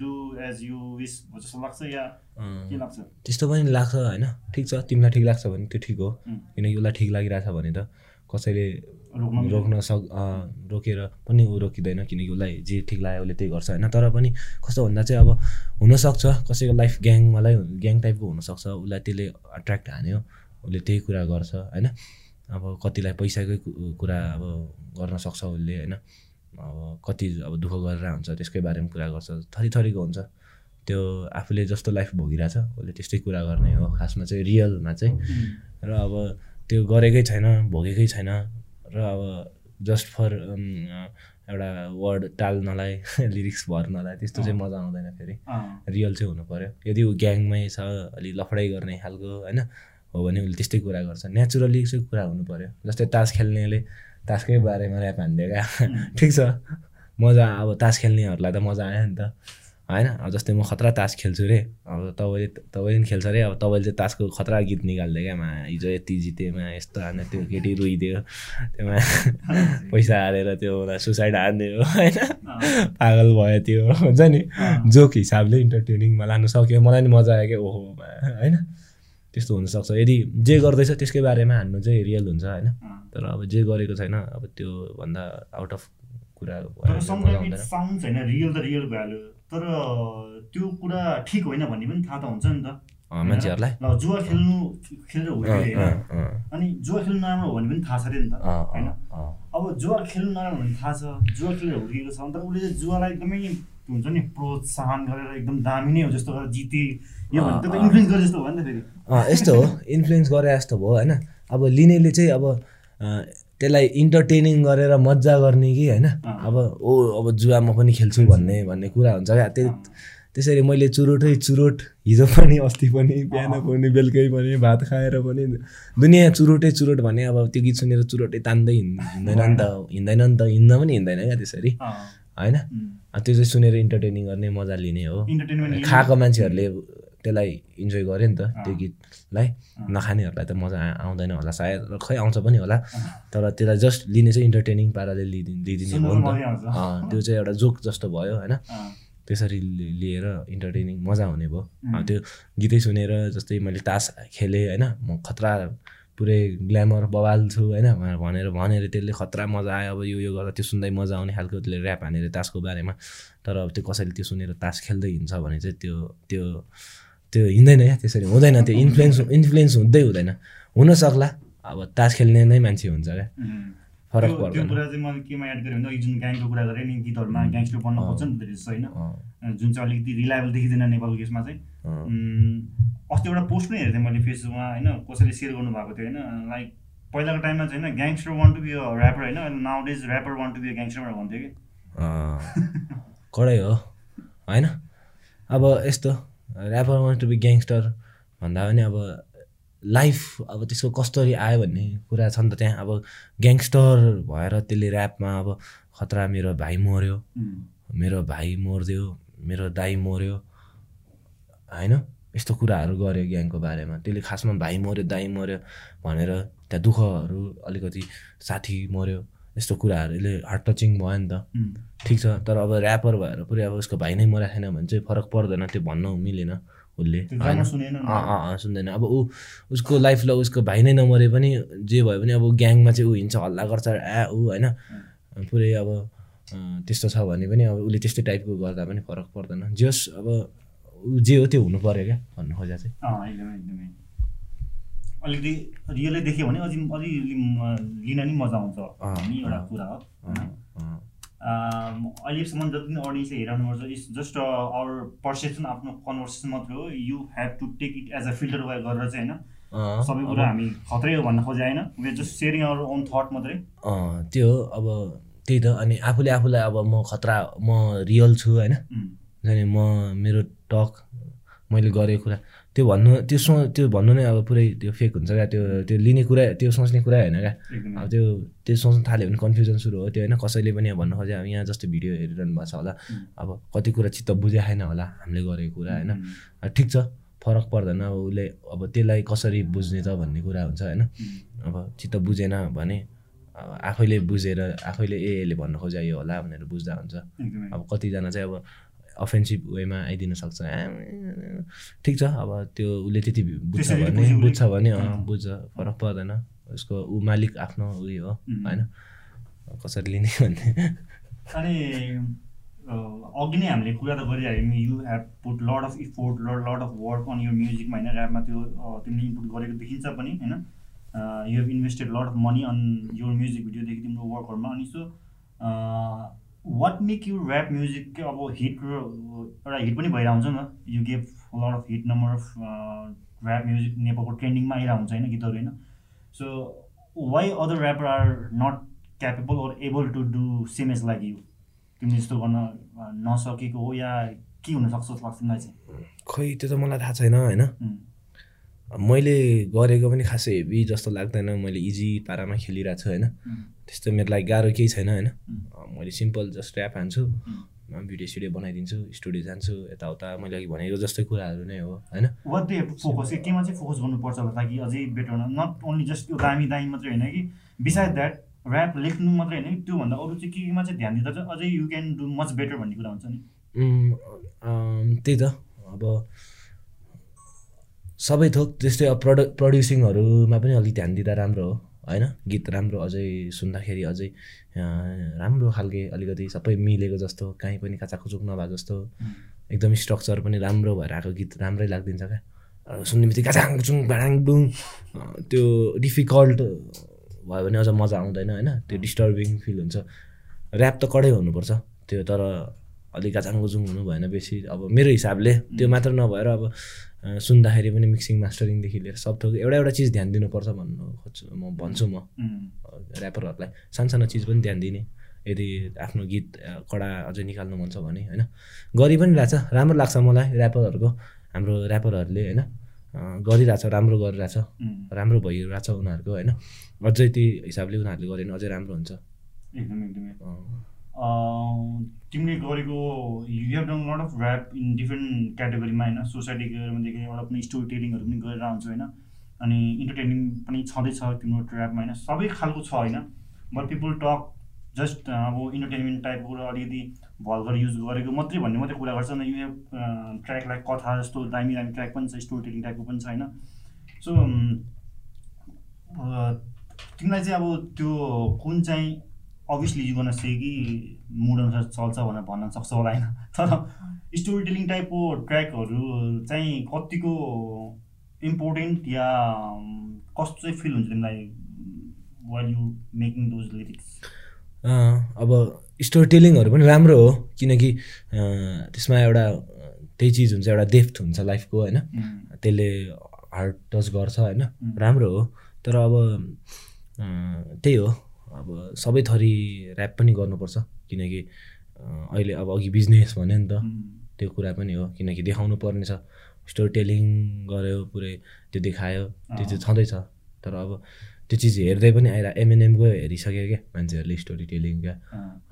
do as you wish जस्तो लाग्छ या के लाग्छ? त्यस्तो पनि लाग्छ होइन? ठिक छ तिमीलाई ठिक लाग्छ भने त्यो ठिक हो। किनकि उसलाई ठिक लागिरहेछ भने त कसैले रोक्न सक् रोकेर पनि ऊ रोकिँदैन किनकि उसलाई जे ठिक लाग्यो उसले त्यही गर्छ होइन? तर पनि कस्तो भन्दा चाहिँ अब हुनसक्छ कसैको लाइफ ग्याङमालाई ग्याङ टाइपको हुनसक्छ उसलाई त्यसले एट्र्याक्ट हान्यो उसले त्यही कुरा गर्छ होइन? अब कतिलाई पैसाकै कुरा अब गर्न सक्छ उसले होइन? अब कति अब दुःख गरेर हुन्छ त्यसकै बारेमा कुरा गर्छ थरी थरीको हुन्छ। त्यो आफूले जस्तो लाइफ भोगिरहेछ उसले त्यस्तै कुरा गर्ने हो खासमा चाहिँ रियलमा चाहिँ। र अब त्यो गरेकै छैन भोगेकै छैन र अब जस्ट फर एउटा वर्ड टाल्नलाई लिरिक्स भर्नलाई त्यस्तो चाहिँ मजा आउँदैन फेरि। रियल चाहिँ हुनु पऱ्यो यदि ऊ ग्याङमै छ अलि लफडाइ गर्ने खालको होइन हो भने उसले त्यस्तै कुरा गर्छ। नेचुरली चाहिँ कुरा हुनु पऱ्यो जस्तै तास खेल्नेले तासकै बारेमा ऱ्याप हानिदिएका ठिक छ। मजा अब तास खेल्नेहरूलाई त मजा आयो नि त। होइन? अब जस्तै म खतरा तास खेल्छु रे। अब तपाईँले तपाईँले पनि खेल्छ अरे अब तपाईँले चाहिँ तासको खतरा गीत निकालिदियो क्या मा? हिजो यति जितेमा यस्तो हान त्यो केटी रुइदियो। त्योमा पैसा हालेर त्यो सुसाइड हानिदियो होइन? पागल भयो त्यो हुन्छ नि? जोक हिसाबले इन्टरटेनिङमा लानु सक्यो। मलाई नि मजा आयो क्या ओहो होइन? त्यस्तो हुनसक्छ। यदि जे गर्दैछ त्यसकै बारेमा हान्नु चाहिँ रियल हुन्छ होइन? तर अब जे गरेको छैन अब त्यो भन्दा आउट अफ कुरा साउन्ड होइन तर त्यो कुरा ठिक होइन भन्ने पनि थाहा त हुन्छ नि त। मान्छेहरूलाई? ल जुवा खेल्नु खेलेर हुर्कियो अनि जुवा खेल्नु नराम्रो हो भने पनि थाहा छ अरे नि त होइन? अब जुवा खेल्नु नराम्रो भने थाहा छ जुवा खेलेर हुर्किएको छ अन्त उसले चाहिँ जुवालाई एकदमै हुन्छ नि प्रोत्साहन गरेर एकदम दामी नै हो जस्तो गरेर जिते यो भने त इन्फ्लुएन्स गरे जस्तो भयो नि त फेरि। यस्तो हो इन्फ्लुएन्स गरे जस्तो भयो होइन? अब लिनेले चाहिँ अब त्यसलाई इन्टरटेनिङ गरेर मजा गर्ने कि होइन? अब ओ अब जुवा म पनि खेल्छु भन्ने भन्ने कुरा हुन्छ क्या। त्यो त्यसरी मैले चुरोटै चुरोट हिजो पनि अस्ति पनि बिहान पनि बेलुकै पनि भात खाएर पनि दुनियाँ चुरोटै चुरोट भने अब त्यो गीत सुनेर चुरोटै तान्दै हिँड्दैन नि त हिँड्दैन नि त हिँड्न पनि हिँड्दैन क्या त्यसरी। होइन? त्यो चाहिँ सुनेर इन्टरटेनिङ गर्ने मजा लिने हो। खाएको मान्छेहरूले त्यसलाई इन्जोय गऱ्यो नि त त्यो गीतलाई। नखानेहरूलाई त मजा आउँदैन होला सायद खै आउँछ पनि होला। तर त्यसलाई जस्ट लिने चाहिँ इन्टरटेनिङ पाराले लिइदिने लिइदिने हो नि त। त्यो चाहिँ एउटा जोक जस्तो भयो होइन? त्यसरी लिएर इन्टरटेनिङ मजा हुने भयो। त्यो गीतै सुनेर जस्तै मैले तास खेलेँ होइन? म खतरा पुरै ग्ल्यामर बवाल छु होइन? भनेर भनेर त्यसले खतरा मजा आयो। अब यो यो गर्दा त्यो सुन्दै मजा आउने खालको त्यसले ऱ्याप हानेर तासको बारेमा। तर अब त्यो कसैले त्यो सुनेर तास खेल्दै हिँड्छ भने चाहिँ त्यो त्यो त्यो हिँड्दैन क्या त्यसरी हुँदैन त्यो इन्फ्लुएन्स इन्फ्लुएन्स हुँदै हुँदैन। हुनसक्ला अब तास खेल्ने नै मान्छे हुन्छ क्या। फरक पर्छ त्यो कुरा चाहिँ मैले केमा एड गरेँ भने जुन ग्याङको कुरा गरेँ नि गीतहरूमा ग्याङ्स्टर बन्न खोज्छ नि त होइन? जुन चाहिँ अलिकति रिलायबल देखिँदैन नेपालको केसमा चाहिँ। अस्ति एउटा पोस्ट पनि हेर्थेँ मैले फेसबुकमा होइन? कसैले सेयर गर्नुभएको थियो होइन? लाइक पहिलाको टाइममा चाहिँ होइन? Gangster want to be rapper होइन? Now days rapper want to be gangster भन्थ्यो कि। कडै हो? होइन? अब यस्तो। Rapper want to be gangster भन्दा पनि अब लाइफ अब त्यसको कसरी आयो भन्ने कुरा छ नि त त्यहाँ। अब ग्याङ्स्टर भएर त्यसले ऱ्यापमा अब खतरा मेरो भाइ मऱ्यो मेरो भाइ मरिदियो मेरो दाई मऱ्यो होइन? यस्तो कुराहरू गऱ्यो ग्याङको बारेमा। त्यसले खासमा भाइ मऱ्यो दाई मऱ्यो भनेर त्यहाँ दुःखहरू अलिकति साथी मऱ्यो यस्तो कुराहरूले हार्ट टचिङ भयो नि त। ठिक छ तर अब ऱ्यापर भएर पुरै अब उसको भाइ नै मरेको छैन भने चाहिँ फरक पर्दैन त्यो भन्नु मिलेन उसले सुन्दैन। अब ऊ उसको लाइफलाई उसको भाइ नै नमरे पनि जे भयो भने अब ग्याङमा चाहिँ ऊ हिँड्छ हल्ला गर्छ आ ऊ होइन? पुरै अब त्यस्तो छ भने पनि अब उसले त्यस्तै टाइपको गर्दा पनि फरक पर्दैन। जस अब जे हो त्यो हुनु पऱ्यो क्या भन्नु खोजा चाहिँ। एकदमै एकदमै। अलिकति रियलै देख्यो भने अझै अलिअलि लिन नि मजा आउँछ। भन्ने एउटा कुरा हो अहिलेसम्म जति पनि अडियन्सले हेरिरहनु पर्छ इट्स जस्ट आवर पर्सेप्सन आफ्नो कन्भर्सेसन मात्रै हो। You have to take it as a filter way गरेर चाहिँ होइन? सबै कुरा हामी खत्रै हो भन्न खोजे होइन? We just sharing our own thought मात्रै। त्यो अब त्यही त अनि आफूले आफूलाई अब म खतरा म रियल छु होइन? म मेरो टक मैले गरेको कुरा। त्यो भन्नु त्यो सो त्यो भन्नु नै अब पुरै त्यो फेक हुन्छ क्या। त्यो त्यो लिने कुरा त्यो सोच्ने कुरा होइन क्या। अब त्यो त्यो सोच्नु थाल्यो भने कन्फ्युजन सुरु हो। त्यो होइन कसैले पनि अब भन्नु खोज्यो अब यहाँ जस्तो भिडियो हेरिरहनु भएको छ होला। अब कति कुरा चित्त बुझाएन होला हामीले गरेको कुरा होइन। ठिक छ फरक पर्दैन। अब उसले अब त्यसलाई कसरी बुझ्ने त भन्ने कुरा हुन्छ होइन। अब चित्त बुझेन भने आफैले बुझेर आफैले ए यसले भन्नु खोज्यो यो होला भनेर बुझ्दा हुन्छ। अब कतिजना चाहिँ अब अफेन्सिभ वेमा आइदिन सक्छ। ठिक छ अब त्यो उसले त्यति बुझ्छ भने बुझ्छ भने बुझ्छ फरक पर्दैन। उसको ऊ मालिक आफ्नो उयो हो होइन। कसरी लिने भन्ने। अनि अघि नै हामीले कुरा त गरिहाल्यौँ you have put lot of effort lot lot of work on your म्युजिकमा होइन? ऱ्यापमा त्यो तिमीले इनपुट गरेको देखिन्छ पनि होइन? You have invested lot of money on your music भिडियोदेखि तिम्रो वर्कहरूमा अनि so what make you rap music अब हिट एउटा हिट पनि भइरहेको हुन्छ नि त। You gave lot of hit number of rap music नेपालको ट्रेन्डिङमा आइरहेको हुन्छ होइन गीतहरू होइन। So why other rapper are not capable or able to do same as like you तिमीले यस्तो गर्न नसकेको हो या के हुनसक्छ लाग्छ तिमीलाई चाहिँ? खोइ त्यो त मलाई थाहा छैन होइन। मैले गरेको पनि खासै हेभी जस्तो लाग्दैन मैले इजी पारामा खेलिरहेको छु होइन। त्यस्तो मेरो लागि गाह्रो केही छैन होइन। मैले सिम्पल जस्ट ऱ्याप हान्छु भिडियो सिडियो बनाइदिन्छु स्टुडियो जान्छु यताउता मैले अघि भनेको जस्तै कुराहरू नै हो होइन। फोकस केमा चाहिँ फोकस गर्नुपर्छ होला ताकि अझै बेटर नट ओन्ली जस्ट त्यो दामी दामी मात्रै होइन कि बिसाइड द्याट ऱ्याप लेख्नु मात्रै होइन कि त्योभन्दा अरू चाहिँ के केमा चाहिँ ध्यान दिँदा चाहिँ अझै you can do much better भन्ने कुरा हुन्छ नि। त्यही त। अब सबै थोक त्यस्तै अब प्रड प्रड्युसिङहरूमा पनि अलिक ध्यान दिँदा राम्रो हो होइन? गीत राम्रो अझै सुन्दाखेरि अझै राम्रो खालके अलिकति सबै मिलेको जस्तो काहीँ पनि काचाकुचुक नभए जस्तो एकदम स्ट्रक्चर पनि राम्रो भएर आएको गीत राम्रै लाग्दिन्छ क्या। सुन्ने बित्तिकै काचाङचुङ भाडाङडुङ त्यो डिफिकल्ट भयो भने अझ मजा आउँदैन होइन? त्यो डिस्टर्बिङ फिल हुन्छ। ऱ्याप त कडै हुनुपर्छ त्यो तर अलिक काचाङकुचुङ हुनु भएन बेसी। अब मेरो हिसाबले त्यो मात्र नभएर अब सुन्दाखेरि पनि मिक्सिङ मास्टरिङदेखि लिएर सब थोक एउटा एउटा चिज ध्यान दिनुपर्छ भन्नु खोज्छु। म भन्छु म। ऱ्यापरहरूलाई सानसानो चिज पनि ध्यान दिने। यदि आफ्नो गीत कडा अझै निकाल्नु मन छ भने होइन? गरि पनि रहेछ। राम्रो लाग्छ मलाई ऱ्यापरहरूको हाम्रो ऱ्यापरहरूले होइन? गरिरहेछ राम्रो गरिरहेछ। राम्रो भइरहेछ उनीहरूको होइन? अझै त्यही हिसाबले उनीहरूले गऱ्यो भने अझै राम्रो हुन्छ। एकदमै एकदमै। तिमीले गरेको you have done lot of rap in different क्याटेगोरीमा होइन? सोसाइटीकोदेखि एउटा पनि स्टोरी टेलिङहरू पनि गरेर आउँछ होइन? अनि इन्टरटेनिङ पनि छँदैछ तिम्रो ऱ्यापमा होइन? सबै खालको छ होइन? बट पिपुल टक जस्ट अब इन्टरटेनमेन्ट टाइपको र अलिकति भलगर युज गरेको मात्रै भन्ने मात्रै कुरा गर्छ यु हेभ ट्र्याक लाइक कथा जस्तो दामी दामी ट्र्याक पनि छ स्टोरी टेलिङ टाइपको पनि छ होइन? सो तिमीलाई चाहिँ अब त्यो कुन चाहिँ अभियसली यु गर्न से कि मुड अनुसार चल्छ भनेर भन्न सक्छ होला होइन? तर स्टोरी टेलिङ टाइपको ट्र्याकहरू चाहिँ कतिको इम्पोर्टेन्ट या कस्तो चाहिँ फिल हुन्छ तिमीलाई while you making those lyrics अब स्टोरी टेलिङहरू पनि राम्रो हो किनकि त्यसमा एउटा त्यही चिज हुन्छ एउटा डेफ्थ हुन्छ लाइफको होइन? त्यसले हार्ट टच गर्छ होइन? राम्रो हो तर अब त्यही हो अब सबै थरी ऱ्याप पनि गर्नुपर्छ। किनकि अहिले अब अघि बिजनेस भन्यो नि त। त्यो कुरा पनि हो। किनकि देखाउनु पर्ने छ। स्टोरी टेलिङ गऱ्यो पुरै त्यो देखायो। त्यो चाहिँ छँदैछ तर अब त्यो चिज हेर्दै पनि आइरह एमएनएमको हेरिसक्यो क्या मान्छेहरूले स्टोरी टेलिङ क्या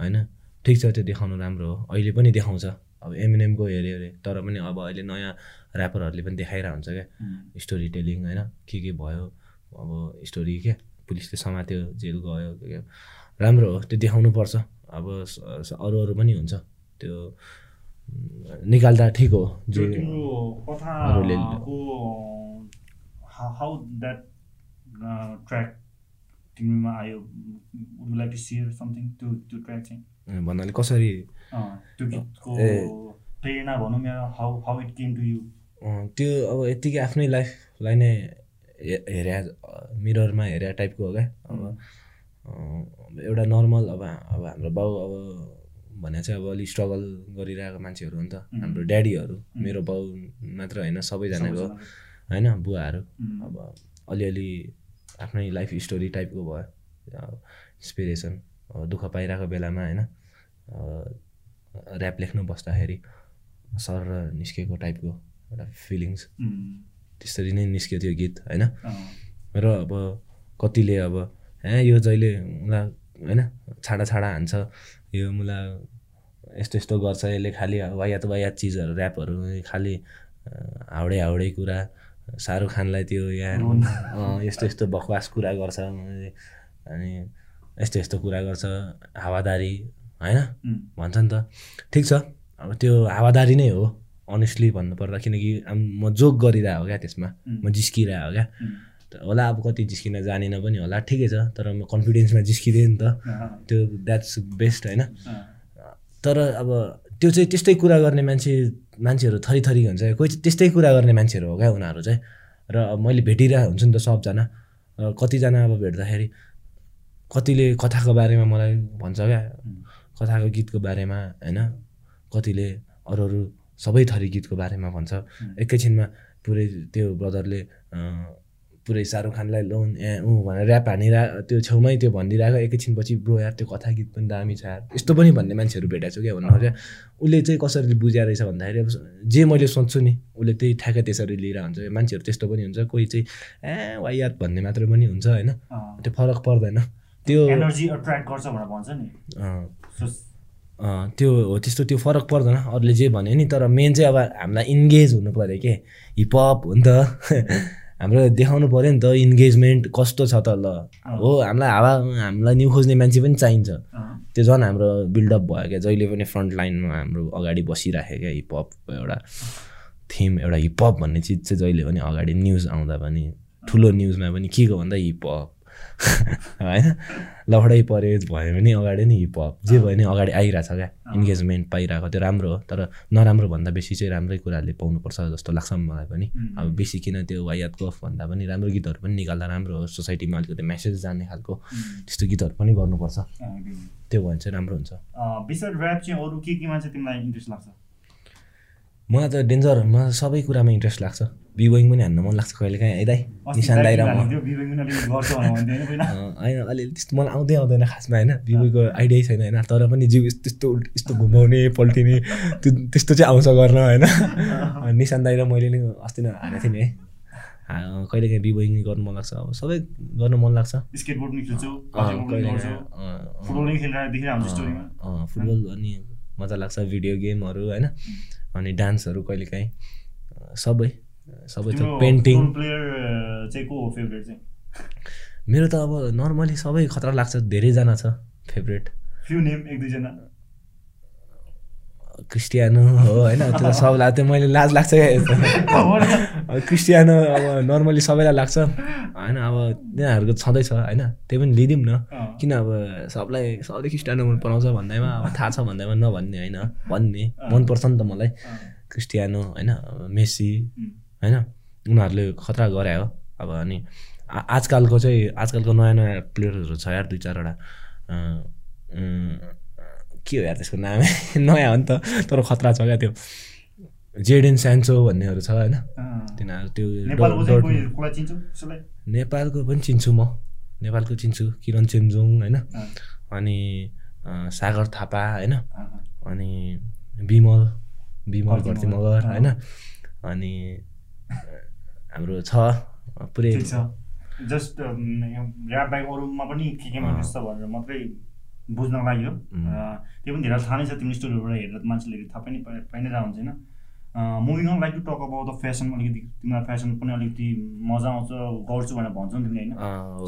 होइन? ठिक छ त्यो देखाउनु राम्रो हो। अहिले पनि देखाउँछ। अब एमएनएमको हेऱ्यो अरे। तर पनि अब अहिले नयाँ ऱ्यापरहरूले पनि देखाइरहेको हुन्छ क्या। स्टोरी टेलिङ होइन? के के भयो? अब स्टोरी क्या पुलिसले समात्यो जेल गयो राम्रो हो त्यो देखाउनु पर्छ अब अरू अरू पनि हुन्छ। त्यो निकाल्दा ठिक हो जो हाउ द्याट ट्र्याक तिमीमा आयो would like to share something त्यो त्यो ट्र्याक चाहिँ? भन्नाले कसरी? त्यो गीतको प्रेरणा भनौँ या how how it came to you? त्यो अब यत्तिकै आफ्नै लाइफलाई नै हेरे मिररमा हेरे टाइपको हो क्या? अब एउटा नर्मल अब अब हाम्रो बाउ अब भने चाहिँ अब अलिक स्ट्रगल गरिरहेको मान्छेहरू हो नि त। हाम्रो ड्याडीहरू मेरो बाउ मात्र होइन सबैजनाको होइन बुवाहरू। अब अलिअलि आफ्नै लाइफ स्टोरी टाइपको भयो। इन्सपिरेसन अब दुःख पाइरहेको बेलामा होइन। ऱ्याप लेख्नु बस्दाखेरि सर निस्केको टाइपको एउटा फिलिङ्स त्यसरी नै निस्क्यो त्यो गीत होइन? र अब कतिले अब ए यो जहिले मुला होइन? छाडा छाडा हान्छ यो मुला यस्तो यस्तो गर्छ यसले खालि वायात वायात चिजहरू ऱ्यापहरू खालि हाउडे हाउडे कुरा शाहरुख खानलाई त्यो यहाँ यस्तो यस्तो बकवास कुरा गर्छ अनि यस्तो यस्तो कुरा गर्छ हावादारी होइन? भन्छ नि त। ठिक छ अब त्यो हावादारी नै हो। अनेस्टली भन्नुपर्दा किनकि म जोक गरिरहेको क्या त्यसमा। म जिस्किरहेको क्या। होला अब कति जिस्किन जानेन पनि होला ठिकै छ तर म कन्फिडेन्समा जिस्किँदैन नि त। त्यो द्याट्स बेस्ट होइन। तर अब त्यो चाहिँ त्यस्तै कुरा गर्ने मान्छे मान्छेहरू थरी थरी हुन्छ कोही त्यस्तै कुरा गर्ने मान्छेहरू हो क्या उनीहरू चाहिँ। र मैले भेटिरहेको हुन्छु नि त सबजना। कतिजना अब भेट्दाखेरि कतिले कथाको बारेमा मलाई भन्छ क्या। कथाको गीतको बारेमा होइन। कतिले अरू अरू सबै थरी गीतको बारेमा भन्छ। एकैछिनमा पुरै त्यो ब्रदरले पुरै शाहरुख खानलाई लोन ए ऊ भनेर ऱ्याप हानिरह त्यो छेउमै त्यो भनिदिरहेको एकैछिनपछि ब्रो यार त्यो कथा गीत पनि दामी छ यार। यस्तो पनि भन्ने मान्छेहरू भेटाएको छु क्या भन्नु उसले चाहिँ कसरी बुझिया रहेछ भन्दाखेरि अब जे मैले सोध्छु नि उसले त्यही ठ्याक्कै त्यसरी लिएर हुन्छ मान्छेहरू त्यस्तो पनि हुन्छ कोही चाहिँ ए वायात भन्ने मात्रै पनि हुन्छ होइन? त्यो फरक पर्दैन। त्यो एनर्जी एट्र्याक्ट गर्छ भनेर भन्छ नि। त्यो हो त्यस्तो त्यो फरक पर्दैन अरूले जे भन्यो नि तर मेन चाहिँ अब हामीलाई इन्गेज हुनु पऱ्यो कि? हिपहप हो नि त। हाम्रो देखाउनु पऱ्यो नि त इन्गेजमेन्ट कस्तो छ त ल। हो हामीलाई हावा हामीलाई न्यु खोज्ने मान्छे पनि चाहिन्छ। त्यो झन् हाम्रो बिल्डअप भयो क्या जहिले पनि फ्रन्ट लाइनमा हाम्रो अगाडि बसिराख्यो क्या हिपहपको एउटा थिम एउटा हिपहप भन्ने चिज चाहिँ जहिले पनि अगाडि न्युज आउँदा पनि ठुलो न्युजमा पनि के को भन्दा हिपहप होइन? लफडै पऱ्यो भयो भने अगाडि नै हिपहप जे भयो भने अगाडि आइरहेछ क्या। इन्गेजमेन्ट पाइरहेको त्यो राम्रो हो तर नराम्रो भन्दा बेसी चाहिँ राम्रै कुराहरूले पाउनुपर्छ जस्तो लाग्छ मलाई पनि। अब बेसी किन त्यो वायात गफ भन्दा पनि राम्रो गीतहरू पनि निकाल्दा राम्रो हो। सोसाइटीमा अलिकति मेसेज जाने खालको त्यस्तो गीतहरू पनि गर्नुपर्छ। त्यो भयो भने चाहिँ राम्रो हुन्छ। ऱ्याप चाहिँ अरू के केमा चाहिँ तिमीलाई इन्ट्रेस्ट लाग्छ? मलाई त डेन्जर मलाई सबै कुरामा इन्ट्रेस्ट लाग्छ। बिबोइङ पनि हान्न मन लाग्छ कहिले काहीँ। है दाइ निशान दाइ र म। होइन अलिअलि त्यस्तो मलाई आउँदै आउँदैन खासमा होइन। बिबोईको आइडियै छैन होइन। तर पनि जिउ त्यस्तो यस्तो घुमाउने पल्टिने त्यो त्यस्तो चाहिँ आउँछ गर्न होइन। निशान दाइ र मैले नै अस्ति नै हानेको थिएँ नि है कहिले काहीँ बिबोइङ गर्नु मन लाग्छ। अब सबै गर्नु मन लाग्छ। फुटबल अनि मजा लाग्छ भिडियो गेमहरू होइन। अनि डान्सहरू कहिले काहीँ सबै सबै त पेन्टिङ मेरो त अब नर्मली सबै खतरा लाग्छ धेरैजना छ फेभरेट फ्यु नेम एक दुईजना। क्रिस्टियानो हो होइन? त्यो त सबलाई त्यो मैले लाज लाग्छ क्या क्रिस्टियानो अब नर्मली सबैलाई लाग्छ। होइन अब तिनीहरूको छँदैछ होइन? त्यही पनि लिइदिउँ न। किन अब सबलाई सबले क्रिस्टियानो मन पराउँछ भन्दैमा अब थाहा छ भन्दैमा नभन्ने होइन? भन्ने। मनपर्छ नि त मलाई। क्रिस्टियानो होइन? मेसी होइन? उनीहरूले खतरा गरे हो। अब अनि आजकलको चाहिँ आजकलको नयाँ नयाँ प्लेयरहरू छ यार दुई चारवटा। के हो यार त्यसको नामै? नयाँ हो नि त तर खतरा छ क्या त्यो। जेडेन स्यान्सो भन्नेहरू छ होइन? तिनीहरू त्यो नेपालको पनि चिन्छु म। नेपालको चिन्छु किरण चेन्जुङ होइन? अनि सागर थापा होइन? अनि विमल विमल भर्ती मगर। होइन? अनि हाम्रो छ पुरै जस्ट बाइक अरूमा पनि के छ भनेर मात्रै बुझ्न लाग्यो। त्यो पनि धेरै थाहा नै छ तिम्रो स्टोरीबाट हेरेर मान्छेले थाहा पनि पाइ नै हुन्छ होइन moving on like to talk about the fashion अलिकति तिमीलाई फेसन पनि अलिकति मजा आउँछ गर्छु भनेर भन्छौ नि तिमीले होइन?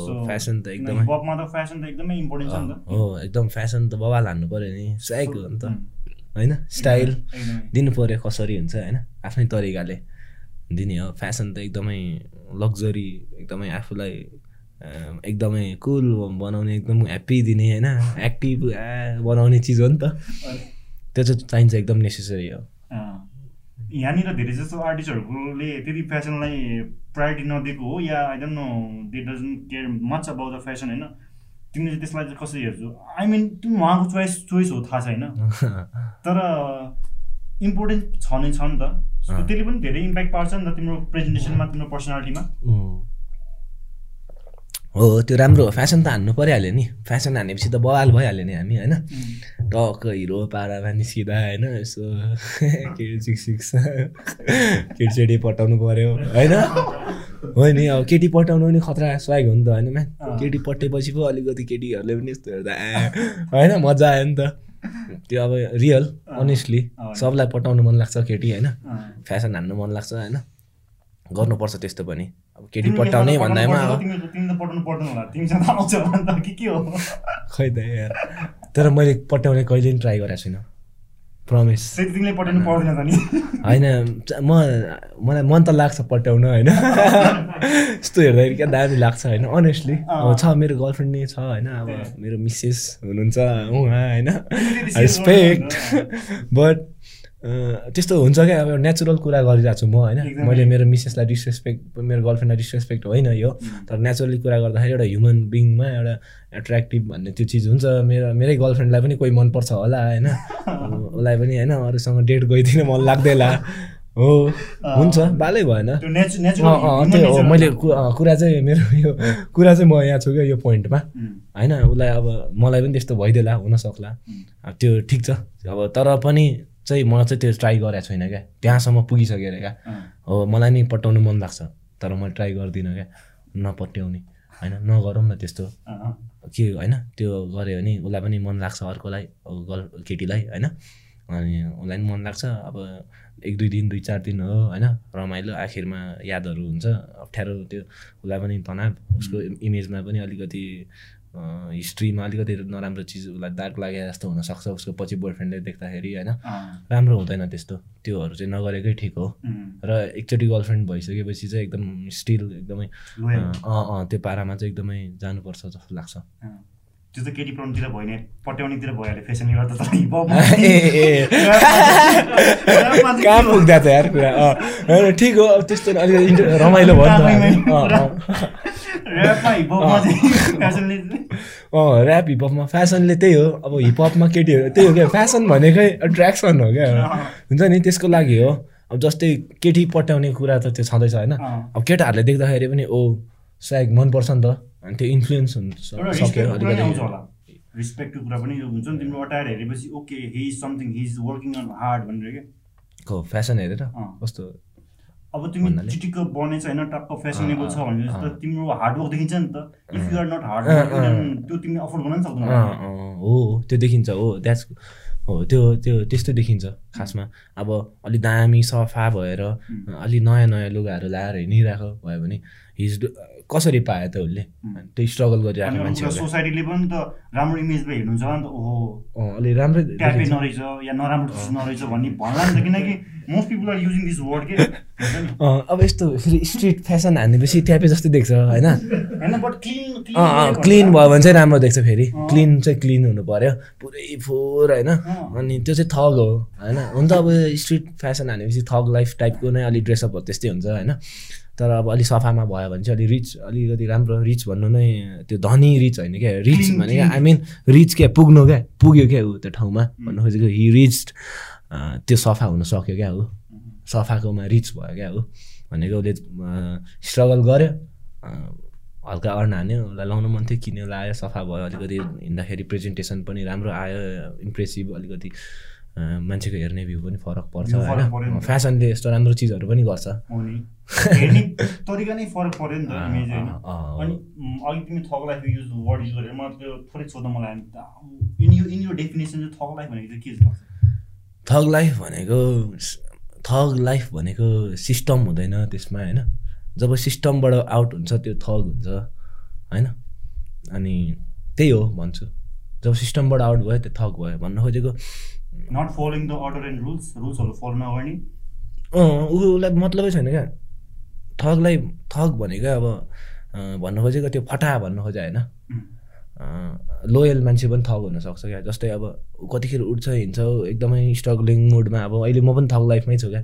सो फेसन त एकदमै पपमा त फेसन त एकदमै इम्पोर्टेन्ट छ नि त। हो एकदम फेसन त बवाल हान्नु पऱ्यो नि। स्वाइक हो नि त। होइन? स्टाइल दिनु पऱ्यो कसरी हुन्छ होइन? आफ्नै तरिकाले दिने हो। फेसन त एकदमै लग्जरी एकदमै आफूलाई एकदमै कुल बनाउने एकदम ह्याप्पी दिने होइन? एक्टिभ बनाउने चिज हो नि त। त्यो चाहिँ चाहिन्छ एकदम नेसेसरी हो। यहाँनिर धेरै जस्तो आर्टिस्टहरूले त्यति फेसनलाई प्रायोरिटी नदिएको हो या I don't know they doesn't care much about the fashion होइन? तिमीले चाहिँ त्यसलाई चाहिँ कसरी हेर्छौ? आई मिन तिमी उहाँको चोइस चोइस हो थाहा छैन तर इम्पोर्टेन्ट छ नै छ नि त। त्यसले पनि धेरै इम्प्याक्ट पार्छ नि त तिम्रो प्रेजेन्टेसनमा तिम्रो पर्सनालिटीमा हो त्यो राम्रो हो। फ्यासन त हान्नु परिहाल्यो नि। फ्यासन हानेपछि त बवाल भइहाल्यो नि हामी होइन? टक्क हिरो पारामा निस्किँदा होइन? यसो केटी सिक्स पटाउनु पऱ्यो होइन? हो नि अब केटी पटाउनु पनि खतरा स्वाग हो नि त होइन म्यान? केटी पटेपछि पो अलिकति केटीहरूले पनि यस्तो हेर्दा होइन? मजा आयो नि त। त्यो अब रियल अनेस्टली सबलाई पटाउनु मन लाग्छ केटी होइन? फ्यासन हान्नु मन लाग्छ होइन? गर्नुपर्छ त्यस्तो पनि। केटी पटाउने भन्दामा खै त यार। तर मैले पट्याउने कहिले पनि ट्राई गरेको छुइनँ। प्रमिस होइन म मलाई मन त लाग्छ पट्याउन होइन? यस्तो हेर्दाखेरि क्या दामी लाग्छ होइन? अनेस्टली अब छ मेरो गर्लफ्रेन्ड नै छ होइन? अब मेरो मिसेस हुनुहुन्छ उहाँ होइन? रेस्पेक्ट बट त्यस्तो हुन्छ क्या अब नेचुरल कुरा गरिरहेको छु म होइन? मैले मेरो मिसेसलाई डिसरेस्पेक्ट मेरो गर्लफ्रेन्डलाई डिसरेस्पेक्ट होइन यो तर नेचुरली कुरा गर्दाखेरि एउटा ह्युमन बिङमा एउटा एट्र्याक्टिभ भन्ने त्यो चिज हुन्छ। मेरो मेरै गर्लफ्रेन्डलाई पनि कोही मनपर्छ होला होइन? उसलाई पनि होइन? अरूसँग डेट गइदिन मन लाग्दैला हो हुन्छ बालै भएन। त्यो हो मैले कुरा चाहिँ मेरो यो कुरा चाहिँ म यहाँ छु क्या यो पोइन्टमा। होइन उसलाई अब मलाई पनि त्यस्तो भइदिएला हुनसक्ला। त्यो ठिक छ। अब तर पनि चाहिँ म चाहिँ त्यो ट्राई गरेको छुइनँ क्या। त्यहाँसम्म पुगिसकेर क्या। हो मलाई नि पट्याउनु मन लाग्छ तर म ट्राई गर्दिनँ क्या। नपट्याउने होइन? नगरौँ न त्यस्तो। के होइन? त्यो गऱ्यो भने उसलाई पनि मन लाग्छ अर्कोलाई गर्ल केटीलाई होइन? अनि उसलाई पनि मन लाग्छ। अब एक दुई दिन दुई चार दिन हो होइन? रमाइलो आखिरमा यादहरू हुन्छ। अप्ठ्यारो त्यो उसलाई पनि तनाव उसको इमेजमा पनि अलिकति हिस्ट्रीमा अलिकति नराम्रो चिज उसलाई दाग लागे जस्तो हुनसक्छ उसको पछि बोयफ्रेन्डले देख्दाखेरि होइन? राम्रो हुँदैन त्यस्तो। त्योहरू चाहिँ नगरेकै ठिक हो। र एकचोटि गर्लफ्रेन्ड भइसकेपछि चाहिँ एकदम स्टिल एकदमै अँ अँ त्यो पारामा चाहिँ एकदमै जानुपर्छ जस्तो लाग्छ। त्यो त केटी पढाउनुतिर भएन पट्याउनेतिर फेसनले गर्दा कहाँ पुग्दा त यार कुरा ठिक हो अब त्यस्तो अलिकति रमाइलो भयो ऱ्याप हिपहपमा फेसनले त्यही हो। अब हिपहपमा केटीहरू त्यही हो क्या। फेसन भनेकै एट्र्याक्सन हो क्या। हुन्छ नि त्यसको लागि हो। अब जस्तै केटी पट्याउने कुरा त त्यो छँदैछ होइन। अब केटाहरूले देख्दाखेरि पनि ओ सायद मनपर्छ नि त। अनि त्यो इन्फ्लुएन्स हुन्छ सक्यो अलिकति। रिस्पेक्टको कुरा पनि हुन्छ नि। तिम्रो अटायर हेरेपछि okay he is something he is working on hard भनेर क्या। फेसन हेरेर? कस्तो? अब तिमी चिटिक्क बनेछ होइन टक्क फेसनेबल छ भने त तिम्रो हार्डवर्क देखिन्छ नि त। If you are not hard त्यो तिमीले अफोर्ड गर्न पनि सक्दैन। हो त्यो देखिन्छ हो द्याट्स हो त्यो त्यो त्यस्तो देखिन्छ खासमा। अब अलि दामी सफा भएर अलि नयाँ नयाँ लुगाहरू लगाएर हिँडिरहेको भयो भने हिज कसरी पायो त उसले? त्यो स्ट्रगल गरिरहेको मान्छे सोसाइटीले पनि त राम्रो इमेजमा हेर्नुहुन्छ नि त ओहो। अलि राम्रो नरहेछ या नराम्रो नरहेछ भन्ने भन्ला नि त किनकि most people are using this word के अब यस्तो फेरि स्ट्रिट फेसन हानेपछि ट्यापे जस्तै देख्छ होइन? क्लिन भयो भने चाहिँ राम्रो देख्छ फेरि। क्लिन चाहिँ क्लिन हुनु पऱ्यो पुरै फोर होइन? अनि त्यो चाहिँ थग हो होइन? हुन त अब स्ट्रिट फेसन हानेपछि थग लाइफ टाइपको नै अलिक ड्रेसअपहरू त्यस्तै हुन्छ होइन? तर अब अलिक सफामा भयो भने चाहिँ अलिक रिच अलिकति राम्रो रिच भन्नु नै त्यो धनी रिच होइन क्या? रिच भनेको आई मिन रिच क्या? पुग्नु क्या? पुग्यो क्या ऊ त्यो ठाउँमा? भन्नु खोजेको हि रिच त्यो सफा हुन सक्यो क्या ऊ सफाकोमा रिच भयो क्या ऊ भनेको उसले स्ट्रगल गर्यो। हल्का अर्न हान्यो उसलाई लाउनु मन थियो किन्यो लायो सफा भयो। अलिकति हिँड्दाखेरि प्रेजेन्टेसन पनि राम्रो आयो इम्प्रेसिभ अलिकति मान्छेको हेर्ने भ्यू पनि फरक पर्छ होइन? फेसनले यस्तो राम्रो चिजहरू पनि गर्छ। तरिका नै फरक पऱ्यो नि त इमेज होइन। अनि अघि तिमी थक लाइफ युज वर्ड युज गरेर मलाई त्यो थोरै सोध्न मलाई इन यु इन यो डेफिनेसन चाहिँ थक लाइफ भनेको चाहिँ के थग लाइफ भनेको थग लाइफ भनेको सिस्टम हुँदैन त्यसमा होइन? जब सिस्टमबाट आउट हुन्छ त्यो थग हुन्छ होइन? अनि त्यही हो भन्छु। जब सिस्टमबाट आउट भयो त्यो थग भयो। भन्न खोजेको not following the order and rules रुल्सहरू फलो नगर्ने अँ उसलाई मतलबै छैन क्या। थगलाई थग भनेको अब भन्नु खोजेको त्यो फटा भन्नु खोजे होइन? लोयल मान्छे पनि थग हुनसक्छ क्या। जस्तै अब कतिखेर उठ्छ हिँड्छ एकदमै स्ट्रगलिङ मुडमा अब अहिले म पनि थग लाइफमै छु क्या।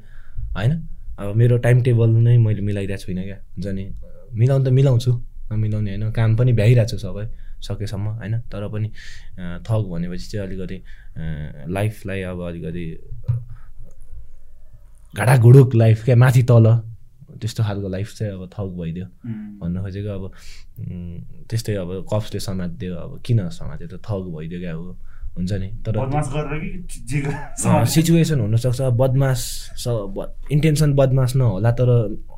होइन? अब मेरो टाइम टेबल नै मैले मिलाइरहेको छुइनँ क्या। हुन्छ नि? मिलाउनु त मिलाउँछु नमिलाउने होइन। काम पनि भ्याइरहेको छु सबै सकेसम्म होइन? तर पनि थग भनेपछि चाहिँ अलिकति लाइफलाई अब अलिकति घाडाघुडुक लाइफ क्या माथि तल। त्यस्तो खालको लाइफ चाहिँ अब थक भइदियो। भन्नु खोजेको अब त्यस्तै अब कप्सले समातिदियो अब किन समात्यो त थक भइदियो क्या अब हुन्छ नि? तर सिचुएसन हुनसक्छ बदमास इन्टेन्सन बदमास नहोला तर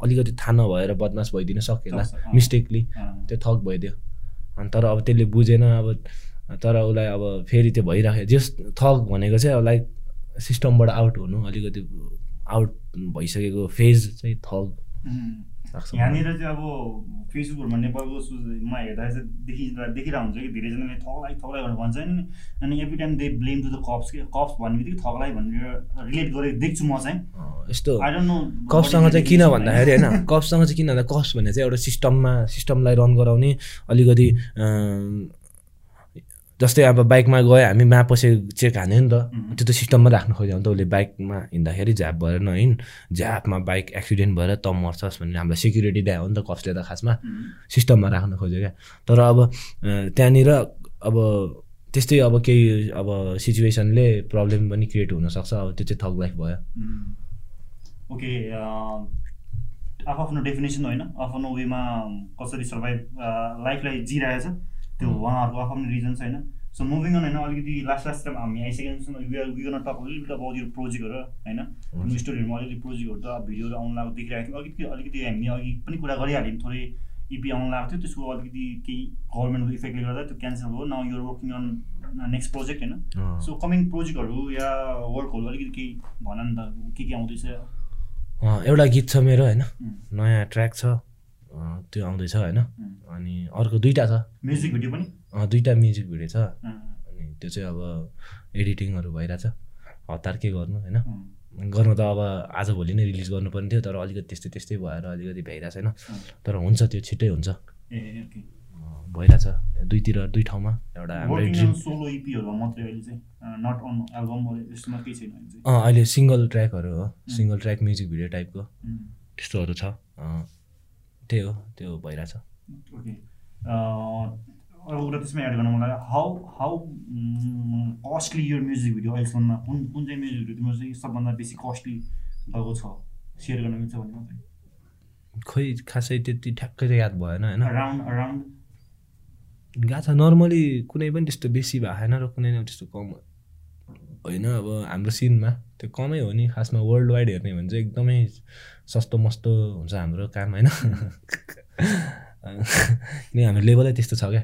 अलिकति थाहा नभएर बदमास भइदिन सकेला मिस्टेकली त्यो थक भइदियो। अनि तर अब त्यसले बुझेन अब तर उसलाई अब फेरि त्यो भइराख्यो जस थक भनेको चाहिँ अब लाइक सिस्टमबाट आउट हुनु अलिकति आउट भइसकेको फेज चाहिँ थग यहाँनिर चाहिँ अब फेसबुकहरूमा नेपालको सुमा हेर्दा चाहिँ देखि देखिरहेको हुन्छ कि धेरैजनाले थगलाई थगलाई भनेर भन्छ नि। अनि every time they blame to the cops के कप्स भन्ने बित्तिकै थगलाई भनेर रिलेट गरेको देख्छु म चाहिँ। यस्तो कप्ससँग चाहिँ किन भन्दाखेरि होइन कप्ससँग चाहिँ किन भन्दा कप्स भन्ने चाहिँ एउटा सिस्टममा सिस्टमलाई रन गराउने अलिकति जस्तै अब बाइकमा गयो हामी मापसे चेक हान्यो नि त। त्यो त सिस्टममा राख्नु खोज्यो भने त उसले। बाइकमा हिँड्दाखेरि झ्याप भएर नहिँड झ्यापमा बाइक एक्सिडेन्ट भएर त मर्छस् भन्ने हामीलाई सेक्युरिटी दियो हो नि त कसले त खासमा। सिस्टममा राख्नु खोज्यो क्या। तर अब त्यहाँनिर अब त्यस्तै अब केही अब सिचुएसनले प्रब्लम पनि क्रिएट हुनसक्छ। अब त्यो चाहिँ थग लाइफ भयो। ओके आफ्नो डेफिनेसन होइन। आफ्नो वेमा कसरी सर्भाइभ लाइफलाई जिरहेछ त्यो उहाँहरूको आफ्नो रिजन होइन सो मुभिङ अन होइन अलिकति लास्ट लास्ट टाइम हामी आइसकेको छौँ विगन टक अलिकति अब यो प्रोजेक्टहरू होइन? स्टोरीहरूमा अलिकति प्रोजेक्टहरू त भिडियोहरू आउनु लागेको देखिरहेको थियो। अलिकति अलिकति हामीले अघि पनि कुरा गरिहाल्यौँ। थोरै इपी आउनु लागेको थियो त्यसको अलिकति केही गभर्मेन्टको इफेक्टले गर्दा त्यो क्यान्सल भयो। Now you're working on next project होइन? सो कमिङ प्रोजेक्टहरू या वर्कहरू अलिकति केही भन नि त के के आउँदैछ? एउटा गीत छ मेरो होइन? नयाँ ट्र्याक छ। त्यो आउँदैछ होइन। अनि अर्को दुइटा छ। म्युजिक भिडियो पनि? दुइटा म्युजिक भिडियो छ। अनि त्यो चाहिँ अब एडिटिङहरू भइरहेछ। हतार के गर्नु होइन? गर्नु त अब आजभोलि नै रिलिज गर्नुपर्ने थियो तर अलिकति त्यस्तै त्यस्तै भएर अलिकति भ्याइरहेको छैन तर हुन्छ त्यो छिट्टै हुन्छ। भइरहेछ। दुईतिर दुई ठाउँमा एउटा अहिले सिङ्गल ट्र्याकहरू हो। सिङ्गल ट्र्याक म्युजिक भिडियो टाइपको त्यस्तोहरू छ। त्यही हो त्यो भइरहेछ। ओके। अर्को कुरा त्यसमा एड गर्न मलाई हाउ हाउ कस्टली यो म्युजिक भिडियो अहिलेसम्ममा कुन कुन चाहिँ म्युजिक भिडियो तिम्रो चाहिँ सबभन्दा बेसी कस्टली भएको छ? सेयर गर्न मिल्छ भने मात्रै। खोइ खासै त्यति ठ्याक्कै त याद भएन होइन? अराउन्ड अराउन्ड गएको छ नर्मली कुनै पनि त्यस्तो बेसी भएको छैन र कुनै त्यस्तो कम होइन अब हाम्रो सिनमा। त्यो कमै हो नि खासमा वर्ल्ड वाइड हेर्ने भने चाहिँ एकदमै सस्तो मस्तो हुन्छ हाम्रो काम होइन? किन हाम्रो लेभलै त्यस्तो छ क्या।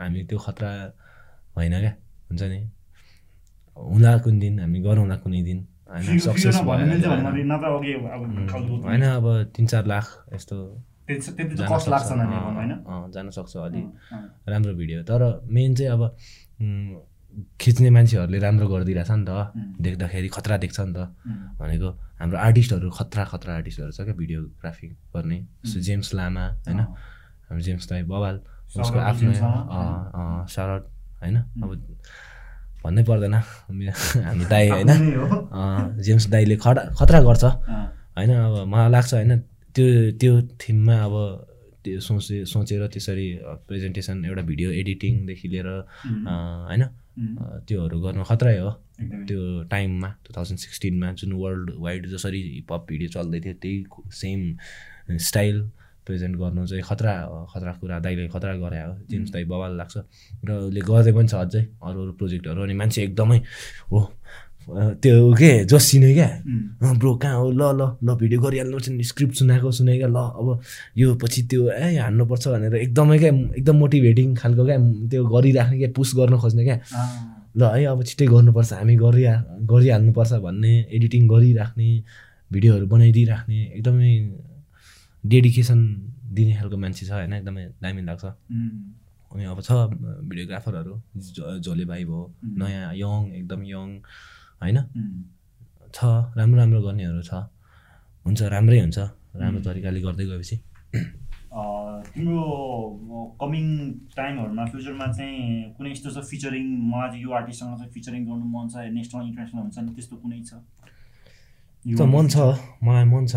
हामी त्यो खतरा होइन क्या हुन्छ नि? हुँला कुन दिन हामी गरौँला कुनै दिन होइन? सक्सेस होइन अब तिन चार लाख यस्तो जान सक्छ। अलि। राम्रो भिडियो। तर मेन चाहिँ अब खिच्ने मान्छेहरूले राम्रो गरिदिरहेछ नि त। देख्दाखेरि खतरा देख्छ नि त। भनेको हाम्रो आर्टिस्टहरू खतरा खतरा आर्टिस्टहरू छ क्या भिडियोग्राफी गर्ने। जस्तो जेम्स लामा होइन? हाम्रो जेम्स दाई बवाल उसको आफ्नो सरट होइन? अब भन्नै पर्दैन। हाम्रो दाई होइन? जेम्स दाईले खतरा खतरा गर्छ। होइन अब मलाई लाग्छ होइन त्यो त्यो थिममा अब त्यो सोचे सोचेर त्यसरी प्रेजेन्टेसन एउटा भिडियो एडिटिङदेखि लिएर होइन? त्योहरू गर्नु खतरै हो। त्यो टाइममा टु थाउजन्ड सिक्सटिनमा जुन वर्ल्ड वाइड जसरी हिपहप भिडियो चल्दै थियो त्यही सेम स्टाइल प्रेजेन्ट गर्नु चाहिँ खतरा खतरा कुरा दाइले खतरा गरे हो। जेम्स दाई बवाल लाग्छ। र उसले गर्दै पनि छ अझै अरू अरू प्रोजेक्टहरू। अनि मान्छे एकदमै हो त्यो के जसिने क्या? ब्रो कहाँ हो? ल ल ल भिडियो गरिहाल्नु नि स्क्रिप्ट सुनाएको सुने क्या ल अब यो पछि त्यो ए हान्नुपर्छ भनेर एकदमै क्या एकदम मोटिभेटिङ खालको क्या त्यो गरिराख्ने क्या पुस गर्न खोज्ने क्या। ल है अब छिट्टै गर्नुपर्छ हामी गरिहा गरिहाल्नुपर्छ भन्ने एडिटिङ गरिराख्ने भिडियोहरू बनाइदिइराख्ने एकदमै डेडिकेसन दिने खालको मान्छे छ होइन? एकदमै दामी लाग्छ। अनि अब छ भिडियोग्राफरहरू झोले भाइ भयो नयाँ यङ एकदम यङ होइन? छ राम्रो राम्रो गर्नेहरू छ। हुन्छ राम्रै हुन्छ राम्रो तरिकाले गर्दै गएपछि। तिम्रो कमिङ टाइमहरूमा फ्युचरमा चाहिँ कुनै यस्तो छ फिचरिङ मलाई चाहिँ यो आर्टिस्टसँग चाहिँ फिचरिङ गर्नु मन छ नेसनल इन्टरनेसनल हुन्छ नि त्यस्तो कुनै छ? त मन छ मलाई मन छ।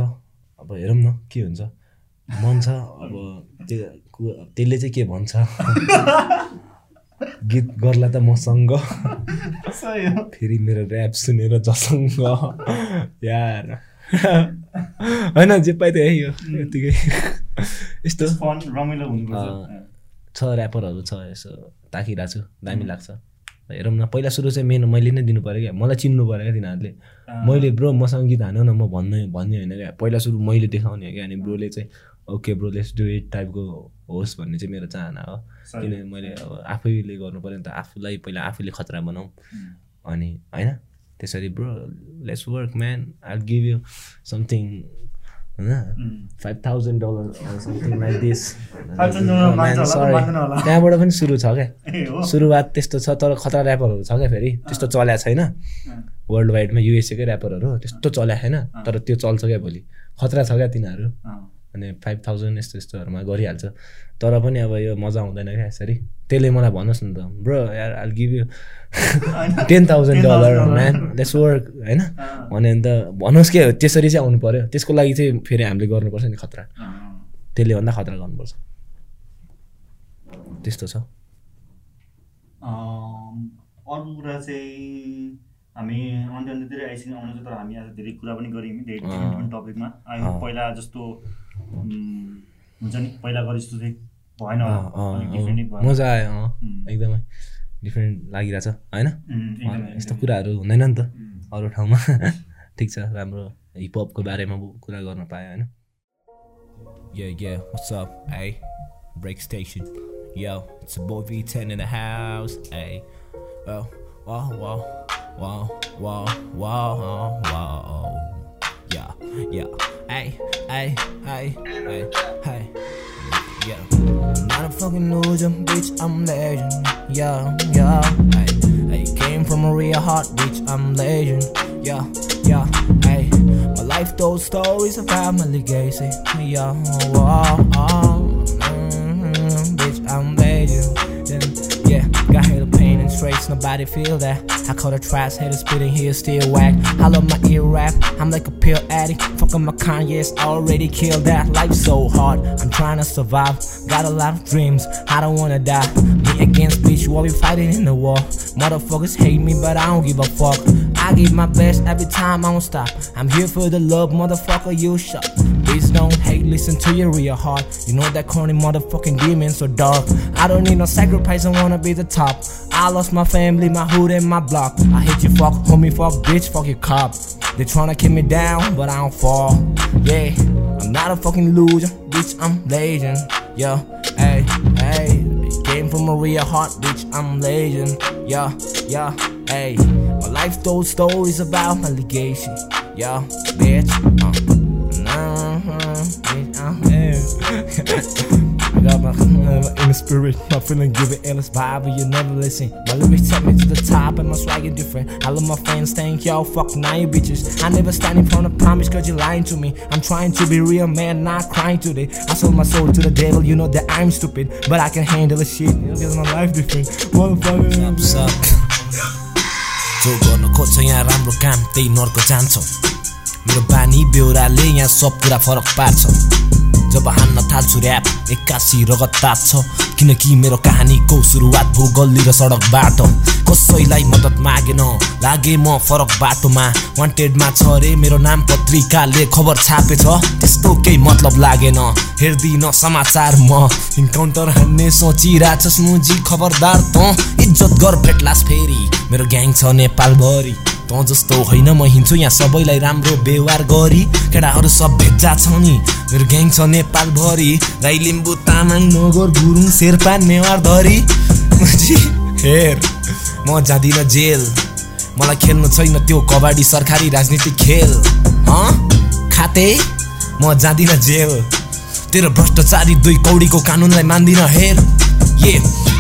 अब हेरौँ न के हुन्छ? मन छ अब त्यो त्यसले चाहिँ के भन्छ? गीत गर्ला त मसँग। फेरि मेरो ऱ्याप सुनेर जसँग। यार। होइन जे पाइ त्यही हो यतिकै यस्तो। रमाइलो छ ऱ्यापरहरू छ यसो ताकिरहेको छु दामी लाग्छ। हेरौँ न पहिला सुरु चाहिँ मेन मैले नै दिनु पऱ्यो क्या। मलाई चिन्नु पऱ्यो क्या तिनीहरूले। मैले ब्रो मसँग गीत हान्यो न म भन्ने भन्ने होइन क्या। पहिला सुरु मैले देखाउने हो क्या। अनि ब्रोले चाहिँ okay bro let's do it टाइपको होस् भन्ने चाहिँ मेरो चाहना हो। किनभने मैले अब आफैले गर्नु पऱ्यो नि त आफूलाई पहिला आफूले खतरा बनाऊँ। अनि होइन त्यसरी bro let's work man I give you something होइन? Five thousand dollar something like this त्यहाँबाट पनि सुरु छ क्या। सुरुवात त्यस्तो छ तर खतरा ऱ्यापरहरू छ क्या फेरि। त्यस्तो चल्याएको छैन। वर्ल्ड वाइडमा युएसएकै ऱ्यापरहरू त्यस्तो चल्याएको छैन। तर त्यो चल्छ क्या भोलि। खतरा छ क्या तिनीहरू। अनि फाइभ थाउजन्ड यस्तो यस्तोहरूमा गरिहाल्छ। तर पनि अब यो मजा आउँदैन क्या यसरी। त्यसले मलाई भन्नुहोस् न त ब्रो यार I'll give you ten thousand dollar man that's work होइन? भन्यो भने त भन्नुहोस् के त्यसरी चाहिँ आउनु पऱ्यो त्यसको लागि चाहिँ फेरि हामीले गर्नुपर्छ नि खतरा। त्यसले भन्दा खतरा गर्नुपर्छ। त्यस्तो छ। अर्को कुरा चाहिँ हामी अन्त्य अन्त्यतिर आइसक्यौँ आउनु तर हामी आज धेरै कुरा पनि गऱ्यौँ धेरै टपिकमा पहिला जस्तो हुन्छ। नि पहिला गरे जस्तो चाहिँ भएन मजा आयो एकदमै डिफ्रेन्ट लागिरहेछ होइन? यस्तो कुराहरू हुँदैन नि त। अरू ठाउँमा। ठिक छ राम्रो हिपहपको बारेमा कुरा गर्न पायो होइन? Yeah, yeah, what's up, hey? Break station. Yo, it's a boy V10 in the house, hey. Oh, wow, wow, wow, wow, wow, wow. Yeah, yeah, hey, hey, hey, hey, hey. Yeah, I'm not a fucking loser, bitch, I'm legend. Yeah, yeah, hey, I came from a real heart, bitch, I'm legend. Yeah, yeah, hey, my life told stories about my legacy. Yeah, oh, oh, oh. Nobody feel that. I call the trash header spitting here, still whack. I love my ear rap, I'm like a pill addict. Fucking my Kanye's already killed that. Life's so hard, I'm trying to survive. Got a lot of dreams, I don't wanna die. Me against bitch, while we fighting in the war. Motherfuckers hate me, but I don't give a fuck. I give my best every time, I don't stop. I'm here for the love, motherfucker, you shut. Please don't hate, listen to your real heart. You know that corny motherfucking demon so dark. I don't need no sacrifice, I wanna be the top. I lost my family, my hood, and my block. I hate you, fuck, homie, fuck, bitch, fuck your cop. They tryna keep me down, but I don't fall. Yeah, I'm not a fucking loser, bitch, I'm legend. Yeah, hey, hey, came from a real heart, bitch, I'm legend. Yeah, yeah, hey, my life told stories about my legacy. Yeah, bitch, uh. I got my in the spirit, my feeling give it endless vibe, but you never listen. My lyrics take me to the top, and my swagger different. I love my fans, thank y'all, fuck nine bitches. I never stand in front of promise, cause you lying to me. I'm trying to be real, man, not crying today. I sold my soul to the devil, you know that I'm stupid, but I can handle the shit, cause my life different. What the fuck is Motherfucker. Jogo no kocho ya ramro kam, te norko jancho. मेरो बानी बेहोराले यहाँ सब कुरा फरक पार्छ। जब हान्न थाल्छु rap एक्कासी रगत तात्छ। किनकि मेरो कहानीको सुरुवात भयो गल्ली र सडकबाट। कसैलाई मद्दत मागेन। लागे म फरक बाटोमा वान्टेडमा छ। अरे मेरो नाम पत्रिकाले खबर छापेछ। त्यस्तो केही मतलब लागेन। हेर्दिन समाचार म। इन्काउन्टर हान्ने सोचिरहेछस् मुजी खबरदार त। इज्जत गर भेट्लास फेरि। मेरो ग्याङ छ नेपालभरि। त जस्तो होइन म हिँड्छु यहाँ सबैलाई राम्रो व्यवहार गरी। केटाहरू सब भेट्जा छ नि मेरो ग्याङ छ नेपालभरि। राई लिम्बू तामाङ नगर गुरुङ शेर्पा नेवार धरी। हेर म जाँदिनँ जेल। मलाई खेल्नु छैन त्यो कबड्डी सरकारी राजनीतिक खेल। खाते? म जाँदिनँ जेल। तेरो भ्रष्टाचारी दुई कौडीको कानुनलाई मान्दिनँ हेर। ए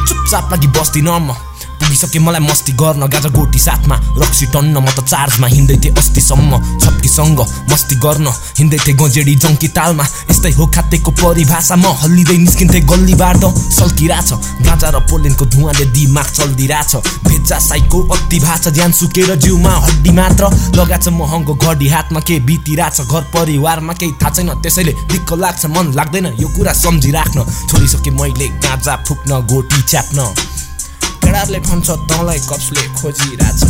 चुपचाप लागि बस्दिनँ म। पुगिसके मलाई मस्ती गर्न गाजा गोटी साथमा। रक्सी टन्न म त चार्जमा हिँड्दै थिएँ अस्तिसम्म छप्कीसँग मस्ती गर्न हिँड्दै थिएँ गजेडी जङ्की तालमा। यस्तै हो खातेको परिभाषा म हल्लिँदै निस्किन्थेँ गल्लीबाट। सल्किरहेछ गाजा र पोलेनको धुवाले दिमाग चल्दिरहेछ। भेजा साइको अति भाषा ज्यान सुकेर जिउमा हड्डी मात्र। लगाएछ महँगो घडी हातमा के बितिरहेछ घर परिवारमा केही थाहा छैन। त्यसैले दिक्क लाग्छ मन लाग्दैन यो कुरा सम्झिराख्न। छोडिसकेँ मैले गाजा फुक्न गोटी च्याप्न। केटाहरूले भन्छ तँलाई कसले खोजिरहेछ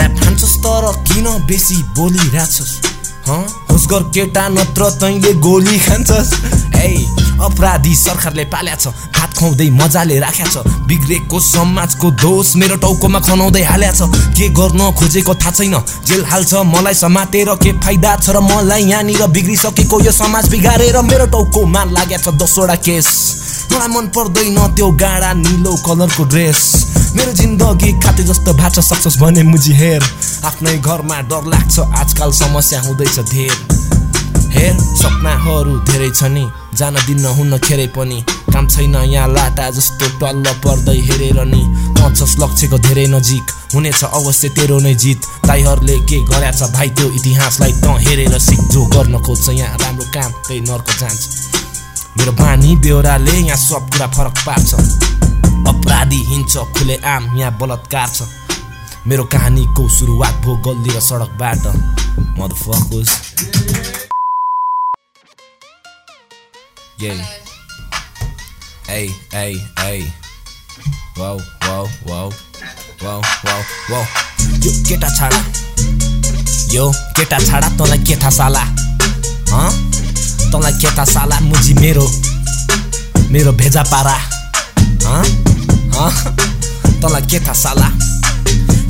ऱ्याप खान्छस् तर किन बेसी बोलिरहेछस्? होस केटा नत्र तैँले गोली खान्छस्। ए अपराधी सरकारले पाल्या छ भात खुवाउँदै मजाले राख्या छ बिग्रेको समाजको दोष मेरो टाउकोमा खनाउँदै हाल्या छ के गर्न खोजेको थाहा छैन। जेल हाल्छ मलाई समातेर के फाइदा छ र मलाई यहाँनिर बिग्रिसकेको यो समाज बिगारेर मेरो टाउकोमा लाग्या छ दसवटा केस। मलाई मन पर्दैन त्यो गाडा निलो कलरको ड्रेस। मेरो जिन्दगी खाते जस्तो भाँच्छ सक्छस् भने मुजी हेर। आफ्नै घरमा डर लाग्छ आजकल समस्या हुँदैछ धेर। हेर सपनाहरू धेरै छ नि जान दिन्न हुन्न खेरै पनि। काम छैन यहाँ लाटा जस्तो टल्ल पर्दै हेरेर नि। पछस् लक्ष्यको धेरै नजिक हुनेछ अवश्य तेरो नै जित। ताईहरूले के गरेछ भाइ त्यो इतिहासलाई त हेरेर सिक। जो गर्न खोज्छ यहाँ राम्रो काम त्यही नर्क जान्छ। मेरो बानी बेहोराले यहाँ सब कुरा फरक पार्छ। अपराधी हिँड्छ खुले आम यहाँ बलात्कार छ। मेरो कहानीको सुरुवात भो गल्ली र सडकबाट wow, wow. यो केटा छाडा। यो केटा छाडा तँलाई के थाहा साला। हँ तँलाई के थाहा साला मुजी मेरो। मेरो भेजा पारा। तँलाई के थाहा साला?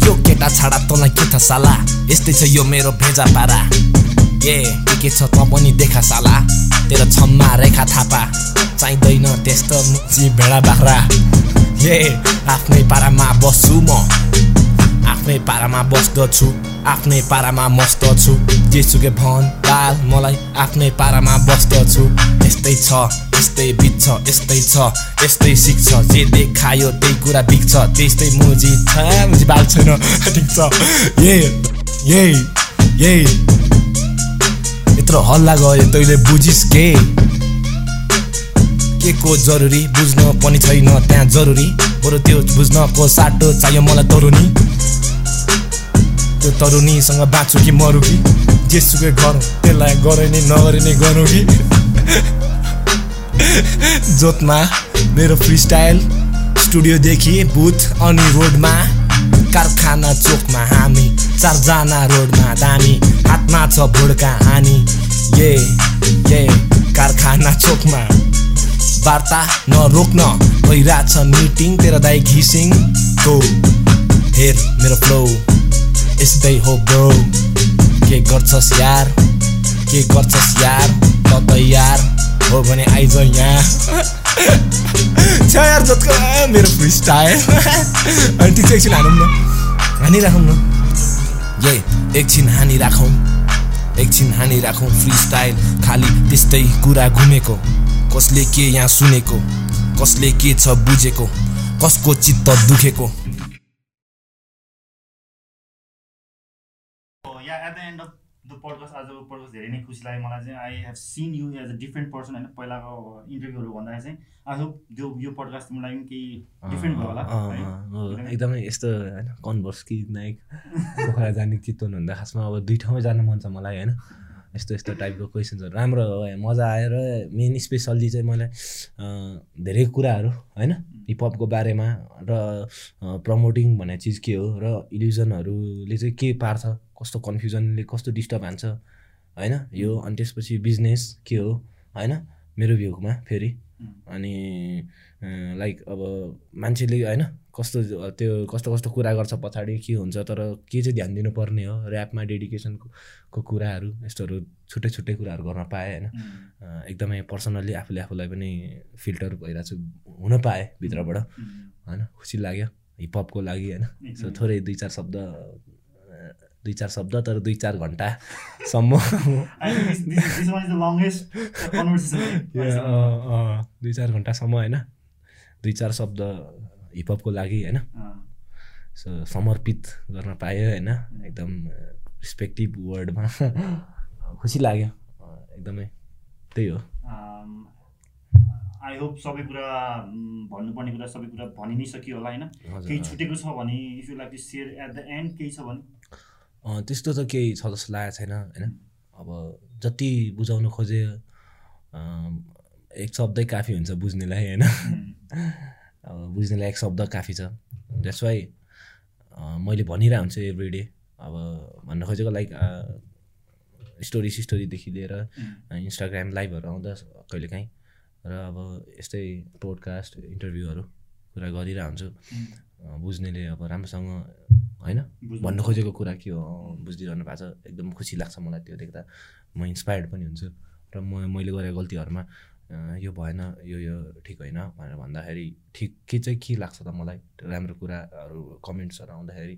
यो केटा छाडा तँलाई के थाहा साला? यस्तै छ यो मेरो भेजा पारा। ए के छ त पनि देखा साला। तेरो छम्मा रेखा थापा। चाहिँदैन त्यस्तो मुची भेडा बाख्रा। ए आफ्नै पारामा बस्छु म। आफ्नै पारामा बस्दछु। आफ्नै पारामा मस्त छु जेसुकै भन बाल मलाई आफ्नै पारामा बस्दछु। यस्तै छ यस्तै बित्छ यस्तै छ यस्तै सिक्छ। जे देखायो त्यही कुरा बिग्छ त्यस्तै मुजी मुजी बाल छैन ठिक छ। ए ए ए यत्रो हल्ला गयो तैँले बुझिस् के? के को जरुरी बुझ्न पनि छैन त्यहाँ जरुरी। बरु त्यो बुझ्नको साटो चाहियो मलाई तरुनी त्यो तरुनीसँग बाँच्छु कि मरु कि जेसुकै गरौँ त्यसलाई गरे नै नगरे नै गरौँ कि जोतमा मेरो फ्री स्टाइल स्टुडियोदेखि बुथ अनि रोडमा कारखाना चोकमा हामी चारजना रोडमा दामी हातमा छ भुड्का हानी। ये ये कारखाना चोकमा। वार्ता नरोक्न भइरहेछ मिटिङ तेरो दाई घिसिङ। को हेर मेरो फ्लो यस्तै हो ब्रो के गर्छस् यार? के गर्छस् यार? त तयार हो भने आइज यहाँ। छ यार मेरो फ्री स्टाइल अनि ठिक छ एकछिन हानौँ न। हानिराखौँ न। ए एकछिन हानिराखौँ। एकछिन हानिराखौँ फ्री स्टाइल खालि त्यस्तै कुरा घुमेको। कसले के यहाँ सुनेको? कसले के छ बुझेको? कसको चित्त दुखेको? पडकास्ट आजको पडकास्ट धेरै नै खुसी लाग्यो मलाई चाहिँ। I have seen you as a different person होइन पहिलाको इन्टरभ्यूहरू भन्दाखेरि चाहिँ आई होप त्यो यो पडकास्ट तिमीलाई पनि केही डिफ्रेन्ट भयो होला एकदमै यस्तो होइन कन्भर्स कि नायक पोखरा जाने चितवन भन्दा खासमा अब दुई ठाउँमै जानु मन छ मलाई होइन। यस्तो यस्तो टाइपको क्वेसन्सहरू राम्रो हो मजा आएर मेन स्पेसल्ली चाहिँ मलाई धेरै कुराहरू होइन हिपहपको बारेमा र प्रमोटिङ भन्ने चिज के हो र इल्युजनहरूले चाहिँ के पार्छ कस्तो कन्फ्युजनले कस्तो डिस्टर्ब हान्छ होइन? यो अनि त्यसपछि बिजनेस के हो होइन? मेरो भ्यूमा फेरि। अनि लाइक अब मान्छेले होइन? कस्तो त्यो कस्तो कस्तो कुरा गर्छ पछाडि के हुन्छ तर के चाहिँ ध्यान दिनुपर्ने हो? ऱ्यापमा डेडिकेसनको कुराहरू यस्तोहरू छुट्टै छुट्टै कुराहरू गर्न पाएँ होइन? एकदमै पर्सनल्ली आफूले आफूलाई पनि फिल्टर भइरहेको छु हुन पाएँ भित्रबाट होइन? खुसी लाग्यो हिपहपको लागि होइन? सो थोरै दुई चार शब्द दुई चार शब्द तर दुई चार घन्टासम्म अँ, अँ, दुई चार घन्टासम्म होइन? दुई चार शब्द हिपहपको लागि होइन? सो समर्पित गर्न पायो होइन? एकदम रिस्पेक्टिभ वर्डमा खुसी लाग्यो। एकदमै। त्यही हो। आई होप सबै कुरा भन्नुपर्ने कुरा सबै कुरा भनि नै सकियो होला होइन? केही छुटेको छ भने if you like to share at the end केही छ भने त्यस्तो त केही छ जस्तो लागेको छैन होइन? अब जति बुझाउनु खोजे एक शब्दै काफी हुन्छ बुझ्नेलाई होइन? अब बुझ्नेलाई एक शब्द काफी छ। द्याट्स वाइ मैले भनिरहेको हुन्छु एभ्री डे अब भन्न खोजेको लाइक स्टोरी सिस्टोरीदेखि लिएर इन्स्टाग्राम लाइभहरू आउँदा कहिलेकाहीँ। र अब यस्तै पोडकास्ट इन्टरभ्यूहरू कुरा गरिरहेको हुन्छु। बुझ्नेले अब राम्रोसँग होइन? भन्नु खोजेको कुरा के हो? बुझिरहनु भएको छ। एकदम खुसी लाग्छ मलाई त्यो देख्दा। म इन्सपायर्ड पनि हुन्छु। र म मैले गरेको गल्तीहरूमा यो भएन यो यो ठिक होइन भनेर भन्दाखेरि ठिक के चाहिँ के लाग्छ त मलाई? राम्रो कुराहरू कमेन्ट्सहरू आउँदाखेरि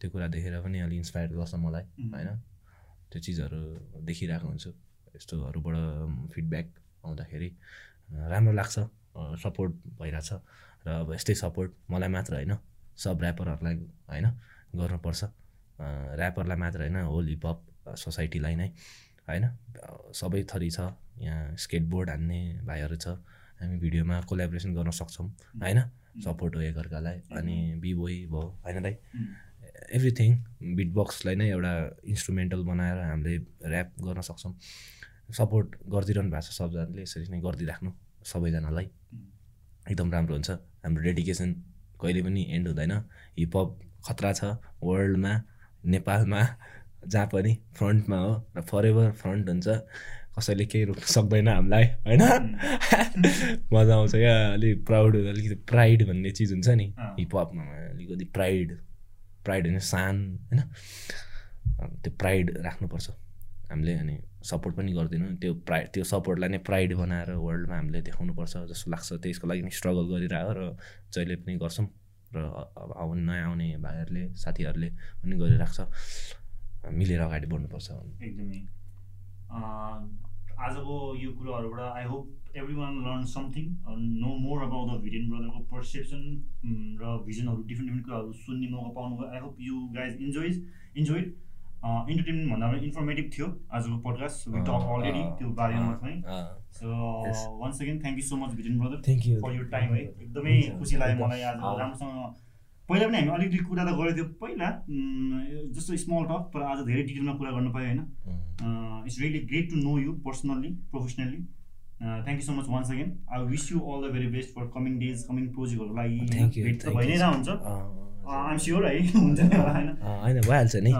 त्यो कुरा देखेर पनि अलिक इन्सपायर गर्छ मलाई होइन? त्यो चिजहरू देखिरहेको हुन्छु। यस्तोहरूबाट फिडब्याक आउँदाखेरि राम्रो लाग्छ सपोर्ट भइरहेछ। र अब यस्तै सपोर्ट मलाई मात्र होइन सब ऱ्यापरहरूलाई होइन गर्नुपर्छ। ऱ्यापरलाई मात्र होइन होल हिपहप सोसाइटीलाई नै होइन। सबै थरी छ यहाँ स्केटबोर्ड हान्ने भाइहरू छ हामी भिडियोमा कोलाबोरेसन गर्न सक्छौँ होइन? सपोर्ट हो एकअर्कालाई अनि बिबोई भयो होइन दाइ एभ्रिथिङ बिटबक्सलाई नै एउटा इन्स्ट्रुमेन्टल बनाएर हामीले ऱ्याप गर्न सक्छौँ। सपोर्ट गरिदिइरहनु भएको छ सबजनाले यसरी नै गरिदिइराख्नु सबैजनालाई। एकदम राम्रो हुन्छ। हाम्रो डेडिकेसन कहिले पनि एन्ड हुँदैन। हिपहप खतरा छ वर्ल्डमा नेपालमा जहाँ पनि फ्रन्टमा हो र फरेभर फ्रन्ट हुन्छ। कसैले केही रोक्नु सक्दैन हामीलाई होइन? मजा आउँछ क्या। अलिक प्राउड अलिकति प्राइड भन्ने चिज हुन्छ नि। हिपहपमा अलिकति प्राइड प्राइड होइन सान होइन? त्यो प्राइड राख्नुपर्छ। हामीले अनि सपोर्ट पनि गर्दैनौँ। त्यो प्राइड त्यो सपोर्टलाई नै प्राइड बनाएर वर्ल्डमा हामीले देखाउनुपर्छ जस्तो लाग्छ। त्यसको लागि स्ट्रगल गरिरहेको र जहिले पनि गर्छौँ र अब नयाँ आउने भाइहरूले साथीहरूले पनि गरिरहेको छ। मिलेर अगाडि बढ्नुपर्छ। एकदमै। आजको यो कुराहरूबाट I hope everyone learn something know more about the Vision ब्रदरको perception र भिजनहरू डिफ्रेन्ट डिफ्रेन्ट कुराहरू सुन्ने मौका पाउनुभयो। I hope you guys enjoys enjoyed entertainment भन्दा पनि इन्फर्मेटिभ थियो। आजको पडकास्ट वी टक अलरेडी त्यो बारेमा चाहिँ so once again thank you so much Vision Brother thank you for your time है एकदमै खुसी लाग्यो मलाई आज राम्रोसँग। पहिला पनि हामी अलिकति कुरा त गरेको थियो। पहिला जस्तो स्मल टक तर आज धेरै डिटेलमा कुरा गर्नु पायो होइन? It's really great to know you personally professionally thank you so much once again I wish you all the very best for coming days coming प्रोजेक्टहरूको लागि भेट त भइ नै हुन्छ। होइन। भइहाल्छ नि।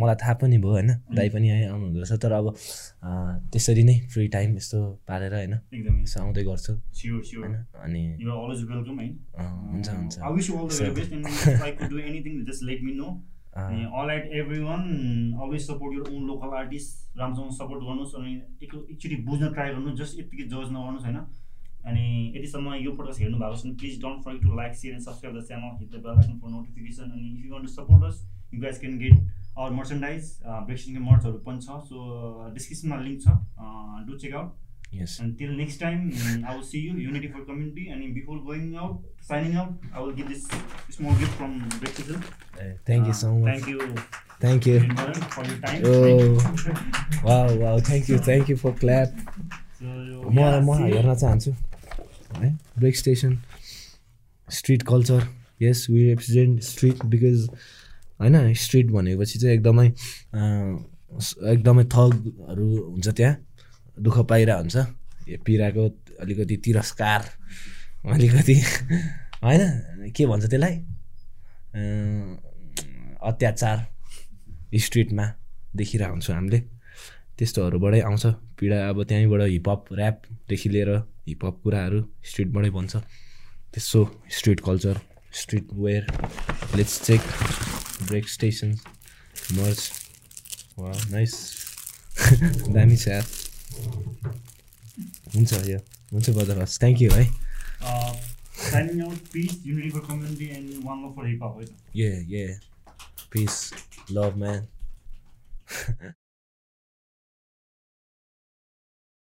मलाई थाहा पनि भयो होइन। दाइ पनि है आउनुहुँदो रहेछ तर अब त्यसरी नै फ्री टाइम यस्तो पारेर होइन यसो आउँदै गर्छु होइन अनि हुन्छ हुन्छ। All right everyone always support your own local artist राम्रोसँग सपोर्ट गर्नुहोस् अनि एकचोटि बुझ्न ट्राई गर्नुहोस् जस्ट यत्तिकै जज नगर्नुहोस् होइन। अनि यतिसम्म यो पडकास्ट हेर्नु भएको छ भने please don't forget to like share and subscribe the channel hit the bell icon for notification अनि if you want to support us you guys can get our merchandise ब्रेक्सिङको मर्चहरू पनि छ सो डिस्क्रिप्सनमा लिङ्क छ do check out Yes. Until next time, I will see you. Unity for community. And before going out, signing out, I will give this small gift from Break Chisel. Uh, thank you so much. Thank you. Thank you. For your time. Oh, wow, wow. Thank you. Thank you for clap. So, म म हेर्न चाहन्छु है? Break Station street culture yes we represent street because होइन street भनेपछि चाहिँ एकदमै एकदमै थगहरू हुन्छ त्यहाँ दुःख पाइरहेको हुन्छ। पिराको अलिकति तिरस्कार अलिकति होइन के भन्छ त्यसलाई? अत्याचार स्ट्रिटमा देखिरहेको हुन्छौँ हामीले। त्यस्तोहरूबाटै आउँछ। पीडा अब त्यहीँबाट हिपहप ऱ्यापदेखि लिएर हिपहप कुराहरू स्ट्रिटबाटै बन्छ त्यसो street culture street wear let's check Break Station merch वा नाइस दामी छ हुन्छ यो हुन्छ बजार हस् थ्याङ्क यू है। Yeah, yeah. Peace, love, man.